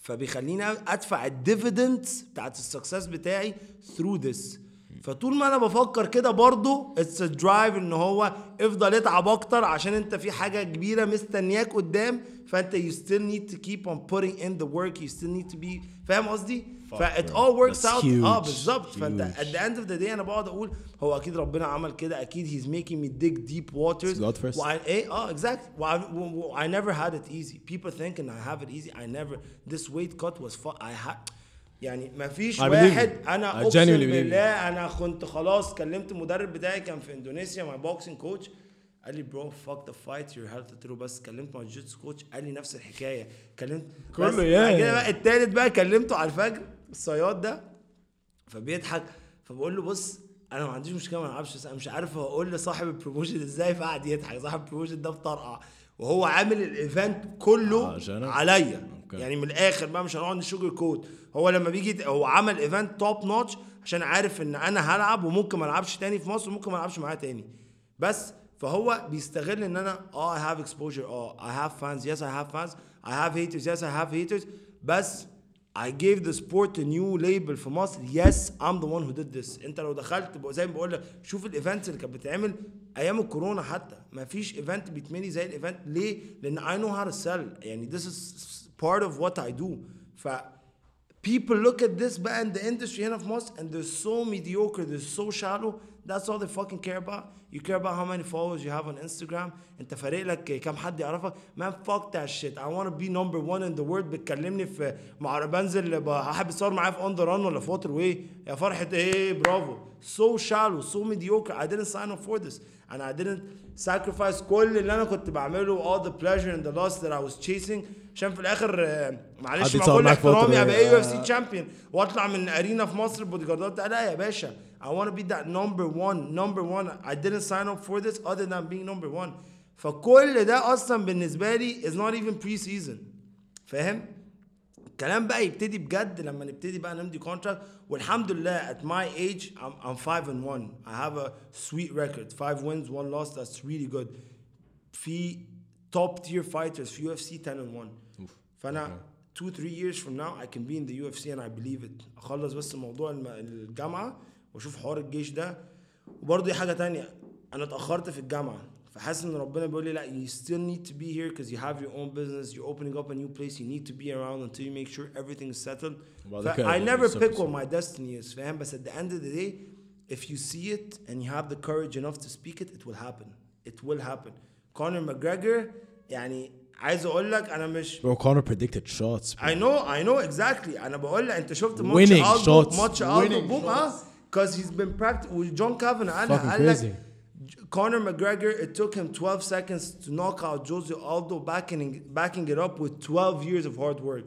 فبيخليني ادفع الديفيدنت بتاعت السكسس بتاعي through this فطول ما أنا بفكر كده برضو it's drive ان هو افضل اتعب أكتر عشان انت في حاجة كبيرة مستنياك قدام فانت you still need to keep on putting in the work you still need to be فاهم قصدي؟ فا ات اول وركس اوت آه بالظبط. فانت at the end of the day أنا بقعد أقول هو أكيد ربنا عمل كده أكيد He's making me dig deep waters إيه؟ آه exact I never had it easy people think ان I have it easy I never this weight cut was I had يعني ما فيش واحد. أنا أقسم. بالله أنا كنت خلاص كلمت المدرب بتاعي كان في إندونيسيا مع boxing coach قال لي bro fuck the fight your health قلت له بس كلمت مع jitsu coach قال لي نفس الحكاية. كلمت كله يا- بعد كده بقى التالت بقى كلمته على الفجر الصياد ده. فبيضحك فبقول له بص أنا ما عنديش مشكلة ما ألعبش بس أنا مش عارف أقول لصاحب ال promotion إزاي. فقعد يضحك صاحب ال promotion ده بطرقع وهو عامل ال event كله؟ عليا. أوكي. يعني من الآخر بقى مش هنقعد ن sugarcoat هو لما بيجي هو عمل event top notch عشان عارف إن أنا هلعب وممكن ما ألعبش تاني في مصر وممكن ما ألعبش معاه تاني. بس فهو بيستغل إن أنا آه I have exposure. آه I have fans. Yes I have fans. I have haters. Yes I have haters. بس I gave the sport a new label في مصر. Yes I'm the one who did this. أنت لو دخلت زي ما بقول لك شوف الايفنتس اللي كانت بتتعمل أيام الكورونا حتى. ما فيش ايفنت بيتملي زي الايفنت ليه؟ لأن I know how to sell. يعني this is part of what I do ف people look at this بقى in the industry هنا في مصر and they're so mediocre they're so shallow that's all they fucking care about you care about how many followers you have on Instagram انت فارق لك كام حد يعرفك man fuck that shit I want to be number one in the world بتكلمني في مع بنزل ب- حابب اتصور معايا في on the run ولا في واتر واي يا فرحة ايه برافو so shallow so mediocre I didn't sign up for this and I didn't sacrifice كل اللي انا كنت بعمله all the pleasure and the loss that I was chasing عشان في الآخر آه، معلش مع كل احترامي. ابقى UFC champion واطلع من arena في مصر ال bodyguardات لا يا باشا. I want to be that number one number one. I didn't sign up for this other than being number one. فكل ده أصلا بالنسبة لي is not even pre season فاهم؟ الكلام بقى يبتدي بجد لما نبتدي بقى نمضي كونتراكت والحمد لله at my age I'm, I'm 5 and 1 I have a sweet record. 5 wins 1 loss. That's really good. في top tier fighters في UFC 10 and 1 فانا 2 3 years from now I can be in the UFC and I believe it اخلص بس موضوع الم- الجامعه واشوف حوار الجيش ده وبرضه دي حاجه تانية انا اتاخرت في الجامعه فحاسس ان ربنا بيقول لي لا you still need to be here because you have your own business you're opening up a new place you need to be around until you make sure everything is settled وبعد ف- كده I never يصير- pick what my destiny is فاهم بس at the end of the day if you see it and you have the courage enough to speak it it will happen it will happen Conor McGregor يعني عايز اقول لك انا مش Bro, Connor predicted shots. bro. I know I know exactly انا بقول لك انت شفت ماتش Winning الدو shots. ماتش الدو Winning بوم اه because he's been practicing وجون كافن قالها Fucking قال لك crazy. Conor McGregor it took him 12 seconds to knock out Jose Aldo backing backing it up with 12 years of hard work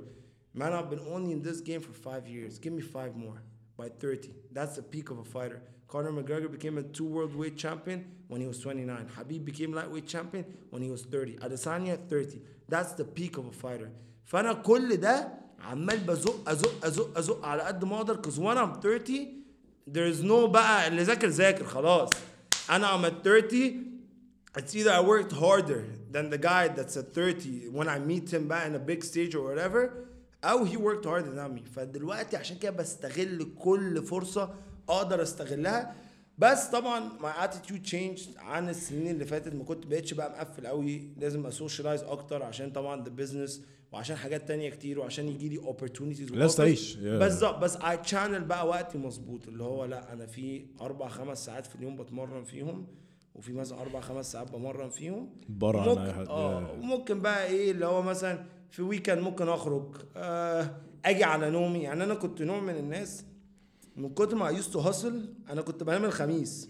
man I've been only in this game for 5 years give me 5 more by 30 that's the peak of a fighter Conor McGregor became a two world weight champion when he was 29 Habib became lightweight champion when he was 30 Adesanya 30 that's the peak of a fighter فانا كل ده عمال بزق ازق ازق ازق على قد ما اقدر because when I'm 30 there's no بقى اللي ذاكر ذاكر خلاص انا I'm at 30 it's either I worked harder than the guy that's at 30 when I meet him بقى in a big stage or whatever او he worked harder than me فدلوقتي عشان كده بستغل كل فرصة أقدر استغلها بس طبعا my attitude changed عن السنين اللي فاتت ما كنت بقتش بقى مقفل قوي لازم اسوشيالايز أكتر عشان طبعا the business وعشان حاجات تانية كتير وعشان يجي لي opportunities لازم وoffers. تعيش. بالظبط بس I channel بقى وقتي مظبوط اللي هو لا أنا في أربع خمس ساعات في اليوم بتمرن فيهم وفي مثلا أربع خمس ساعات بمرن فيهم ممكن أي حد. آه. وممكن بقى إيه اللي هو مثلا في weekend ممكن أخرج آه أجي على نومي يعني أنا كنت نوع من الناس من كتر ما used to hustle أنا كنت بنام الخميس.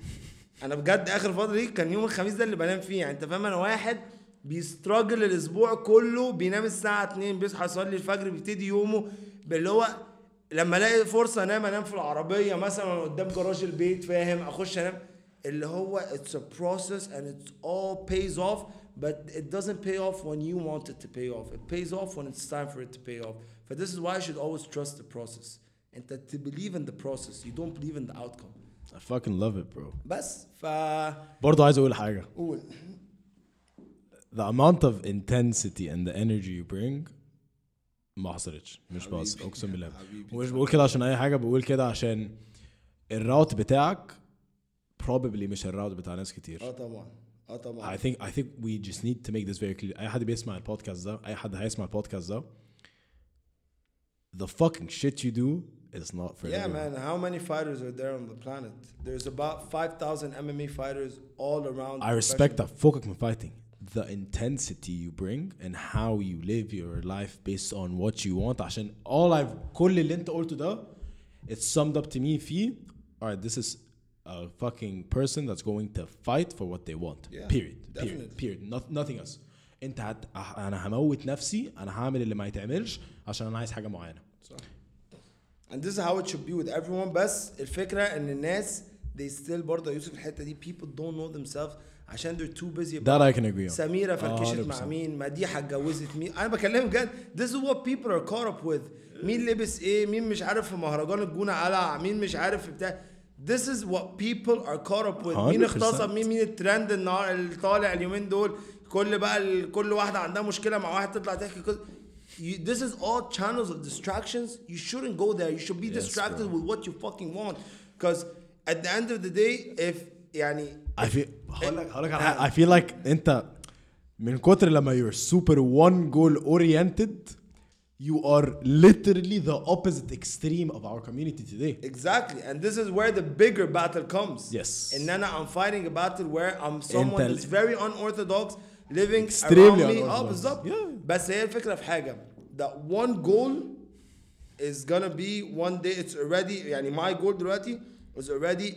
أنا بجد آخر فترة دي كان يوم الخميس ده اللي بنام فيه. يعني أنت فاهم أنا واحد بيستراجل الأسبوع كله بينام الساعة 2 بيصحى يصلي الفجر بيبتدي يومه اللي هو لما ألاقي فرصة أنام أنام في العربية مثلا قدام جراج البيت فاهم؟ أخش أنام. اللي هو it's a process and it all pays off but it doesn't pay off when you want it to pay off. It pays off when it's time for it to pay off. But this is why I should always trust the process. انت to believe in the process you don't believe in the outcome I fucking love it, bro. بس ف برضه عايز اقول حاجة. قول The amount of intensity and the energy you bring ما حصلتش مش بس حبيبي. اقسم بالله حبيبي. ومش بقول كده عشان اي حاجة بقول كده عشان الراوت بتاعك probably مش الراوت بتاع ناس كتير اه طبعا اه طبعا I think I think we just need to make this very clear اي حد بيسمع البودكاست ده اي حد هيسمع البودكاست ده the fucking shit you do is not for Yeah, everyone. man. How many fighters are there on the planet? There's about 5,000 MMA fighters all around. I respect that فوقك من fighting the intensity you bring and how you live your life based on what you want عشان all I've كل اللي انت قلته ده it's summed up to me في alright this is a fucking person that's going to fight for what they want Yeah, period period definitely. period Not, nothing else انت هت... انا هموت نفسي انا هعمل اللي ما يتعملش عشان انا عايز حاجه معينه صح. And this is how it should be with everyone بس الفكرة إن الناس they still برضه يوسف الحتة دي people don't know themselves عشان they're too busy that I can agree on. سميرة فركشت 100%. مع مين مديحة اتجوزت مين. أنا بكلمك بجد this is what people are caught up with. مين لبس إيه مين مش عارف في مهرجان الجونة قلع مين مش عارف في بتاع. This is what people are caught up with. مين 100%. اغتصب مين مين الترند النهار اللي طالع اليومين دول. كل بقى ال- كل واحدة عندها مشكلة مع واحد تطلع تحكي كده You, this is all channels of distractions. You shouldn't go there. You should be Yes, distracted bro. with what you fucking want. Because at the end of the day, if يعني I feel هقول لك هقول لك على حاجه I feel like انت من كتر لما you're super one goal oriented you are literally the opposite extreme of our community today. Exactly, and this is where the bigger battle comes. Yes. And then I'm fighting a battle where I'm someone ال- that's very unorthodox, living Extremely around me. آه بالظبط. Yeah. بس هي الفكرة في حاجة that one goal is gonna be one day it's already يعني my goal دلوقتي is already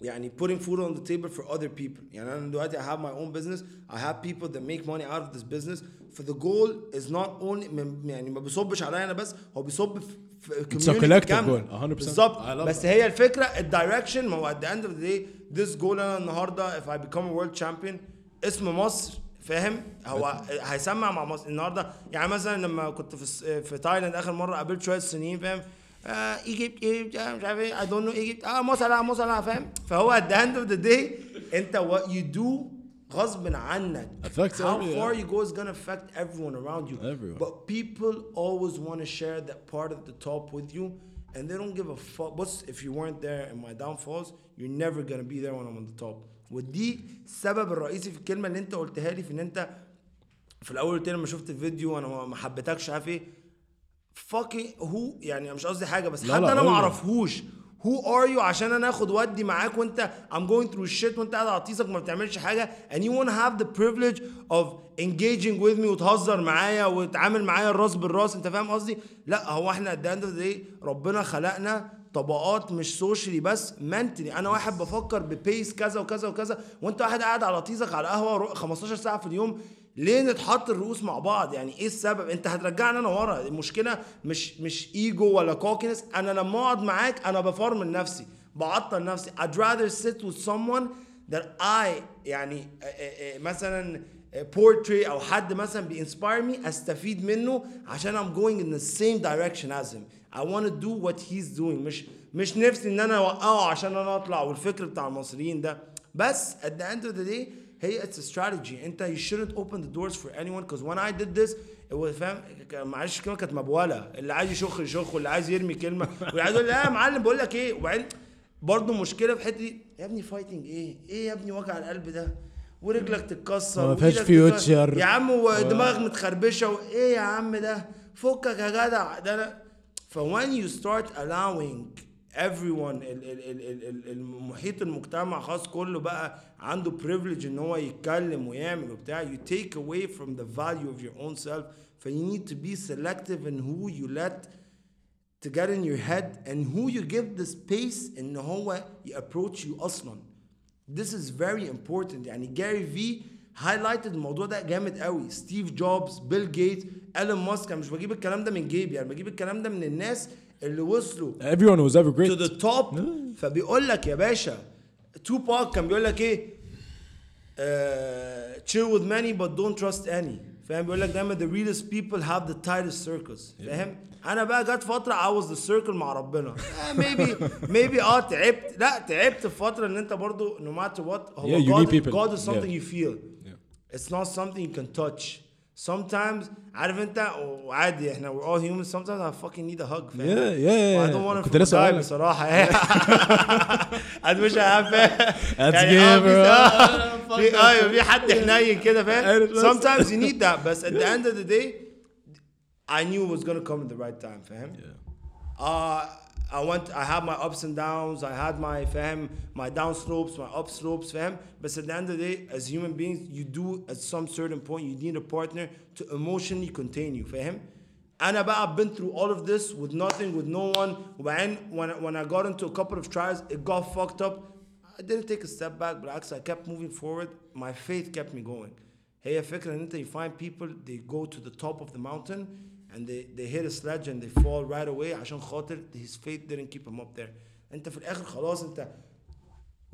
يعني putting food on the table for other people يعني أنا دلوقتي I have my own business I have people that make money out of this business for the goal is not only من- يعني ما بيصبش عليا أنا بس هو بيصب في community 100%. بالظبط بس that. هي الفكرة الدايركشن ما هو at the end of the day this goal أنا النهارده if I become a world champion اسم مصر فاهم هو هيسمع مع مصر النهارده يعني مثلا لما كنت في في تايلاند اخر مره قابلت شوية صينيين فاهم Egypt Egypt مش عارف إيه I don't know Egypt آه مصر مصر فاهم فهو at the end of the day انت what you do غصب عنك Affects how every- far you go is gonna affect everyone around you Everyone. but people always want to share that part of the top with you and they don't give a fuck بص if you weren't there in my downfalls you're never gonna be there when I'm on the top ودي السبب الرئيسي في الكلمة اللي انت قلتها لي في ان انت في الأول قلت لما شفت الفيديو أنا ما- حبيتكش عارف إيه fucking هو يعني مش قصدي حاجة بس لا، حد لا، أنا ما. أعرفهوش who are you عشان أنا آخد ودي معاك وأنت I'm going through shit وأنت قاعد على طيسك ما بتعملش حاجة and you wanna have the privilege of engaging with me وتهزر معايا وتعامل معايا الراس بالراس أنت فاهم قصدي؟ لا هو إحنا at the end of the day ربنا خلقنا طبقات مش socially بس mentally أنا واحد بفكر ب pace كذا وكذا وكذا وأنت واحد قاعد على طيزك على قهوه رو- 15 ساعة في اليوم ليه نتحط الرؤوس مع بعض؟ يعني إيه السبب؟ أنت هترجعني أنا ورا. المشكلة مش مش ايجو ولا cockiness أنا لما أقعد معاك أنا بفرمل نفسي بعطل نفسي. I'd rather sit with someone that I يعني آه، آه، آه، مثلا بورتري أو حد مثلا بي inspire me أستفيد منه عشان I'm going in the same direction as him. I want to do what he's doing. مش مش نفسي إن أنا أوقعه عشان أنا أطلع والفكر بتاع المصريين ده. بس at the end of the day هي it's a strategy. أنت you shouldn't open the doors for anyone because when I did this it was فاهم معلش الكلمة كانت مبوله اللي عايز يشخ يشخ واللي عايز يرمي كلمة. واللي عايز يقول لا يا معلم بقول لك إيه؟ وبعدين برضه مشكلة في الحتة دي. يا ابني fighting إيه؟ إيه يا ابني وجع القلب ده؟ ورجلك تتكسر ما فيهاش future. يا عم ودماغك متخربشة. وإيه يا عم ده؟ فكك يا جدع. ده أنا ف when you start allowing everyone ال ال ال ال ال المحيط المجتمع خاص كله بقى عنده privilege ان هو يتكلم ويعمل وبتاع you take away from the value of your own self ف you need to be selective in who you let to get in your head and who you give the space ان هو ي approach you اصلا this is very important يعني جاري في highlighted الموضوع ده جامد قوي ستيف جوبز بيل جيتس ايلون ماسك أنا مش بجيب الكلام ده من جيبي يعني بجيب الكلام ده من الناس اللي وصلوا Everyone was ever to great. the top فبيقول لك يا باشا توباك كان بيقول لك إيه uh, chill with many but don't trust any فاهم بيقول لك دايما the realest people have the tightest circles فاهم أنا بقى جت فتره I was the circle مع ربنا آه، maybe maybe آه تعبت لا تعبت في فتره ان انت برضو no matter what هو Yeah, God. God is something Yeah. you feel Yeah. it's not something you can touch sometimes عارف انت وعادي احنا we're all humans sometimes I fucking need a hug فاهم Yeah, yeah, I yeah. don't want كنت to لسه die هقولك. بصراحة I wish I have That's يعني gay, اه bro. في- اه في ايوه في حد حنين كده فاهم عارف بس. sometimes you need that بس at the end of the day I knew it was gonna come at the right time فاهم uh, I went I had my ups and downs I had my فاهم my down slopes my up slopes فاهم but at the end of the day as human beings you do at some certain point you need a partner to emotionally contain you فاهم انا بقى I've been through all of this with nothing with no one وبعدين when, when I got into a couple of trials it got fucked up I didn't take a step back بالعكس I kept moving forward my faith kept me going هي فكرة ان انت you find people they go to the top of the mountain and they, they hit a sledge and they fall right away عشان خاطر his faith didn't keep him up there انت في الاخر خلاص انت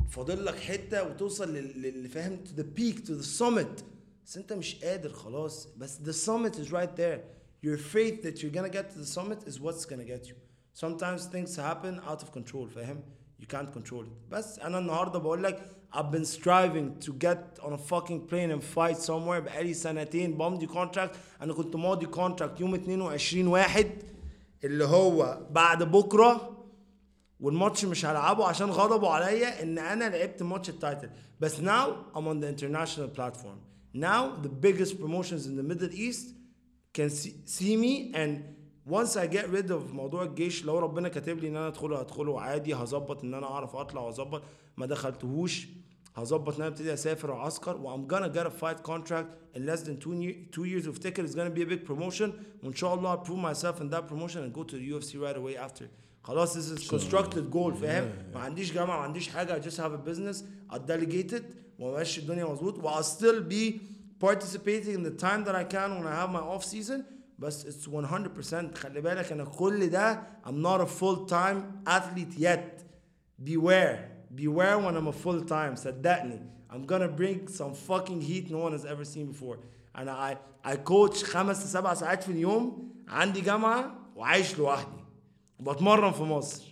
فاضل لك حته وتوصل لل- للي فاهم to the peak to the summit بس انت مش قادر خلاص بس the summit is right there your faith that you're gonna get to the summit is what's gonna get you sometimes things happen out of control فاهم you can't control it بس انا النهارده بقول لك I've been striving to get on a fucking plane and fight somewhere. بقالي سنتين بمضي contract. أنا كنت ماضي contract يوم 22 واحد اللي هو بعد بكرة. والماتش مش هلعبه عشان غضبوا عليا إن أنا لعبت ماتش التايتل. بس now I'm on the international platform. Now the biggest promotions in the Middle East can see, see me and once I get rid of موضوع الجيش لو ربنا كاتب لي إن أنا أدخله هدخله عادي. هظبط إن أنا أعرف أطلع وأظبط. ما دخلتهوش. هظبط ان انا ابتدي اسافر واعسكر و I'm gonna get a fight contract in less than two, year, two years وافتكر it's gonna be a big promotion وان شاء الله I'll prove myself in that promotion and go to the UFC right away after خلاص this is constructed goal فاهم ما عنديش جامعه ما عنديش حاجه I just have a business I delegate it وامشي الدنيا مظبوط و I'll still be participating in the time that I can when I have my off season بس it's 100% خلي بالك انا كل ده I'm not a full time athlete yet beware beware when I'm a full time صدقني I'm gonna bring some fucking heat no one has ever seen before انا I, I coach خمس لسبع ساعات في اليوم عندي جامعه وعايش لوحدي وبتمرن في مصر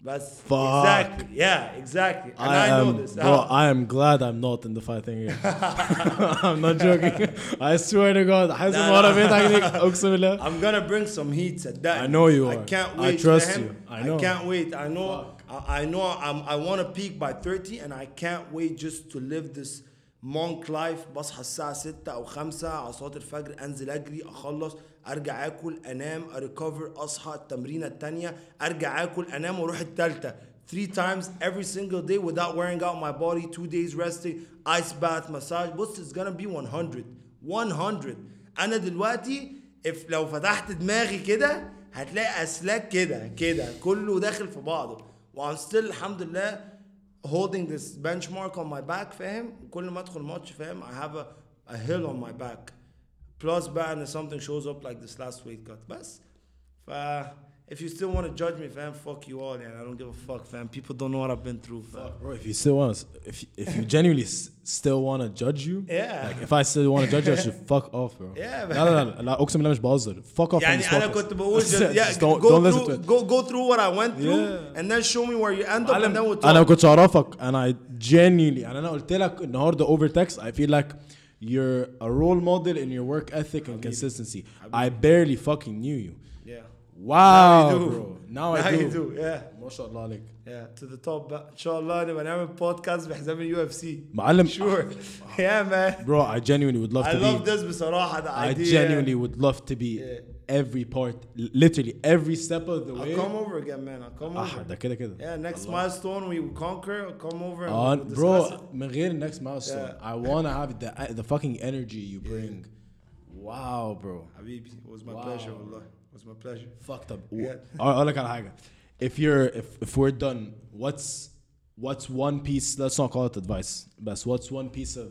بس Fuck. exactly yeah exactly and I, I know am, this bro, Ah. I am glad I'm not in the fight thing here. I'm not joking. I swear to God. حاسس لا، ان ورا لا. بيتك دي اقسم بالله. I'm gonna bring some heat صدقني I know you I are. can't I wait trust فاهم؟ you. I know. I can't wait I know I, I know I'm, I want to peak by 30 and I can't wait just to live this monk life. بصحى الساعة 6 أو 5 على صلاة الفجر أنزل أجري أخلص أرجع آكل أنام أريكفر أصحى التمرينة التانية أرجع آكل أنام وأروح التالتة. Three times every single day without wearing out my body. Two days resting ice bath massage. بص it's gonna be 100 100 أنا دلوقتي if لو فتحت دماغي كده هتلاقي أسلاك كده كده. كله داخل في بعضه. و I'm still الحمد لله holding this benchmark on my back فاهم كل ما ادخل ماتش فاهم I have a, a hill on my back plus بقى ان something shows up like this last weight cut بس ف if you still want to judge me fam fuck you all يعني I don't give a fuck fam people don't know what I've been through fam. Bro, if you still want to, if if you genuinely s- still want to judge you, Yeah. like if I still want to judge you, I should fuck off, bro. Yeah, لا لا لا لا اقسم بالله مش بهزر. Fuck off. from يعني this انا podcast. كنت بقول just, yeah, Just don't go don't listen to through it. go go through what I went through Yeah. and then show me where you end up and then we'll انا ما talk كنتش اعرفك انا genuinely يعني انا قلت لك النهارده over text I feel like you're a role model in your work ethic and consistency. I barely fucking knew you. yeah Wow, Now you do. bro. Now I now do. you do yeah ما شاء الله عليك. yeah to the top بقى ان شاء الله نبقى نعمل بودكاست بحساب اليو اف سي معلم sure yeah man bro I genuinely would love I to love be this بصراحة the I idea genuinely would love to be Yeah. every part literally every step of the I'll way come over again man I'll come ah over ده كده كده yeah next milestone we will conquer I'll come over and Uh, we'll discuss it. bro من غير next milestone Yeah. I wanna have the the fucking energy you bring wow bro حبيبي it was my Wow. pleasure والله it was my pleasure fucked up Yeah. اقول لك على حاجه if you're if, if we're done what's what's one piece let's not call it advice but what's one piece of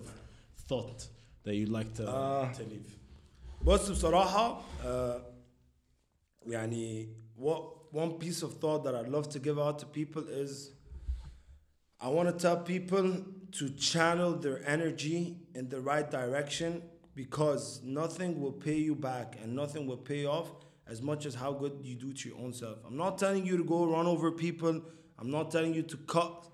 thought that you'd like to, Uh, to leave بص بصراحة uh, يعني what one piece of thought that I'd love to give out to people is I want to tell people to channel their energy in the right direction because nothing will pay you back and nothing will pay off as much as how good you do to your own self. I'm not telling you to go run over people. I'm not telling you to cut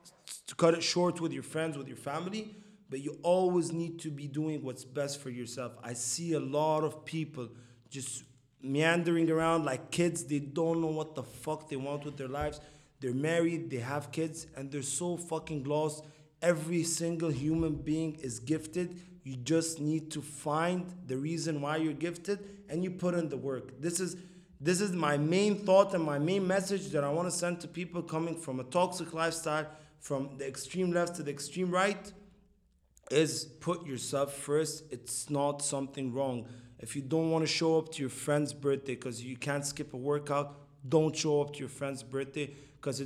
to cut it short with your friends, with your family. but you always need to be doing what's best for yourself. I see a lot of people just meandering around like kids. They don't know what the fuck they want with their lives. They're married, they have kids, and they're so fucking lost. Every single human being is gifted. You just need to find the reason why you're gifted and you put in the work. This is this is my main thought and my main message that I want to send to people coming from a toxic lifestyle, from the extreme left to the extreme right is put yourself first. It's not something wrong. If you don't want to show up to your friend's birthday because you can't skip a workout, don't show up to your friend's birthday because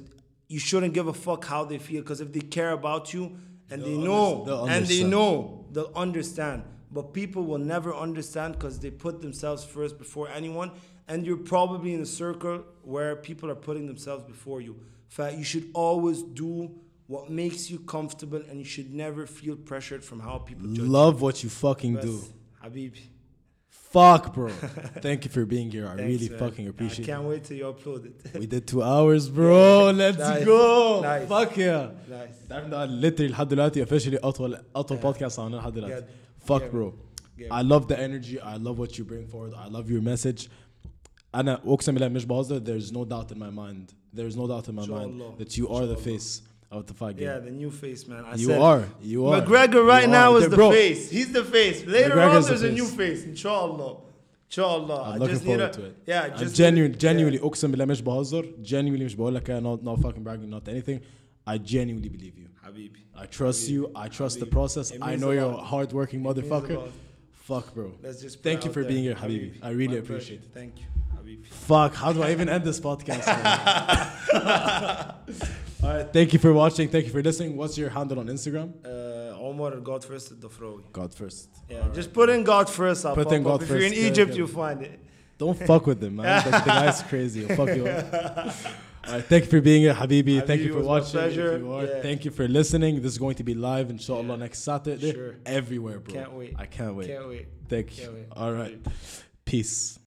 you shouldn't give a fuck how they feel because if they care about you and they know and they understand. know they'll understand but people will never understand because they put themselves first before anyone and you're probably in a circle where people are putting themselves before you fact you should always do what makes you comfortable and you should never feel pressured from how people judge Love what you fucking you. do. Habibi Fuck, bro. Thank you for being here. I Thanks, really man. fucking I appreciate it. can't wait till you upload it We did two hours, bro. Let's Nice. go. Nice. Fuck yeah. nice تعرف ده literally لحد دلوقتي officially اطول اطول بودكاست عملناه لحد دلوقتي. Yeah. Fuck Yeah. bro. Yeah. I love the energy. I love what you bring forward. I love your message. انا اقسم بالله مش بهزر. There's no doubt in my mind. There's no doubt in my mind Inshallah. that you are the Inshallah. face of the fight yeah game. the new face man I You said are. You are. McGregor right You now are. is the Bro, face. He's the face. Later McGregor's on, the there's a new face. face. Inshallah. Inshallah. I'm I looking just need forward a, to it. Yeah, I'm just genuine, need a- genuinely yeah. اقسم بالله مش بهزر. Genuinely مش بقول لك no, no fucking bragging, not anything. I genuinely believe you. Habibi. I trust you. I trust the Habibi. process. It I means know a you're a lot. hardworking It means a motherfucker. lot. Fuck, bro. Let's just put Thank it you out for there. being here, Habibi. I really My appreciate pleasure. Thank you, Habibi. Fuck, how do I even end this podcast? All right, thank you for watching. Thank you for listening. What's your handle on Instagram? Uh, Omar God first at Dafrawi. God first. Yeah, just put in God first. I'll Put in up. God If you're in Egypt, yeah. you'll find it. Don't fuck with them, man. The, the guy's crazy. He'll fuck you up. All right, thank you for being here, Habibi. thank you for it was my watching. if pleasure. you are. Yeah. Thank you for listening. This is going to be live, inshallah, Yeah. next Saturday. Sure. Everywhere, bro. Can't wait. I can't wait. Can't wait. Thank you. Can't wait. All right. Peace.